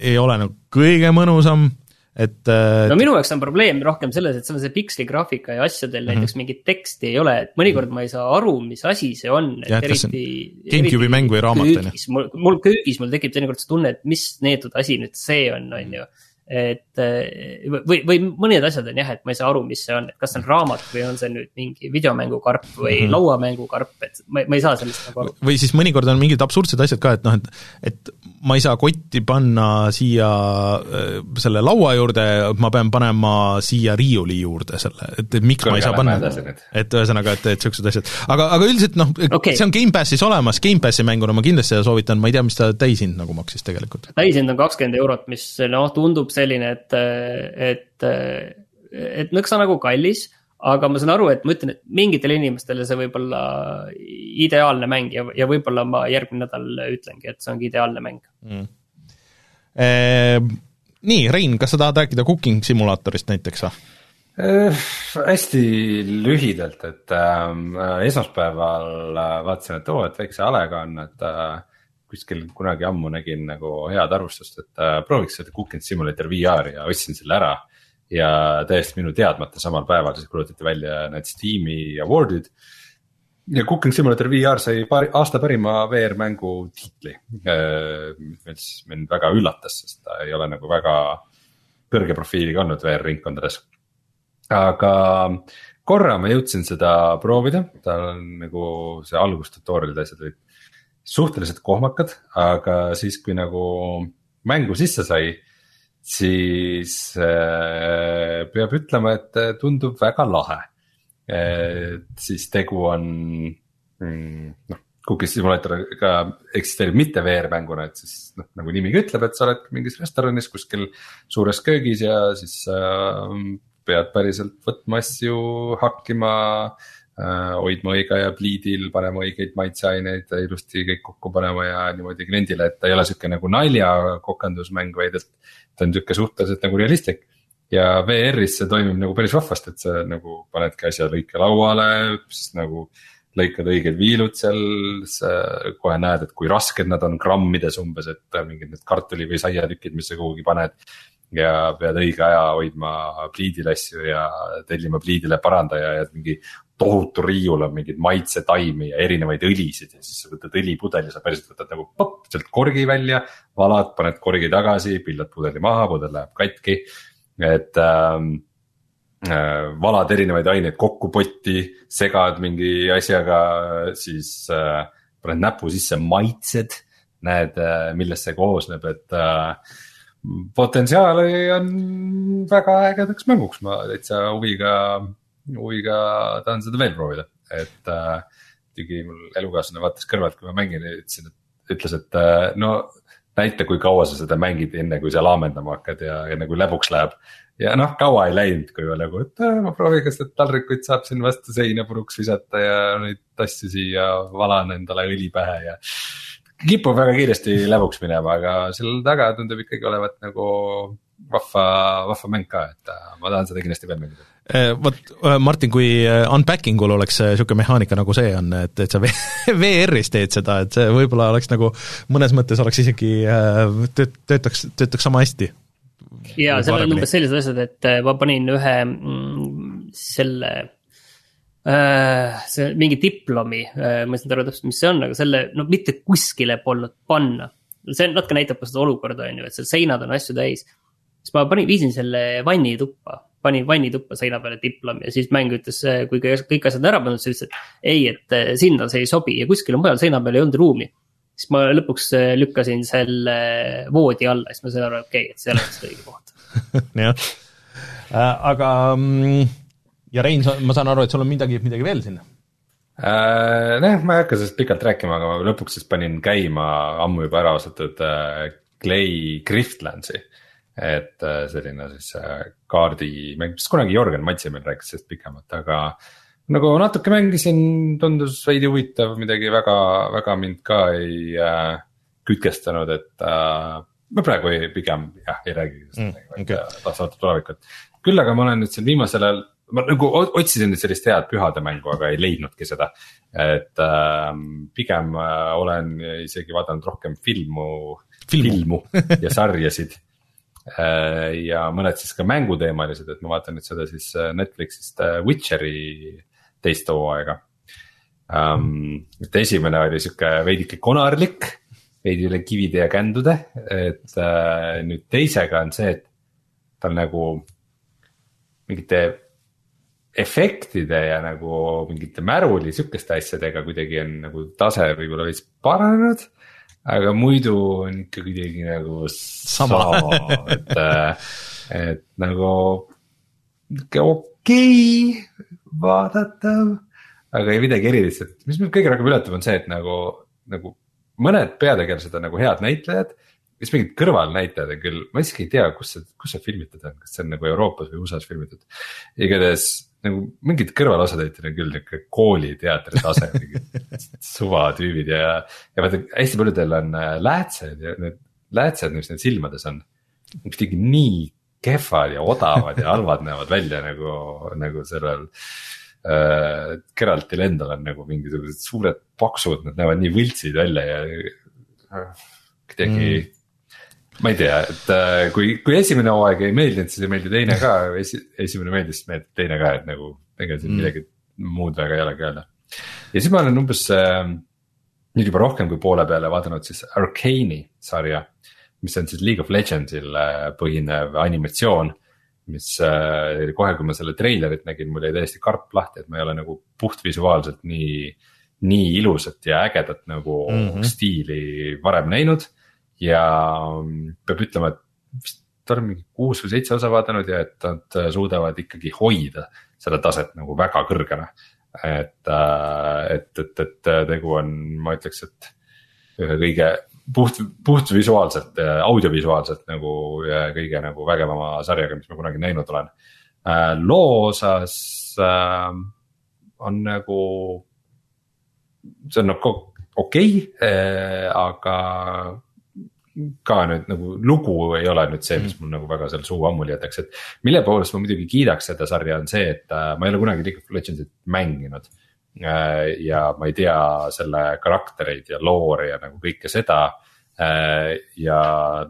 ei ole nagu kõige mõnusam, et äh, no minu jaoks on probleem rohkem selles, et see on see piksli graafika ja asjadel mm -hmm. näiteks mingit teksti ei ole, et mõnikord ma ei saa aru, mis asi see on. Jah, et kas see on GameCube'i mäng või raamat, on ju. mul, mul köögis mul tekib teinekord see tunne, et mis neetud asi nüüd see on, on ju. Et eh, või, või mõned asjad on jah, et ma ei saa aru, mis see on, et kas see on raamat või on see nüüd mingi videomängukarp või mm. -hmm. lauamängukarp, et ma, ma ei saa sellest nagu aru. või siis mõnikord on mingid absurdsed asjad ka, et noh, et et ma ei saa kotti panna siia äh, selle laua juurde, ma pean panema siia riiuli juurde selle, et, et miks ma ei saa panna et ühesõnaga, et, et niisugused asjad, aga, aga üldiselt noh okay. See on Gamepassis olemas, Gamepassi mänguna ma kindlasti seda soovitan, ma ei tea, mis ta täishind nagu maksis tegelikult. täishind on kakskümmend eurot, mis noh, tundub selline, et, et, et nõksa nagu kallis. Aga ma saan aru, et ma ütlen, et mingitele inimestele see võib olla ideaalne mäng ja, ja võib-olla ma järgmine nädal ütlengi, et see ongi ideaalne mäng. mm.. Ehm, nii, Rein, kas sa tahad rääkida cooking simulaatorist näiteks või? Äh, hästi lühidalt, et äh, esmaspäeval äh, vaatasin, et oo, et väikse Alega on, et äh, kuskil kunagi ammu nägin nagu head arvustust, et äh, prooviks seda Cooking Simulator VR-i ja ostsin selle ära. Ja täiesti minu teadmata samal päeval siis kuulutati välja need Steam'i award'id. ja Cooking Simulator VR sai paari, aasta parima VR-mängu tiitli, mis mind väga üllatas, sest ta ei ole nagu väga kõrge profiiliga olnud VR-ringkondades aga korra ma jõudsin seda proovida, tal on nagu see algustutorial'id asjad olid suhteliselt kohmakad, aga siis, kui nagu mängu sisse sai, siis äh, peab ütlema, et tundub väga lahe. et siis tegu on mm, noh, Cookie Simulatoriga eksisteerib mitte VR-mänguna, et siis noh, nagu nimi ka ütleb, et sa oled mingis restoranis kuskil suures köögis ja siis äh, pead päriselt võtma asju, hakkima äh,, hoidma õige pliidil, panema õigeid maitseaineid ilusti kõik kokku panema ja niimoodi kliendile, et ta ei ole sihuke nagu naljakokandusmäng, vaid et ta on sihuke suhteliselt nagu realistlik. ja VR-is see toimib nagu päris vahvasti, et sa nagu panedki asja lõike lauale, siis nagu lõikad õiged viilud seal, sa kohe näed, et kui rasked nad on grammides umbes, et mingid need kartuli või saiatükid, mis sa kuhugi paned. ja pead õige aja hoidma pliidil asju ja tellima pliidile parandaja ja mingi tohutu riiul on mingeid maitsetaimi ja erinevaid õlisid ja siis sa võtad õlipudeli, sa päriselt võtad nagu popp sealt korgi välja. valad, paned korgi tagasi, pillad pudeli maha, pudel läheb katki, et ähm, Äh, valad erinevaid aineid kokku potti, segad mingi asjaga, siis äh, paned näpu sisse, maitsed, näed, äh, millest see koosneb, et äh, potentsiaali on väga ägedaks mänguks, ma täitsa huviga, huviga tahan seda veel proovida, et äh,. muidugi mul elukaaslane vaatas kõrvalt, kui ma mängin ja ütlesin, et ütles, et äh, no näita, kui kaua sa seda mängid, enne kui sa laamendama hakkad ja, ja nagu läbuks läheb ja noh, kaua ei läinud, kui ma nagu, et ma proovin, kas need taldrikuid saab siin vastu seina puruks visata ja neid asju siia valan endale õli pähe ja. kipub väga kiiresti läbuks minema, aga seal taga tundub ikkagi olevat nagu vahva, vahva mäng ka, et äh, ma tahan seda kindlasti veel mängida äh, vot äh, Martin, kui unpacking ul oleks niisugune mehaanika nagu see on, et, et sa VR-is <laughs> teed seda, et see võib-olla oleks nagu mõnes mõttes oleks isegi tööt-, töötaks, töötaks sama hästi ja seal on umbes sellised asjad, et äh, ma panin ühe mm, selle äh,. see mingi diplomi äh,, ma ei saanud aru täpselt, mis see on, aga selle, no mitte kuskile polnud panna. see natuke näitab ka seda olukorda, on ju, et seal seinad on asju täis. Siis ma panin, viisin selle vannituppa, panin vannituppa seina peale diplomi ja siis mäng ütles, äh, kui kõik asjad ära pandud, siis ütles, et ei, et äh, sinna see ei sobi ja kuskil mujal seina peal ei olnud ruumi siis ma lõpuks äh, lükkasin selle voodi alla, siis ma sain aru, okei okay,, et see ei ole vist õige koht. <laughs> jah, äh, aga mm, ja Rein, ma saan aru, et sul on midagi, midagi veel sinna äh,? nojah, ma ei hakka sellest pikalt rääkima, aga ma lõpuks siis panin käima ammu juba ära ostetud äh, Clay Griftlandsi. Et äh, selline siis äh, kaardimäng, mis kunagi Jörgen Matsi meil rääkis sellest pikemalt, aga äh, nagu natuke mängisin, tundus veidi huvitav, midagi väga, väga mind ka ei äh, kütkestanud, et äh, ma praegu ei, pigem jah, ei räägi sellest mm, okay. tahaks vaadata tulevikut. küll aga ma olen nüüd siin viimasel ajal, ma nagu otsisin nüüd sellist head pühade mängu, aga ei leidnudki seda. et äh, pigem äh, olen isegi vaadanud rohkem filmu, filmu ja sarjasid äh, <laughs> ja mõned siis ka mänguteemalised, et ma vaatan nüüd seda siis äh, Netflixist äh, Witcheri teist hooaega um,. et esimene oli sihuke veidike konarlik, veidi üle kivide ja kändude, et uh, nüüd teisega on see, et tal nagu mingite efektide ja nagu mingite märuli sihukeste asjadega kuidagi on nagu tase võib-olla veits paranenud. Aga muidu on ikka kuidagi nagu sama, <laughs> et, äh, et nagu okei okay, vaadatav, aga ei midagi erilist, et mis mind kõige rohkem üllatab, on see, et nagu, nagu mõned peategelased on nagu head näitlejad. Siis mingid kõrvalnäitlejad on küll, ma isegi ei tea, kus see, kus see filmitud on, kas see on nagu Euroopas või USA-s filmitud. igatahes nagu mingid kõrvalosatäitjad on küll nihuke kooliteatri tase mingid <laughs> suvatüübid ja, ja vaata hästi paljudel on äh, läätsed ja need läätsed, mis neil silmades on. kuidagi nii kehvad ja odavad ja halvad <laughs> näevad välja nagu, nagu sellel äh,. Geraltil endal on nagu mingisugused suured paksud, nad näevad nii võltsid välja ja äh, kuidagi mm ma ei tea, et äh, kui, kui esimene hooaeg ei meeldinud, siis ei meeldi teine ka, esi-, esimene meeldis, siis meeldib teine ka, et nagu ega siin mm. midagi muud väga ei olegi öelda. ja siis ma olen umbes äh, nüüd juba rohkem kui poole peale vaadanud siis Arcane'i sarja mis on siis League of Legendsil äh, põhinev animatsioon. mis kohe, kui ma selle treilerit nägin, mul jäi täiesti karp lahti, et ma ei ole nagu puhtvisuaalselt nii, nii ilusat ja ägedat nagu mm -hmm. stiili varem näinud. Ja mm, peab ütlema, et vist olen mingi kuus või seitse osa vaadanud ja et nad äh, suudavad ikkagi hoida seda taset nagu väga kõrgena. et, et, et, et tegu on, ma ütleks, et ühe kõige puht, puhtvisuaalselt, audiovisuaalselt nagu kõige nagu vägevama sarjaga, mis ma kunagi näinud olen. Äh, loo osas äh, on nagu, see on nagu okei okay, äh,, aga ka nüüd nagu lugu ei ole nüüd see, mis mm. mul nagu väga seal suu ammuli jätaks, et. mille poolest ma muidugi kiidaks seda sarja, on see, et äh, ma ei ole kunagi League of Legendsit mänginud. ja ma ei tea selle karaktereid ja loori ja nagu kõike seda ja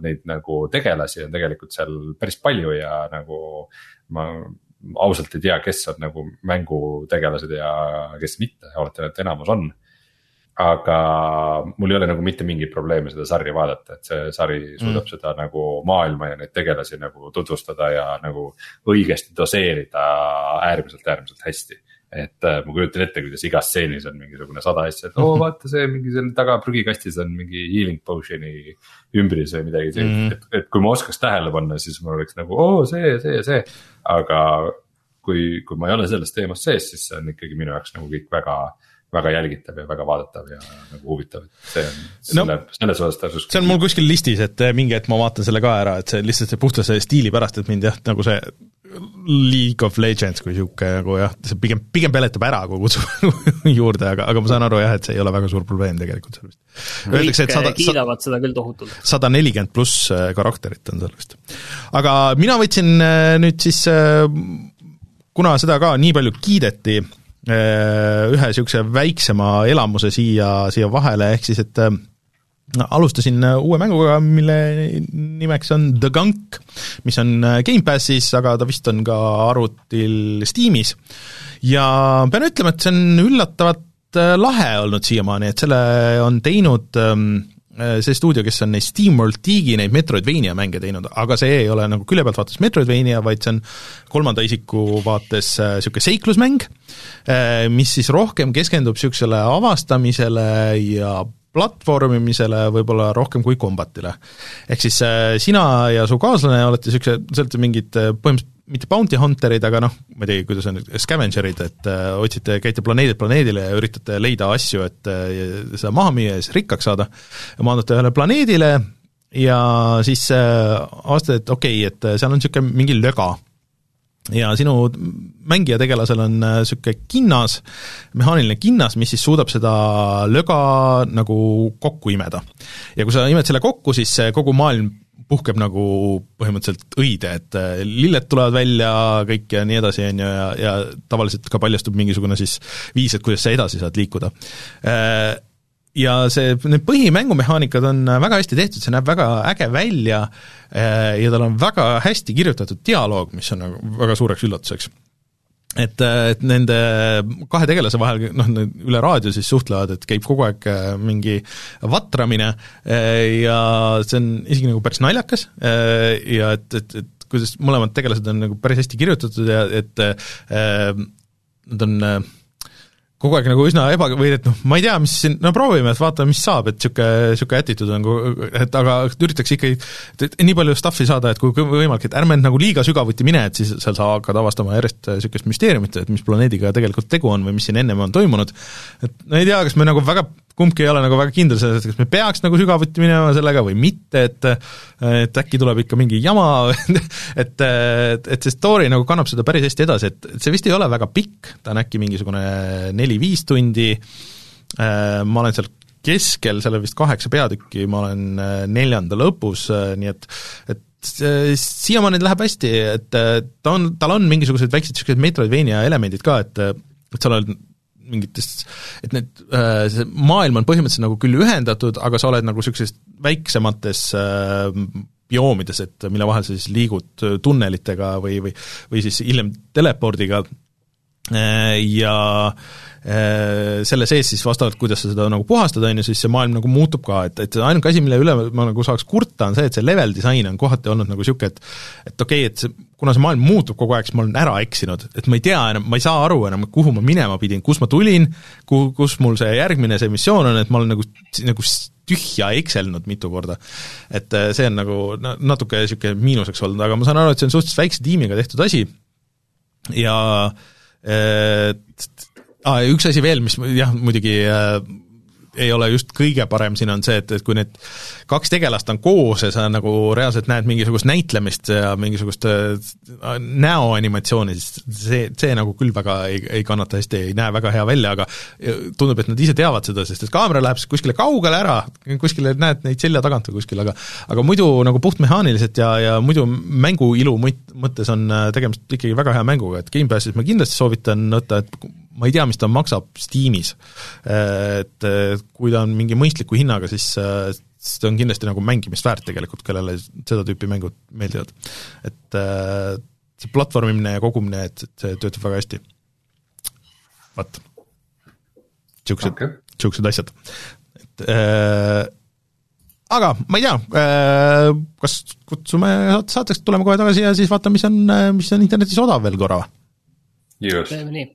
neid nagu tegelasi on tegelikult seal päris palju ja nagu ma ausalt ei tea, kes on nagu mängutegelased ja kes mitte, oletan, et enamus on aga mul ei ole nagu mitte mingeid probleeme seda sarja vaadata, et see sari suudab mm. seda nagu maailma ja neid tegelasi nagu tutvustada ja nagu õigesti doseerida äärmiselt, äärmiselt hästi. et äh, ma kujutan ette, kuidas igas stseenis on mingisugune sada asja, et oo oh, vaata see mingi seal taga prügikastis on mingi healing potion'i ümbris või midagi sellist mm., et, et kui ma oskaks tähele panna, siis mul oleks nagu oo see, see ja see. aga kui, kui ma ei ole selles teemas sees, siis see on ikkagi minu jaoks nagu kõik väga väga jälgitav ja väga vaadatav ja nagu huvitav, et see on selle no,, selles osas tasuks. see on mul kuskil listis, et eh, mingi hetk ma vaatan selle ka ära, et see lihtsalt see puhtalt see stiili pärast, et mind jah, nagu see League of Legends kui niisugune nagu jah, see pigem, pigem peletab ära, kui kutsub <laughs> juurde, aga, aga ma saan aru jah, et see ei ole väga suur probleem tegelikult seal vist. Öeldakse, et sada kiidavad seda küll tohutult. sada nelikümmend pluss eh, karakterit on seal vist. aga mina võtsin eh, nüüd siis kuna seda ka nii palju kiideti, ühe niisuguse väiksema elamuse siia, siia vahele, ehk siis et äh, alustasin äh, uue mänguga, mille nimeks on The Gunk, mis on Gamepassis, aga ta vist on ka arvutil Steamis. ja pean ütlema, et see on üllatavalt lahe olnud siiamaani, et selle on teinud ähm, Äh, see stuudio, kes on neid SteamWorld Digi neid Metroidvania mänge teinud, aga see ei ole nagu külje pealt vaates Metroidvania, vaid see on kolmanda isiku vaates niisugune äh, seiklusmäng, äh, mis siis rohkem keskendub niisugusele avastamisele ja platvormimisele võib-olla rohkem kui kombatile. ehk siis sina ja su kaaslane olete niisuguse, te olete mingid põhimõtteliselt mitte bounty hunter'id, aga noh, ma ei teagi, kuidas on, scavenger'id, et äh, otsite, käite planeedilt planeedile ja üritate leida asju, et äh, seda maha müüa ja siis rikkaks saada. maandute ühele planeedile ja siis äh, avastad, et okei okay,, et seal on niisugune mingi löga ja sinu mängija tegelasel on niisugune kinnas, mehaaniline kinnas, mis siis suudab seda löga nagu kokku imeda. ja kui sa imed selle kokku, siis kogu maailm puhkeb nagu põhimõtteliselt õide, et äh, lilled tulevad välja kõik ja nii edasi, on ju, ja, ja tavaliselt ka paljastub mingisugune siis viis, et kuidas sa edasi saad liikuda. Äh, ja see, need põhimängumehaanikad on väga hästi tehtud, see näeb väga äge välja äh, ja tal on väga hästi kirjutatud dialoog, mis on nagu väga suureks üllatuseks. Et, et nende kahe tegelase vahel, noh, üle raadio siis suhtlevad, et käib kogu aeg äh, mingi vatramine äh, ja see on isegi nagu päris naljakas äh, ja et, et, et kuidas mõlemad tegelased on nagu päris hästi kirjutatud ja et nad on äh, kogu aeg nagu üsna eba- või et noh, ma ei tea, mis siin, no proovime, et vaatame, mis saab, et niisugune, niisugune attitude on, et aga üritaks ikkagi, et nii palju stuff'i saada, et kui võimalik, et ärme nagu liiga sügavuti mine, et siis seal sa hakkad avastama järjest niisugust müsteeriumit, et mis planeediga tegelikult tegu on või mis siin ennem on toimunud, et no ei tea, kas me nagu väga kumbki ei ole nagu väga kindel selles, et kas me peaks nagu sügavuti minema sellega või mitte, et et äkki tuleb ikka mingi jama <laughs> et, et, et see story nagu kannab seda päris hästi edasi, et, et see vist ei ole väga pikk, ta on äkki mingisugune neli-viis tundi, äh, ma olen seal keskel, seal on vist kaheksa peatükki, ma olen äh, neljanda lõpus, äh, nii et et siiamaani läheb hästi, et ta on, tal on mingisugused väiksed niisugused Metroidvania elemendid ka, et et sa oled mingitest, et need, äh, see maailm on põhimõtteliselt nagu küll ühendatud, aga sa oled nagu niisugustes väiksemates äh, bioomides, et mille vahel sa siis liigud tunnelitega või, või või siis hiljem telepordiga. Äh, ja selle sees siis vastavalt, kuidas sa seda nagu puhastad, on ju, siis see maailm nagu muutub ka, et, et ainuke asi, mille üle ma nagu saaks kurta, on see, et see level disain on kohati olnud nagu niisugune, et et okei okay,, et see kuna see maailm muutub kogu aeg, siis ma olen ära eksinud, et ma ei tea enam, ma ei saa aru enam, kuhu ma minema pidin, kus ma tulin, kuhu, kus mul see järgmine see missioon on, et ma olen nagu, nagu tühja ekselnud mitu korda. et äh, see on nagu natuke niisugune miinuseks olnud, aga ma saan aru, et see on suhteliselt väikse tiimiga tehtud asi ja et, ah, üks asi veel, mis jah, muidugi äh, ei ole just kõige parem siin on see, et, et kui need kaks tegelast on koos ja sa nagu reaalselt näed mingisugust näitlemist ja mingisugust äh, näoanimatsiooni, siis see, see nagu küll väga ei, ei kannata hästi, ei näe väga hea välja, aga tundub, et nad ise teavad seda, sest et kaamera läheb kuskile kaugele ära, kuskile näed neid selja tagant või kuskil, aga aga muidu nagu puhtmehaaniliselt ja, ja muidu mängu ilu mõttes on äh, tegemist ikkagi väga hea mänguga, et Gamepassis ma kindlasti soovitan võtta, et ma ei tea, mis ta maksab Steamis. Et kui ta on mingi mõistliku hinnaga, siis siis ta on kindlasti nagu mängimist väärt tegelikult, kellele seda tüüpi mängud meeldivad. et see platvormimine ja kogumine, et, et see töötab väga hästi. vot. niisugused okay., niisugused asjad. et äh, aga ma ei tea äh,, kas kutsume saateks, tuleme kohe tagasi ja siis vaatame, mis on, mis on internetis odav veel korra või? just. teeme nii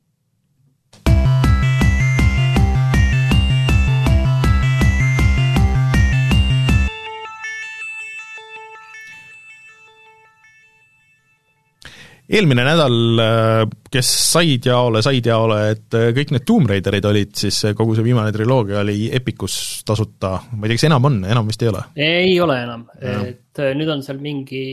eelmine nädal, äh, kes said jaole, said jaole, et äh, kõik need Tomb Raiderid olid siis, äh, kogu see viimane triloogia oli Epicus tasuta, ma ei tea, kas enam on, enam vist ei ole? ei ole enam, et nüüd on seal mingi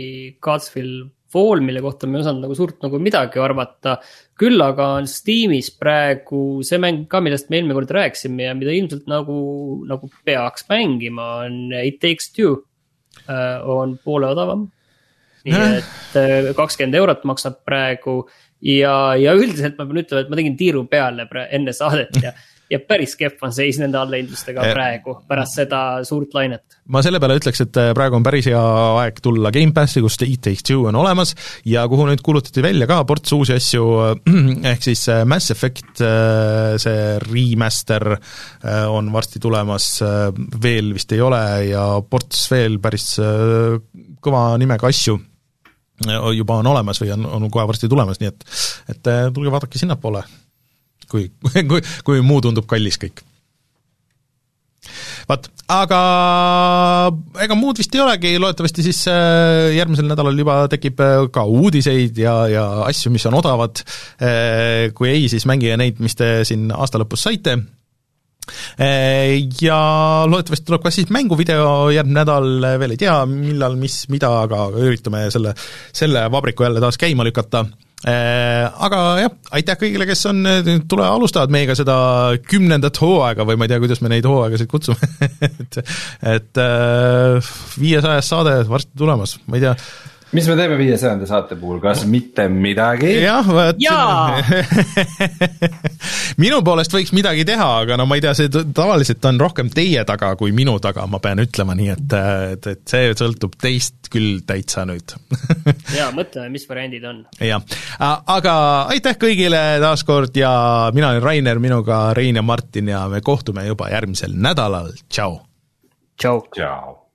Godswill Fall, mille kohta me ei osanud nagu suurt nagu midagi arvata. küll aga on Steamis praegu see mäng ka, millest me eelmine kord rääkisime ja mida ilmselt nagu, nagu peaks mängima, on It Takes Two. on poole odavam nii et äh, kakskümmend eurot maksab praegu ja, ja üldiselt ma pean ütlema, et ma tegin tiiru peale enne saadet ja <laughs> ja päris kehv on seis nende allahindlustega praegu, pärast seda suurt lainet. ma selle peale ütleks, et äh, praegu on päris hea aeg tulla Gamepassi, kus It Takes Two on olemas ja kuhu nüüd kuulutati välja ka ports uusi asju, <clears throat> ehk siis äh, Mass Effect, see remaster on varsti tulemas, veel vist ei ole ja ports veel päris kõva nimega asju juba on olemas või on, on kohe varsti tulemas, nii et et äh, tulge vaadake sinnapoole, kui, <laughs> kui, kui muu tundub kallis kõik. Vot, aga ega muud vist ei olegi, loodetavasti siis äh, järgmisel nädalal juba tekib äh, ka uudiseid ja, ja asju, mis on odavad, kui ei, siis mängige neid, mis te siin aasta lõpus saite ja loodetavasti tuleb ka siis mänguvideo järgmine nädal, veel ei tea, millal, mis, mida, aga üritame selle, selle vabriku jälle taas käima lükata. Aga jah, aitäh kõigile, kes on, tule alustavad meiega seda kümnendat hooaega või ma ei tea, kuidas me neid hooaegasid kutsume <laughs> et et viiesajas saade varsti tulemas, ma ei tea mis me teeme viiesajanda saate puhul, kas mitte midagi? jah, vot <laughs> minu poolest võiks midagi teha, aga no ma ei tea, see tavaliselt on rohkem teie taga kui minu taga, ma pean ütlema, nii et, et, et see sõltub teist küll täitsa nüüd <laughs> jaa, mõtleme, mis variandid on. jah, aga aitäh kõigile taas kord ja mina olen Rainer, minuga Rein ja Martin ja me kohtume juba järgmisel nädalal, tšau! tšau! tšau!